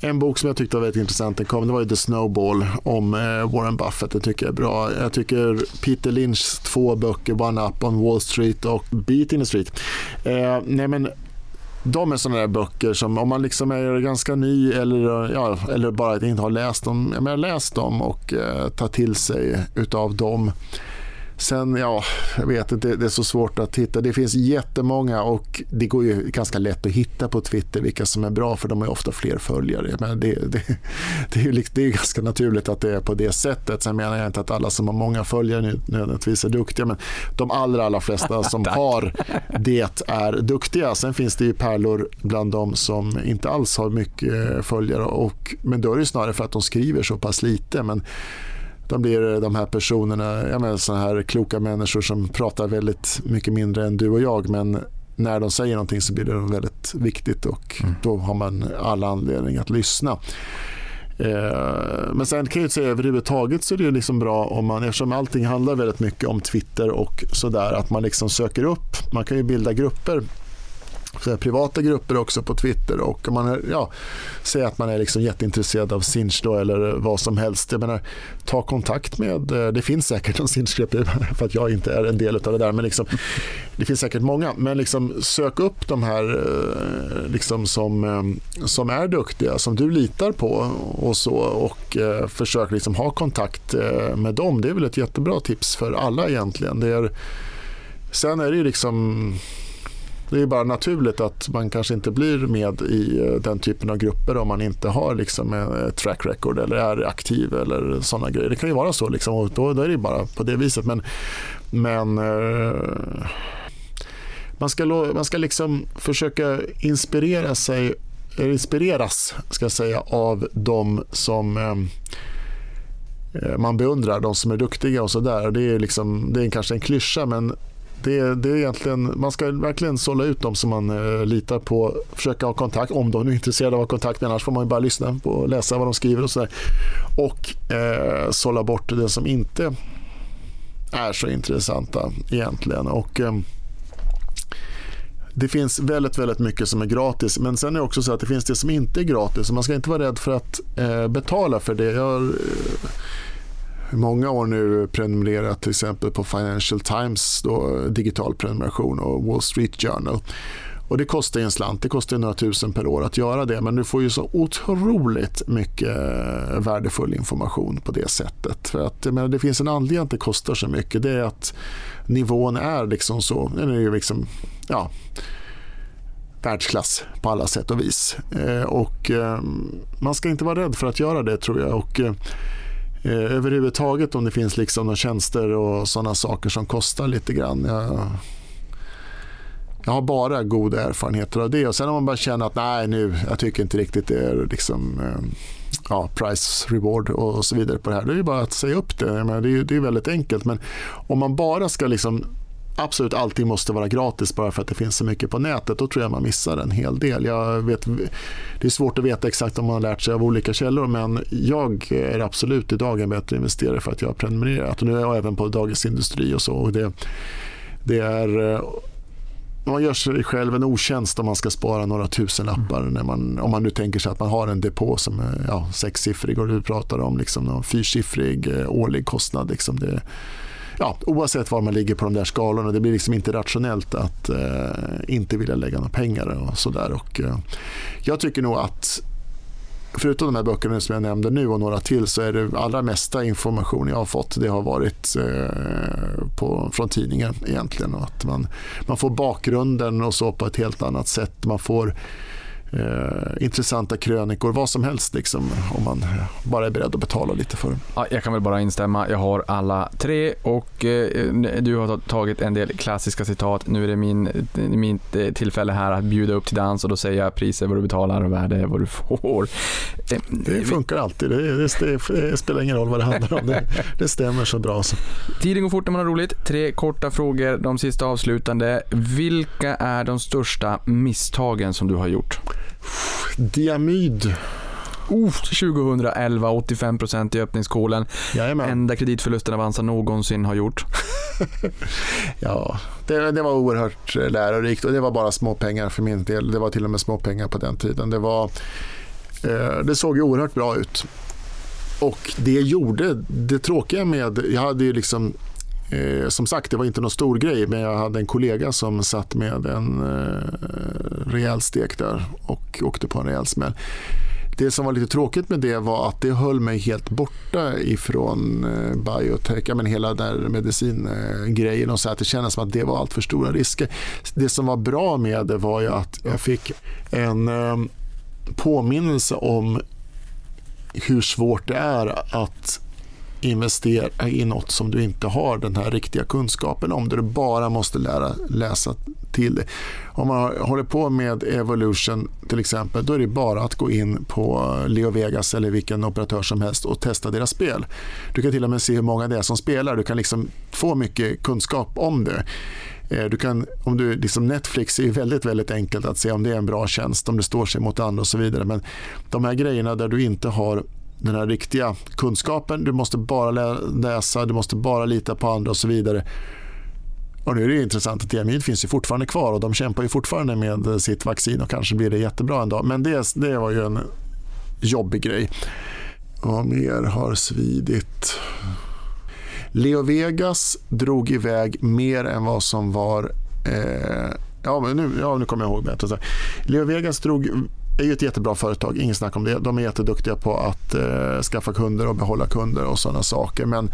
en bok som jag tyckte var väldigt intressant den kom, det var ju The Snowball om eh, Warren Buffett. Det tycker jag är bra. Jag tycker Peter Lynchs två böcker, One Up on Wall Street och Beat in the Street. Eh, nej men de är sådana där böcker som om man liksom är ganska ny eller, ja, eller bara inte har läst dem, jag menar, läs dem och eh, ta till sig utav dem. Sen, ja, jag vet inte, det är så svårt att hitta. Det finns jättemånga och det går ju ganska lätt att hitta på Twitter vilka som är bra för de har ofta fler följare. Men det, det, det, är, ju, det är ganska naturligt att det är på det sättet. Sen menar jag inte att alla som har många följare nödvändigtvis är duktiga men de allra, allra flesta som har det är duktiga. Sen finns det ju pärlor bland dem som inte alls har mycket följare och, men då är det snarare för att de skriver så pass lite. Men de blir de här personerna, jag menar sådana här kloka människor som pratar väldigt mycket mindre än du och jag men när de säger någonting så blir det väldigt viktigt och mm. då har man alla anledning att lyssna. Eh, men sen kan jag säga överhuvudtaget så är det liksom bra om man, eftersom allting handlar väldigt mycket om Twitter och sådär, att man liksom söker upp, man kan ju bilda grupper så privata grupper också på Twitter och om man är, ja, säger att man är liksom jätteintresserad av Sinch då, eller vad som helst. Jag menar, ta kontakt med, eh, det finns säkert en Sinch-grupp för att jag inte är en del av det där, men liksom, det finns säkert många. Men liksom, sök upp de här eh, liksom, som, eh, som är duktiga, som du litar på och så och eh, försök liksom ha kontakt med dem. Det är väl ett jättebra tips för alla egentligen. Det är, sen är det ju liksom det är bara naturligt att man kanske inte blir med i eh, den typen av grupper om man inte har liksom ett track record eller är aktiv eller sådana grejer. Det kan ju vara så liksom, och då, då är det bara på det viset. Men, men eh, man ska, man ska liksom försöka inspirera sig inspireras ska jag säga, av de som eh, man beundrar, de som är duktiga och sådär. Det är, liksom, det är kanske en klyscha men det, det är egentligen, man ska verkligen sålla ut dem som man eh, litar på. Försöka ha kontakt, om de är intresserade av att ha kontakt. Annars får man bara lyssna på och läsa vad de skriver och sådär. Och eh, sålla bort det som inte är så intressanta egentligen. Och, eh, det finns väldigt, väldigt mycket som är gratis. Men sen är det också så att det finns det som inte är gratis. man ska inte vara rädd för att eh, betala för det. Jag, eh, många år nu prenumererat till exempel på Financial Times då, digital prenumeration och Wall Street Journal. Och Det kostar en slant, det kostar några tusen per år att göra det men du får ju så otroligt mycket eh, värdefull information på det sättet. För att, menar, det finns en anledning att det kostar så mycket. Det är att nivån är liksom så, den är ju liksom, ja, världsklass på alla sätt och vis. Eh, och eh, Man ska inte vara rädd för att göra det tror jag. Och, eh, eh, överhuvudtaget om det finns liksom några tjänster och sådana saker som kostar lite grann. Jag, jag har bara goda erfarenheter av det. Och Sen om man bara känner att nej, nu, jag tycker inte riktigt det är liksom, eh, ja, price reward och och så vidare på det här. Det är bara att säga upp det. Menar, det, är, det är väldigt enkelt. Men om man bara ska liksom absolut allting måste vara gratis bara för att det finns så mycket på nätet, då tror jag man missar en hel del. Jag vet, det är svårt att veta exakt om man har lärt sig av olika källor men jag är absolut idag en bättre investerare för att jag har prenumererat. Och nu är jag även på Dagens Industri och så. Och det, det är eh, man gör sig själv en otjänst om man ska spara några tusenlappar. när man, om man nu tänker sig att man har en depå som är ja, sexsiffrig och du pratar om liksom någon fyrsiffrig eh, årlig kostnad. Liksom det, ja, oavsett var man ligger på de där skalorna, det blir liksom inte rationellt att eh, inte vilja lägga några pengar och sådär. eh, jag tycker nog att förutom de här böckerna som jag nämnde nu och några till så är det allra mesta information jag har fått det har varit eh, på, från tidningen egentligen. Och att man, man får bakgrunden och så på ett helt annat sätt. Man får eh, intressanta krönikor, vad som helst liksom, om man bara är beredd att betala lite för det. Ja, jag kan väl bara instämma. Jag har alla tre och eh, du har tagit en del klassiska citat. Nu är det min, mitt eh, tillfälle här att bjuda upp till dans och då säger jag priser vad du betalar och värde vad du får. Eh, det funkar alltid. Det, det, det, det, spelar ingen roll vad det handlar om. Det, det stämmer så bra. Så. Tiden går fort när man har roligt. Tre korta frågor, de sista avslutande. Vilka är de största misstagen som du har gjort? Diamyd. Oh, 2011, 85% i öppningskolen. Jajamän. Enda kreditförlusten Avanza någonsin har gjort. ja, det, det, var oerhört lärorikt och det var bara små pengar för min del. Det var till och med små pengar på den tiden. Det, var, eh, det såg ju oerhört bra ut. Och det gjorde, det tråkiga med, jag hade ju liksom Eh, som sagt, det var inte någon stor grej men jag hade en kollega som satt med en eh, rejäl stek där och åkte på en rejäl smäll. Det som var lite tråkigt med det var att det höll mig helt borta ifrån eh, biotech, men hela här medicingrejen och så att det kändes som att det var allt för stora risker. Det som var bra med det var ju att jag fick en eh, påminnelse om hur svårt det är att investera i något som du inte har den här riktiga kunskapen om, där du bara måste lära läsa till det. Om man håller på med Evolution till exempel, då är det bara att gå in på Leo Vegas eller vilken operatör som helst och testa deras spel. Du kan till och med se hur många det är som spelar, du kan liksom få mycket kunskap om det. Eh, du kan, om du, liksom Netflix är väldigt, väldigt enkelt att se om det är en bra tjänst, om det står sig mot andra och så vidare. Men de här grejerna där du inte har den här riktiga kunskapen. Du måste bara läsa, du måste bara lita på andra och så vidare. Och nu är det intressant att Diamid finns ju fortfarande kvar och de kämpar ju fortfarande med sitt vaccin och kanske blir det jättebra en dag. Men det, det var ju en jobbig grej. Vad mer har svidit? Leo Vegas drog iväg mer än vad som var... Eh, ja, men nu, ja, nu kommer jag ihåg bättre. Leo Vegas drog är ju ett jättebra företag, ingen snack om det. De är jätteduktiga på att eh, skaffa kunder och behålla kunder och sådana saker. Men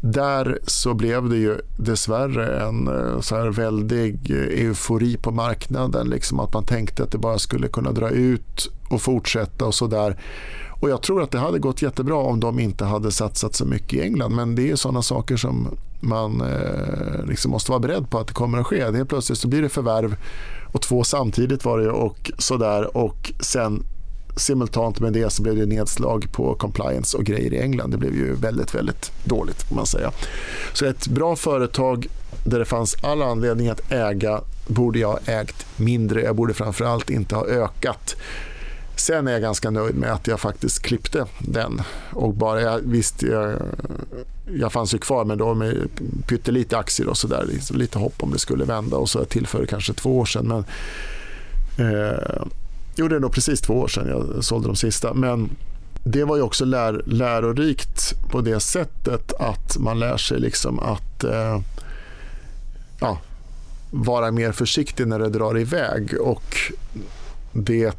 där så blev det ju dessvärre en eh, så här väldig eh, eufori på marknaden. Liksom att man tänkte att det bara skulle kunna dra ut och fortsätta och sådär. Och jag tror att det hade gått jättebra om de inte hade satsat så mycket i England. Men det är sådana saker som man eh, liksom måste vara beredd på att det kommer att ske. Det plötsligt så blir det förvärv och två samtidigt var det och sådär och sen simultant med det så blev det nedslag på compliance och grejer i England. Det blev ju väldigt, väldigt dåligt får man säga. Så ett bra företag där det fanns all anledning att äga borde jag ha ägt mindre. Jag borde framförallt inte ha ökat Sen är jag ganska nöjd med att jag faktiskt klippte den. Och bara, jag, visst, jag, jag fanns ju kvar men då med pyttelite aktier och sådär. Liksom lite hopp om det skulle vända och så tillför kanske två år sedan. Men, eh, gjorde det nog precis två år sedan jag sålde de sista. Men det var ju också lär, lärorikt på det sättet att man lär sig liksom att eh, ja, vara mer försiktig när det drar iväg. Och det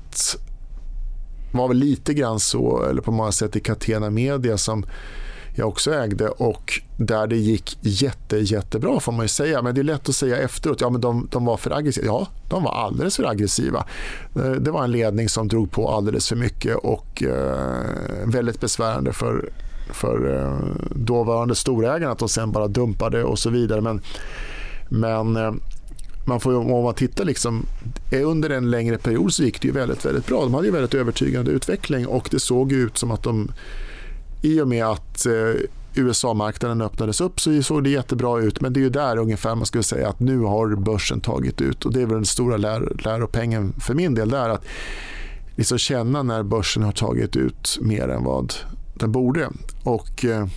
var väl lite grann så, eller på många sätt i Catena Media som jag också ägde och där det gick jätte, jättebra får man ju säga. Men det är lätt att säga efteråt, ja men de, de var för aggressiva. Ja, de var alldeles för aggressiva. Eh, det var en ledning som drog på alldeles för mycket och eh, väldigt besvärande för, för eh, dåvarande storägarna att de sen bara dumpade och så vidare. Men, men eh, man får, om man tittar liksom, eh, under en längre period så gick det ju väldigt, väldigt bra. De hade ju väldigt övertygande utveckling och det såg ut som att de i och med att eh, USA-marknaden öppnades upp så såg det jättebra ut men det är ju där ungefär man skulle säga att nu har börsen tagit ut och det är väl den stora lär, läropengen för min del där att liksom känna när börsen har tagit ut mer än vad den borde. Och eh,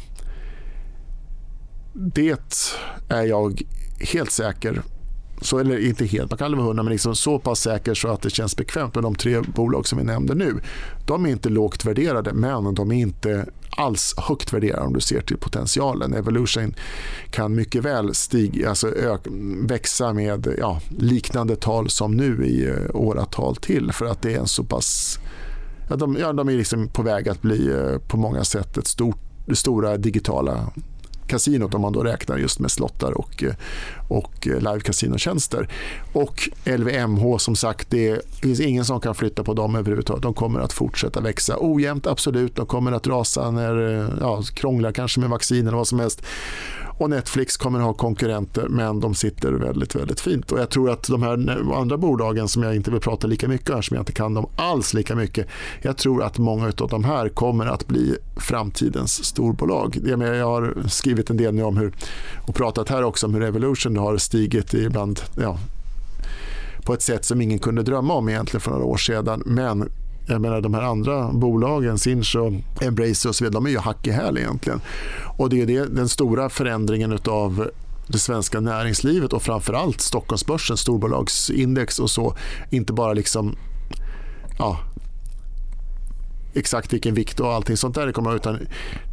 det är jag helt säker så, eller inte helt, man kan aldrig vara hundra, men liksom så pass säker så att det känns bekvämt med de tre bolag som vi nämnde nu. De är inte lågt värderade, men de är inte alls högt värderade om du ser till potentialen. Evolution kan mycket väl stiga, alltså växa med ja, liknande tal som nu i eh, åratal till för att det är en så pass Ja, de, ja, de är liksom på väg att bli eh, på många sätt ett stort, stora digitala kasinot om man då räknar just med slottar och, eh, och eh, live-kasinotjänster. Och LVMH som sagt, det finns ingen som kan flytta på dem överhuvudtaget. De kommer att fortsätta växa. Ojämnt absolut, de kommer att rasa när eh, ja, krånglar kanske med vaccin eller vad som helst. Och Netflix kommer att ha konkurrenter men de sitter väldigt, väldigt fint. Och jag tror att de här andra bolagen som jag inte vill prata lika mycket om, som jag inte kan dem alls lika mycket. Jag tror att många av de här kommer att bli framtidens storbolag. Jag har skrivit en del nu om hur, och pratat här också om hur Evolution har stigit ibland ja, på ett sätt som ingen kunde drömma om egentligen för några år sedan. Men jag menar de här andra bolagen, Sinch och Embracer och så vidare, de är ju hack i häl egentligen. Och det är det, den stora förändringen av det svenska näringslivet och framförallt Stockholmsbörsen, storbolagsindex och så. Inte bara liksom ja, exakt vilken vikt och allting sånt där det kommer utan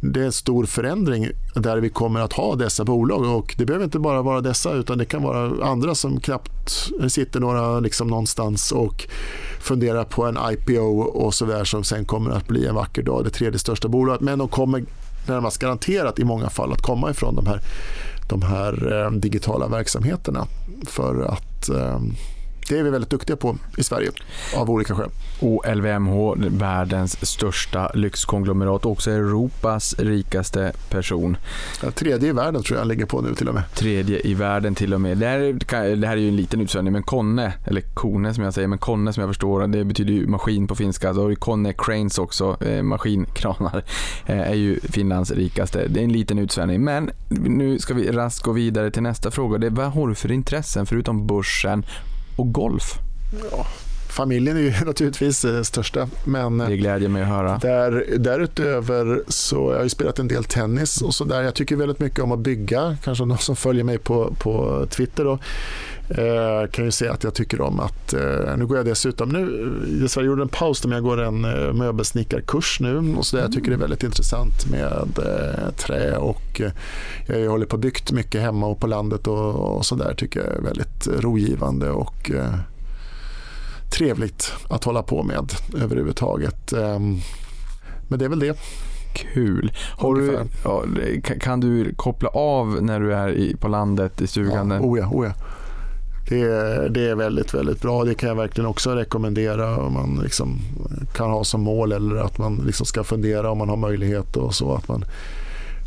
det är en stor förändring där vi kommer att ha dessa bolag. Och det behöver inte bara vara dessa utan det kan vara andra som knappt sitter några liksom någonstans och funderar på en IPO och så där som sen kommer att bli en vacker dag det tredje största bolaget. Men de kommer närmast garanterat i många fall att komma ifrån de här, de här eh, digitala verksamheterna för att eh, det är vi väldigt duktiga på i Sverige av olika skäl. Och LVMH, världens största lyxkonglomerat och också Europas rikaste person. Ja, tredje i världen tror jag ligger på nu till och med. Tredje i världen till och med. Det här, det här är ju en liten utsvävning, men Konne, eller Kone som jag säger, men Konne som jag förstår, det betyder ju maskin på finska. Då har ju Konne Cranes också, eh, maskinkranar, eh, är ju Finlands rikaste. Det är en liten utsvävning, men nu ska vi raskt gå vidare till nästa fråga. Det är, vad har du för intressen förutom börsen och golf? Ja, familjen är ju naturligtvis det eh, största. Men det glädjer mig att höra. Där, därutöver så jag har jag spelat en del tennis och så där. Jag tycker väldigt mycket om att bygga. Kanske någon som följer mig på, på Twitter då. Eh, kan ju säga att jag tycker om att, eh, nu går jag dessutom, nu, jag gjorde en paus men jag går en eh, möbelsnickarkurs nu och så där. jag tycker det är väldigt intressant med eh, trä och eh, jag håller på byggt mycket hemma och på landet och, och så där tycker jag är väldigt rogivande och eh, trevligt att hålla på med överhuvudtaget. Ehm, men det är väl det. Kul. Du, ja, kan du koppla av när du är på landet i stugan? Ja, oh ja, oh ja. Det är, det är väldigt, väldigt bra. Det kan jag verkligen också rekommendera om man liksom kan ha som mål eller att man liksom ska fundera om man har möjlighet och så. Att man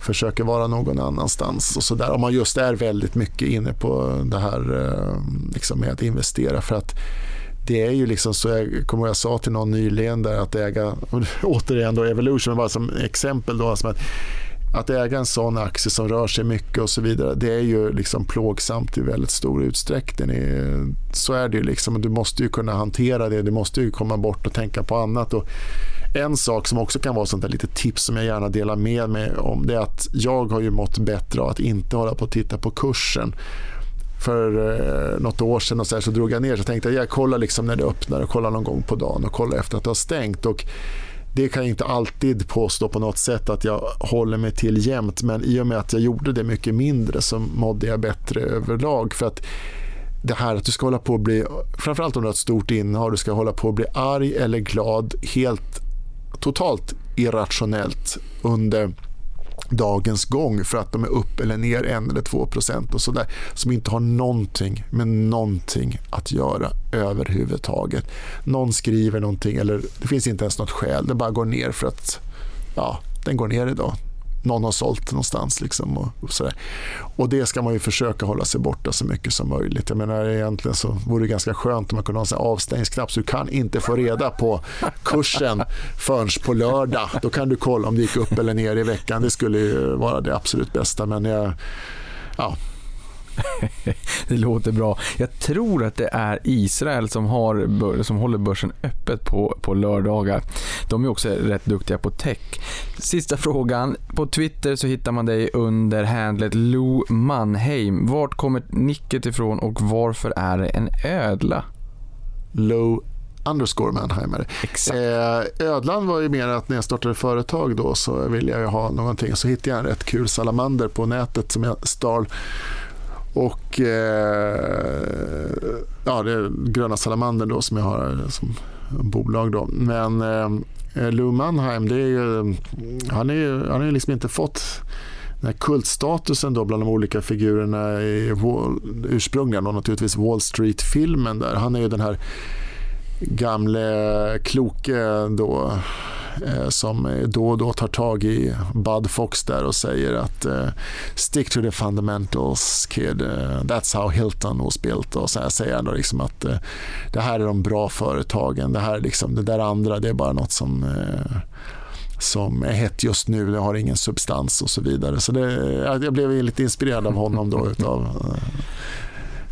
försöker vara någon annanstans och så där. Om man just är väldigt mycket inne på det här eh, liksom med att investera. För att det är ju liksom så, jag kommer jag sa till någon nyligen där att äga, återigen då Evolution, bara som exempel då, alltså att, att äga en sån aktie som rör sig mycket och så vidare, det är ju liksom plågsamt i väldigt stor utsträckning. Så är det ju liksom, du måste ju kunna hantera det, du måste ju komma bort och tänka på annat. Och en sak som också kan vara sånt där lite tips som jag gärna delar med mig om, det är att jag har ju mått bättre av att inte hålla på och titta på kursen för eh, något år sedan och så, här, så drog jag ner så tänkte jag jag kollar liksom när det öppnar och kollar någon gång på dagen och kollar efter att det har stängt. Och det kan jag inte alltid påstå på något sätt att jag håller mig till jämt men i och med att jag gjorde det mycket mindre så mådde jag bättre överlag. För att det här att du ska hålla på att bli, framförallt om du har ett stort innehav, du ska hålla på att bli arg eller glad helt totalt irrationellt under dagens gång för att de är upp eller ner en eller två procent och sådär som inte har någonting med någonting att göra överhuvudtaget. Någon skriver någonting eller det finns inte ens något skäl. Det bara går ner för att ja, den går ner idag någon har sålt någonstans. Liksom och, och, sådär. och det ska man ju försöka hålla sig borta så mycket som möjligt. Jag menar egentligen så vore det ganska skönt om man kunde ha en avstängningsknapp så du kan inte få reda på kursen förrän på lördag. Då kan du kolla om det gick upp eller ner i veckan. Det skulle ju vara det absolut bästa. Men jag, ja, det låter bra. Jag tror att det är Israel som, har, som håller börsen öppet på, på lördagar. De är också rätt duktiga på tech. Sista frågan. På Twitter så hittar man dig under handlet Lou Mannheim. Vart kommer nicket ifrån och varför är det en ödla? Low underscore Mannheimer. Exakt. Eh, ödlan var ju mer att när jag startade företag då så ville jag ha någonting. Så hittade jag en rätt kul salamander på nätet som jag stal och eh, ja, det är Gröna Salamandern då som jag har som bolag. Då. Men eh, eh Lou Mannheim, det är ju, han, är, han har liksom inte fått den här kultstatusen då bland de olika figurerna i Wall, ursprungligen och naturligtvis Wall Street-filmen där. Han är ju den här gamle kloke då eh, som då och då tar tag i Bud Fox där och säger att eh, stick to the fundamentals kid, eh, that's how Hilton was built och så här säger han då liksom att det här är de bra företagen, det här liksom, det där andra det är bara något som som är hett just nu, det har ingen substans och så vidare. Så det, jag blev lite inspirerad av honom då utav,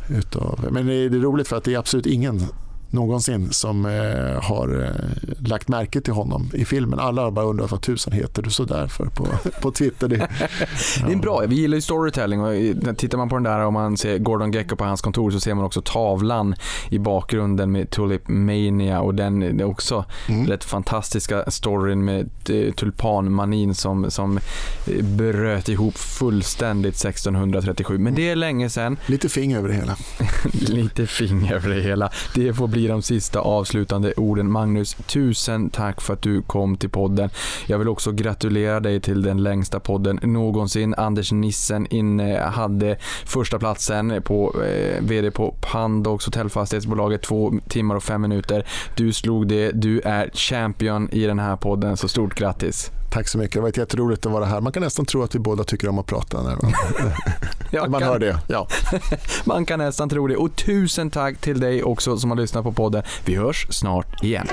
utav men det är roligt för att det är absolut ingen någonsin som eh, har eh, lagt märke till honom i filmen. Alla har bara undrat vad tusan heter du sådär för på, på Twitter. Det, ja. det är bra, vi gillar ju storytelling och tittar man på den där och man ser Gordon Gecko på hans kontor så ser man också tavlan i bakgrunden med Tulip Mania och den är också mm. rätt fantastiska storyn med eh, tulpanmanin som, som eh, bröt ihop fullständigt 1637. Men det är länge sedan. Lite fing över det hela. Lite fing över det hela. Det får bli blir de sista avslutande orden. Magnus, tusen tack för att du kom till podden. Jag vill också gratulera dig till den längsta podden någonsin. Anders Nissen inne hade första platsen på eh, VD på Pandox hotellfastighetsbolaget, två timmar och fem minuter. Du slog det, du är champion i den här podden, så stort grattis. Tack så mycket. Det var jätteroligt att vara här. Man kan nästan tro att vi båda tycker om att prata när man, man kan, hör det. Ja. man kan nästan tro det. Och tusen tack till dig också som har lyssnat på podden. Vi hörs snart igen.